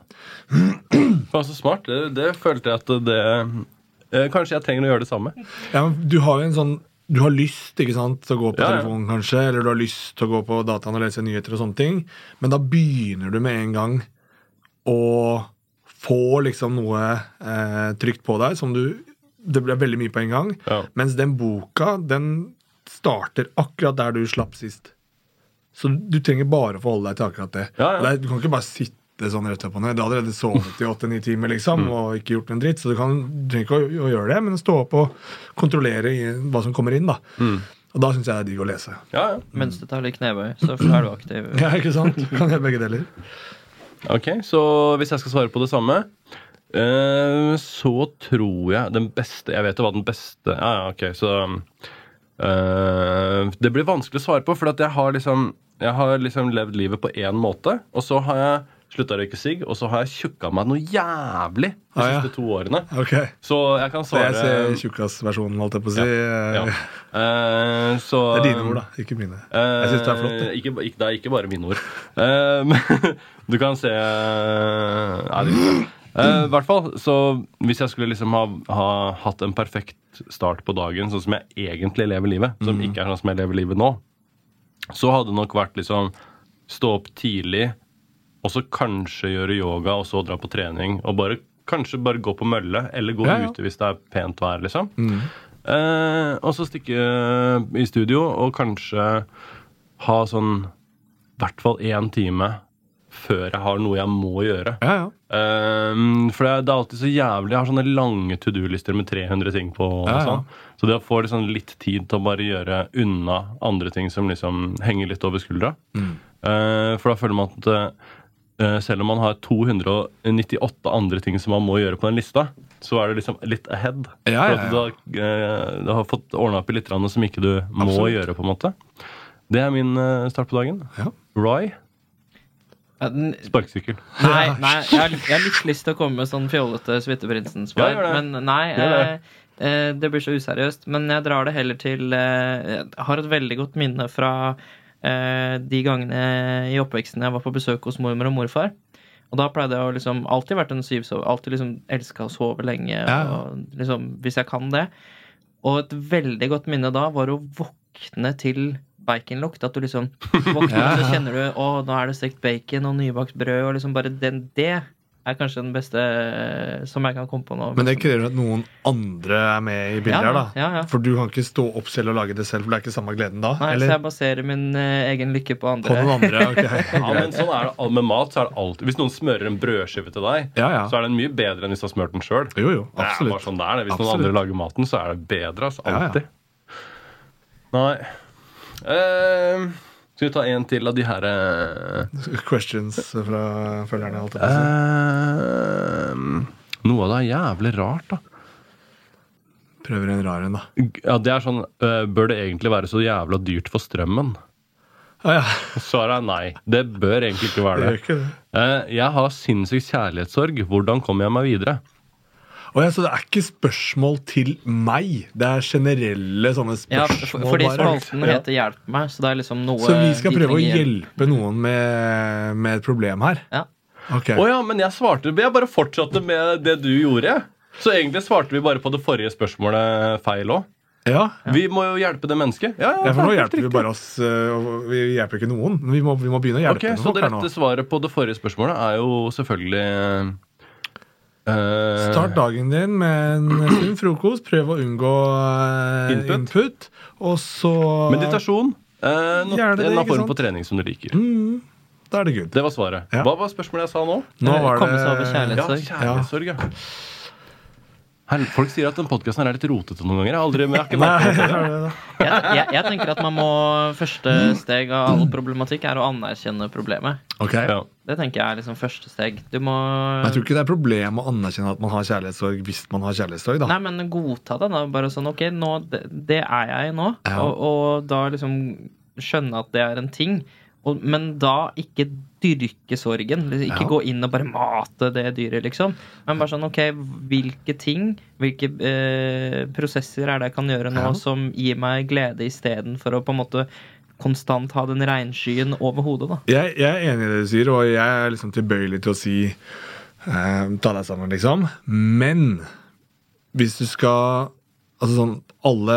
S1: Faen, så smart. Det, det følte jeg at det eh, Kanskje jeg trenger å gjøre det samme.
S2: Ja, men du har jo en sånn du har lyst ikke sant, til å gå på
S1: Ja, ja.
S2: telefonen, kanskje, eller du har lyst til å gå på dataen og lese nyheter, og sånne ting, men da begynner du med en gang å få liksom noe eh, trygt på deg som du Det blir veldig mye på en gang.
S1: Ja.
S2: Mens den boka, den starter akkurat der du slapp sist. Så du trenger bare å forholde deg til akkurat det.
S1: Ja, ja.
S2: Det Du kan ikke bare sitte sånn rett opp og ned. Du har allerede sovet i åtte-ni timer liksom,
S1: Mm.
S2: og ikke gjort en dritt, så du, kan, du trenger ikke å, å gjøre det, men stå opp og kontrollere i, hva som kommer inn. da.
S1: Mm.
S2: Og da syns jeg det er digg å lese.
S1: Ja, ja.
S3: Mens du tar litt knebøy, så er du aktiv.
S2: Ja, ikke sant? Kan jeg begge deler.
S1: Ok, så hvis jeg skal svare på det samme eh, Så tror jeg den beste Jeg vet jo hva den beste Ja, ja, ok, så uh, Det blir vanskelig å svare på, for jeg har liksom Jeg har liksom levd livet på én måte, og så har jeg slutta å røyke sigg, og så har jeg tjukka meg noe jævlig de
S2: Ah, ja.
S1: siste to årene.
S2: Okay.
S1: Så jeg kan
S2: svare Det
S1: svare
S2: tjukkasversjonen, holdt jeg på å si.
S1: ja. Eh, så
S2: Det er dine ord, da, ikke mine. Jeg syns det er flott. Det.
S1: Ikke, ikke, det er ikke bare mine ord. Uh, du kan se Nei, det er ikke det. Eh, I hvert fall, så Hvis jeg skulle liksom ha, ha hatt en perfekt start på dagen, sånn som jeg egentlig lever livet,
S2: Mm.
S1: som ikke er sånn som jeg lever livet nå, så hadde det nok vært liksom stå opp tidlig, og så kanskje gjøre yoga, og så dra på trening, og bare, kanskje bare gå på mølle, eller gå
S2: Ja, ja.
S1: ute hvis det er pent vær, liksom.
S2: Mm.
S1: Eh, og så stikke eh, i studio og kanskje ha sånn i hvert fall én time før jeg har noe jeg må gjøre.
S2: Ja, ja.
S1: Um, for det er, det er alltid så jævlig Jeg har sånne lange to do-lister med 300 ting på.
S2: Ja,
S1: sånn. Så det å få liksom litt tid til å bare gjøre unna andre ting som liksom henger litt over skuldra.
S2: Mm.
S1: uh, for da føler man at uh, selv om man har 298 andre ting som man må gjøre på den lista, så er det liksom litt ahead.
S2: Ja,
S1: For
S2: ja,
S1: at du, har, uh, du har fått ordna opp i litt som ikke du må
S2: Absolutt.
S1: gjøre. på en måte Det er min eh, start på dagen.
S2: Ja.
S1: Roy sparkesykkel.
S3: Nei, nei jeg, har, jeg har litt lyst til å komme med sånn fjollete Suiteprinsen-svar.
S1: Ja,
S3: men nei,
S1: det.
S3: eh, eh, det blir så useriøst. Men jeg drar det heller til eh, Jeg har et veldig godt minne fra eh, de gangene i oppveksten jeg var på besøk hos mormor og morfar. Og da pleide jeg å liksom alltid vært en syvsover. Alltid liksom elska å sove lenge.
S2: Ja.
S3: Og liksom, hvis jeg kan det. Og et veldig godt minne da var å våkne til baconlukt. At du liksom våkner, og så kjenner du Å, nå er det stekt bacon og nybakt brød. Og liksom bare den, Det er kanskje den beste eh, som jeg kan komme på nå.
S2: Men det krever at noen andre er med i bildet
S3: Ja,
S2: her, da.
S3: ja, ja.
S2: For du kan ikke stå opp selv og lage det selv, for det er ikke samme gleden da?
S3: Nei, så jeg baserer min eh, egen lykke på andre.
S2: På noen andre? ok.
S1: Ja, men sånn er det Med mat så er det alltid Hvis noen smører en brødskive til deg,
S2: Ja, ja.
S1: så er den mye bedre enn hvis du har smurt den sjøl.
S2: Jo, jo,
S1: Det er bare sånn det er. det. Hvis
S2: Absolutt.
S1: noen andre lager maten, så er det bedre. Altså,
S2: Ja, ja.
S1: alltid. Nei Eh, Skal vi ta en til av de her uh,
S2: Questions fra følgerne. Alt
S1: eh, Noe av det er jævlig rart, da.
S2: Prøver en rar en, da.
S1: Ja, det er sånn Bør det egentlig være så jævla dyrt for strømmen?
S2: Ah, ja.
S1: Svaret er nei. Det bør egentlig ikke være
S2: det.
S1: det.
S2: ikke det.
S1: Jeg har sinnssyk kjærlighetssorg. Hvordan kommer jeg meg videre?
S2: Å ja, så det er ikke spørsmål til meg. Det er generelle sånne
S3: Ja, for, fordi spalten ja. heter 'Hjelp meg', så det er liksom noe
S2: Så vi skal prøve å hjelpe noen med, med et problem her?
S3: Ja.
S2: Okay.
S1: Oh, ja, men jeg svarte Jeg bare fortsatte med det du gjorde. Så egentlig svarte vi bare på det forrige spørsmålet feil òg.
S2: Ja.
S1: Vi må jo hjelpe det mennesket. Ja, ja,
S2: ja, for nå hjelper vi bare oss. øh, Vi hjelper ikke noen. Vi må, vi må begynne å hjelpe
S1: Ok,
S2: noen
S1: Så det rette svaret på det forrige spørsmålet er jo selvfølgelig eh,
S2: Start dagen din med en sunn frokost. Prøv å unngå uh,
S1: Input.
S2: input. Og så
S1: Meditasjon. Uh, noe,
S2: Gjerne det,
S1: en form
S2: sant?
S1: for trening som du liker.
S2: Mm, da er det good.
S1: Det var svaret.
S2: Ja.
S1: Hva var spørsmålet jeg sa nå?
S2: Nå var
S3: Komme seg over
S2: det
S1: Ja,
S3: kjærlighetssorg.
S1: kjærlighetssorg, ja. Her, folk sier at den podkasten er litt rotete noen ganger. Jeg har aldri, jeg ikke merket det.
S3: Jeg, jeg, jeg tenker at man må Første steg av all problematikk er å anerkjenne problemet.
S2: Okay.
S1: Ja.
S3: Det tenker jeg er liksom første steg. Du må
S2: Jeg tror ikke det er problem å anerkjenne at man har kjærlighetssorg hvis man har kjærlighetssorg. da
S3: Nei, men godta det. da Bare sånn, ok, nå, det, det er jeg nå.
S2: Ja.
S3: Og, og da liksom skjønne at det er en ting. Og, men da ikke dyrke sorgen. Liksom, Ikke
S2: Ja.
S3: gå inn og bare mate det dyret, liksom. Men bare sånn, ok, hvilke ting, hvilke eh, prosesser er det jeg kan gjøre nå
S2: Ja.
S3: som gir meg glede istedenfor å på en måte konstant ha den regnskyen over hodet, da.
S2: Jeg, jeg er enig i det du sier, og jeg er liksom tilbøyelig til å si eh, ta deg sammen, liksom. Men hvis du skal Altså sånn Alle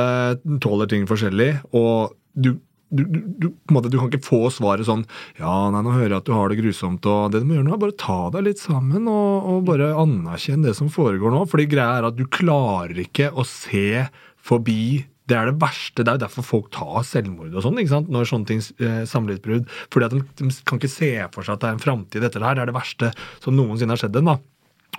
S2: tåler ting forskjellig, og du du, du, måte, du kan ikke få svaret sånn Ja, nei, nå hører jeg at du har det grusomt, og det du må gjøre nå, er bare ta deg litt sammen og, og bare anerkjenne det som foregår nå. Fordi greia er at du klarer ikke å se forbi det er det verste. Det er jo derfor folk tar selvmord og sånn. ikke sant? Når sånne ting eh. Fordi at de, de kan ikke se for seg at det er en framtid. Dette her det er det verste som noensinne har skjedd dem. da.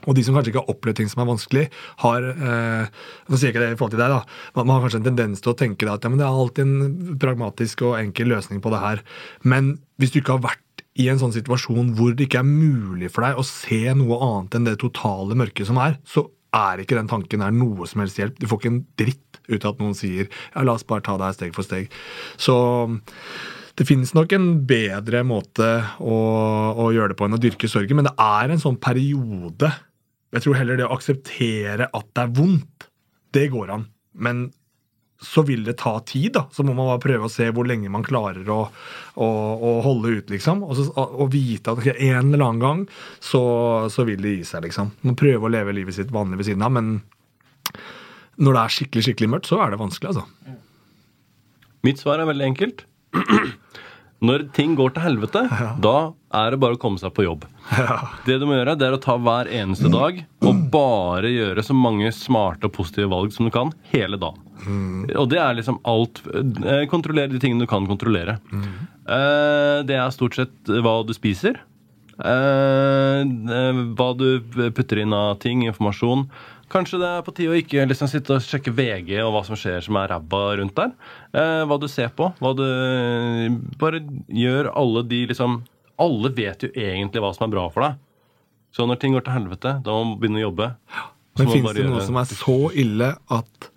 S2: Og de som kanskje ikke har opplevd ting som er vanskelig, har eh, Nå sier jeg ikke det i forhold til deg, da. Man, har kanskje en tendens til å tenke at ja, det er alltid en pragmatisk og enkel løsning på det her. Men hvis du ikke har vært i en sånn situasjon hvor det ikke er mulig for deg å se noe annet enn det totale mørket som er, så er ikke den tanken her noe som helst hjelp. Du får ikke en dritt ut av at noen sier ja, la oss bare ta det her steg for steg. Så det finnes nok en bedre måte å, å gjøre det på enn å dyrke sorgen, men det er en sånn periode. Jeg tror heller det å akseptere at det er vondt, det går an. Men så vil det ta tid, da. Så må man bare prøve å se hvor lenge man klarer å, å, å holde ut, liksom. Og, så, og vite at en eller annen gang så, så vil det gi seg, liksom. Man prøver å leve livet sitt vanlig ved siden av, men når det er skikkelig skikkelig mørkt, så er det vanskelig, altså.
S1: Mitt svar er veldig enkelt. Når ting går til helvete, da er det bare å komme seg på jobb. Det du må gjøre, det er å ta hver eneste dag og bare gjøre så mange smarte og positive valg som du kan hele dagen. Og det er liksom alt eh, Kontrollere de tingene du kan kontrollere. Mm. Det er stort sett hva du spiser. Eh, eh, hva du putter inn av ting, informasjon. Kanskje det er på tide å ikke liksom sitte og sjekke VG og hva som skjer som er ræva rundt der. Eh, hva du ser på. Hva du Bare gjør alle de liksom Alle vet jo egentlig hva som er bra for deg. Så når ting går til helvete, da må man begynne å jobbe.
S2: Men fins det noe
S1: gjøre-
S2: som er så ille at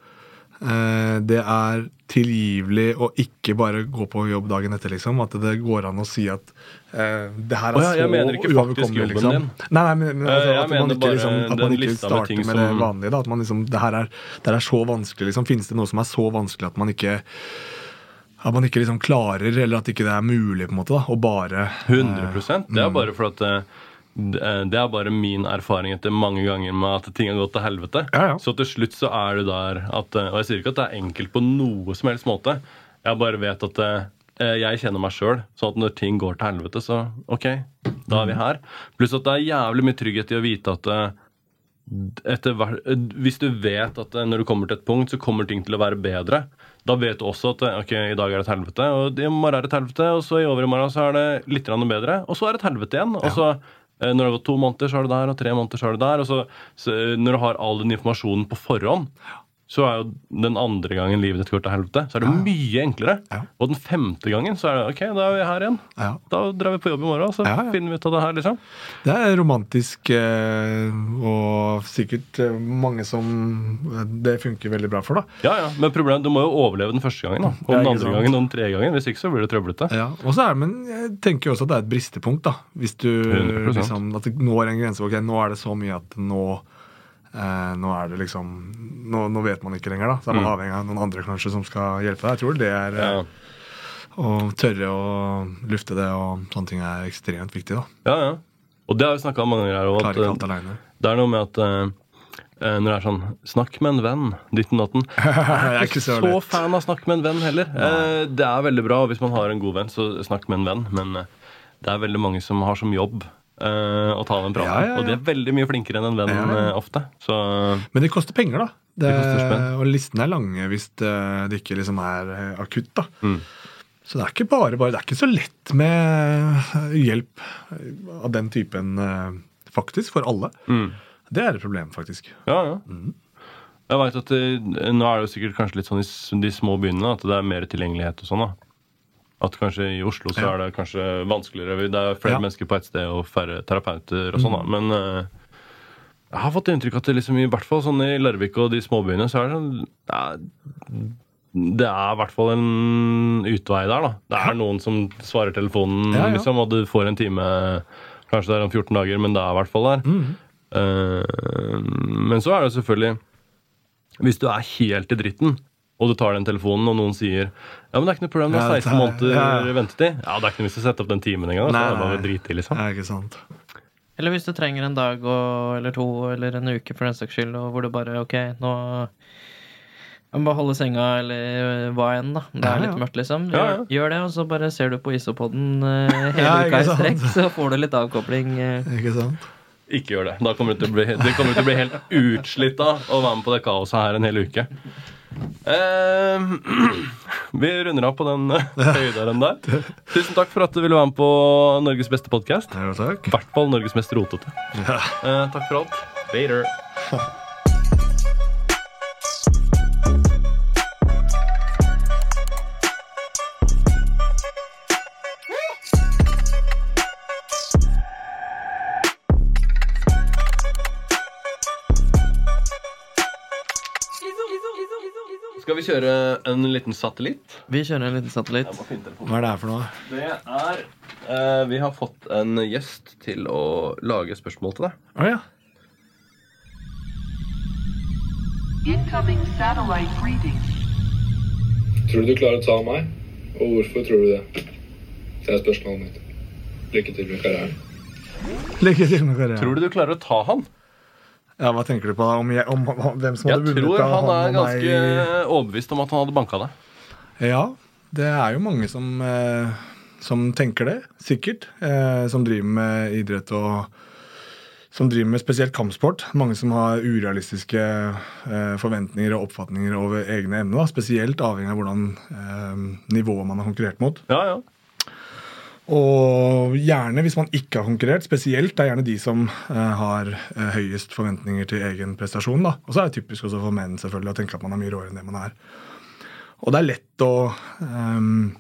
S2: eh, det er tilgivelig å ikke bare gå på jobb dagen etter, liksom? At det går an å si at eh, det her er
S1: oh, ja, jeg
S2: så
S1: mener ikke faktisk
S2: uoverkommelig,
S1: jobben
S2: liksom.
S1: din.
S2: Nei, nei, men, men
S1: Eh,
S2: altså,
S1: jeg
S2: at man ikke, liksom, at man ikke starter
S1: med
S2: med det vanlige. Da, at man liksom, det her er, det her er så vanskelig, liksom. Finnes det noe som er så vanskelig at man ikke at man ikke liksom klarer, eller at ikke det er mulig på en måte da, å bare
S1: 100% Det er bare for at eh, det det er bare min erfaring etter mange ganger med at ting har gått til helvete.
S2: Ja, ja.
S1: Så til slutt så er du der at eh, Og jeg sier ikke at det er enkelt på noe som helst måte. Jeg bare vet at eh, jeg kjenner meg sjøl. Sånn at når ting går til helvete, så OK, da er vi her. Pluss at det er jævlig mye trygghet i å vite at eh, etter eh, Hvis du vet at eh, når du kommer til et punkt, så kommer ting til å være bedre. Da vet du også at eh, ok, i dag er det et helvete, og i morgen er det et helvete, og så i overmorgen så er det litt bedre, og så er det et helvete igjen. Og så eh, når det har gått to måneder, så er det der, og tre måneder, så er det der. Og så, så eh, når du har all den informasjonen på forhånd, så er jo den andre gangen livet ditt går til helvete, så er det mye enklere.
S2: Ja.
S1: Og den femte gangen så er det ok, da er vi her igjen.
S2: Ja.
S1: Da drar vi på jobb i morgen, og så
S2: Ja, ja.
S1: finner vi ut av det her, liksom.
S2: Det er romantisk, eh, og sikkert eh, mange som eh, det funker veldig bra for, da.
S1: Ja, ja, Men problemet, du må jo overleve den første gangen. da Og den andre gangen og den tredje gangen. Hvis ikke så blir det trøblete.
S2: Ja, og så er det, Men jeg tenker jo også at det er et bristepunkt. da Hvis du
S1: 100%.
S2: liksom, At det når en grense. Ok, nå er det så mye at nå eh, Nå er det liksom nå, nå vet man ikke lenger, da. Så er man avhengig av noen andre kanskje som skal hjelpe deg. Jeg tror det er
S1: Ja.
S2: eh, Å tørre å lufte det og sånne ting er ekstremt viktig. da
S1: ja, ja. Og det har vi snakka om mange ganger her.
S2: òg.
S1: Eh, det er noe med at eh, eh, når det er sånn Snakk med en venn. Ditten datten.
S2: Jeg er ikke så
S1: Så fan av snakk med en venn heller. Eh, det er veldig bra hvis man har en god venn, så snakk med en venn. Men det er veldig mange som har som jobb eh, å ta den praten.
S2: Ja, ja, ja.
S1: Og de er veldig mye flinkere enn en venn eh, ofte. Så
S2: Men det koster penger, da. Det,
S1: Det
S2: og listene er lange hvis det, ikke liksom er eh, akutt. da
S1: Mm.
S2: Så det er ikke bare bare, det er ikke så lett med hjelp av den typen, faktisk, for alle.
S1: mm.
S2: Det er et problem, faktisk.
S1: Ja, ja. Jeg vet at det, Nå er det jo sikkert kanskje litt sånn i de små byene at det er mer tilgjengelighet og sånn. da At kanskje i Oslo så er det kanskje vanskeligere. Det er flere
S2: Ja.
S1: mennesker på ett sted og færre terapeuter og sånn. da Men uh, jeg har fått inntrykk av at det liksom i hvert fall sånn i Larvik og de småbyene så er det sånn ja, Det er i hvert fall en utvei der, da. Det er noen som svarer telefonen,
S2: Ja, ja.
S1: liksom, og du får en time Kanskje det er om 14 dager, men det er i hvert fall der.
S2: Mm.
S1: Uh, men så er det selvfølgelig Hvis du er helt i dritten, og du tar den telefonen, og noen sier Ja, men det er ikke noe problem, det er 16
S2: er-
S1: måneder
S2: ja, ja.
S1: ventetid. Ja, det er ikke noe vits i å sette opp den timen engang. så
S2: Nei,
S1: det er bare
S2: nei.
S1: å drite i, liksom.
S2: Ikke sant.
S3: Eller hvis du trenger en dag og, eller to eller en uke for den saks skyld, og hvor du bare OK, nå jeg må bare holde senga, eller hva enn, da. Det er
S2: ja.
S3: litt mørkt, liksom. Gjør,
S1: ja.
S3: gjør det, og så bare ser du på isopoden uh, hele
S2: Ja,
S3: uka i strekk, så får du litt avkopling. eh.
S2: Ikke sant?
S1: Ikke gjør det. Da kommer du til å bli, du til å bli helt utslitt av å være med på det kaoset her en hel uke. Eh, vi runder av på den høyderen der. Tusen takk for at du ville være med på Norges beste podkast. I hvert fall Norges mest rotete. Eh, takk for alt. Later. vi kjøre en liten satellitt?
S3: Vi kjører en liten satellitt.
S2: Hva er det her for noe?
S1: Det er eh, Vi har fått en gjest til å lage spørsmål til deg.
S2: Oh, ja.
S6: Incoming satellite greeting.
S7: Tror du du klarer å ta meg? Og hvorfor tror du det? Det er spørsmålet mitt. Lykke til med karrieren.
S2: Lykke til med karrieren.
S1: Tror du du klarer å ta han?
S2: Ja, Hva tenker du på? da? Om, jeg, om, om hvem som
S1: Jeg
S2: hadde vunnet?
S1: tror
S2: av
S1: han er ganske
S2: meg?
S1: overbevist om at han hadde banka deg.
S2: Ja, det er jo mange som, eh, som tenker det, sikkert. Eh, som driver med idrett og som driver med spesielt kampsport. Mange som har urealistiske eh, forventninger og oppfatninger over egne evner. Spesielt avhengig av hvordan eh, nivået man har konkurrert mot.
S1: Ja, ja.
S2: Og gjerne hvis man ikke har konkurrert, spesielt det er gjerne de som eh, har eh, høyest forventninger til egen prestasjon. da. Og så er det typisk også for menn selvfølgelig å tenke at man er mye råere enn det man er. Og det er lett å um,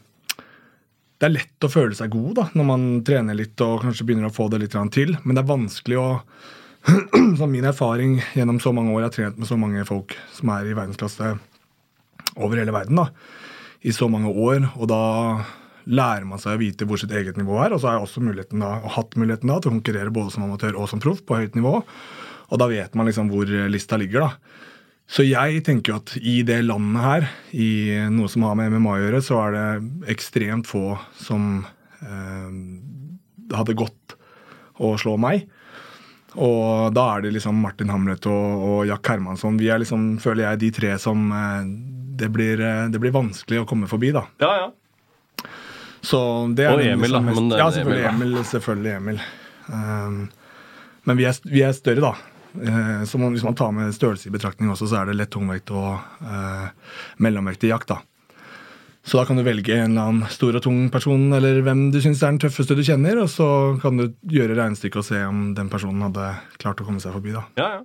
S2: Det er lett å føle seg god da, når man trener litt og kanskje begynner å få det litt til, men det er vanskelig å Som min erfaring gjennom så mange år, jeg har trent med så mange folk som er i verdensklasse over hele verden, da, i så mange år, og da lærer man seg å vite hvor sitt eget nivå er. Og så har jeg også muligheten da, og hatt muligheten da, til å konkurrere både som amatør og som proff på høyt nivå. Og da vet man liksom hvor lista ligger, da. Så jeg tenker jo at i det landet her, i noe som har med MMA å gjøre, så er det ekstremt få som eh, hadde gått å slå meg. Og da er det liksom Martin Hamlet og, og Jack Hermansson. Vi er liksom, føler jeg, de tre som eh, det, blir, eh, det blir vanskelig å komme forbi, da.
S1: ja, ja.
S2: Så det er
S1: Og Emil, da, men
S2: ja, selvfølgelig
S1: Emil.
S2: Emil. Selvfølgelig Emil. Um, men vi er, vi er større, da. Eh, så man, hvis man tar med størrelse i betraktning også, så er det lett tungvekt og uh, mellomvekt i jakt. da. Så da kan du velge en eller annen stor og tung person, eller hvem du syns er den tøffeste du kjenner, og så kan du gjøre regnestykket og se om den personen hadde klart å komme seg forbi. da.
S1: ja, ja.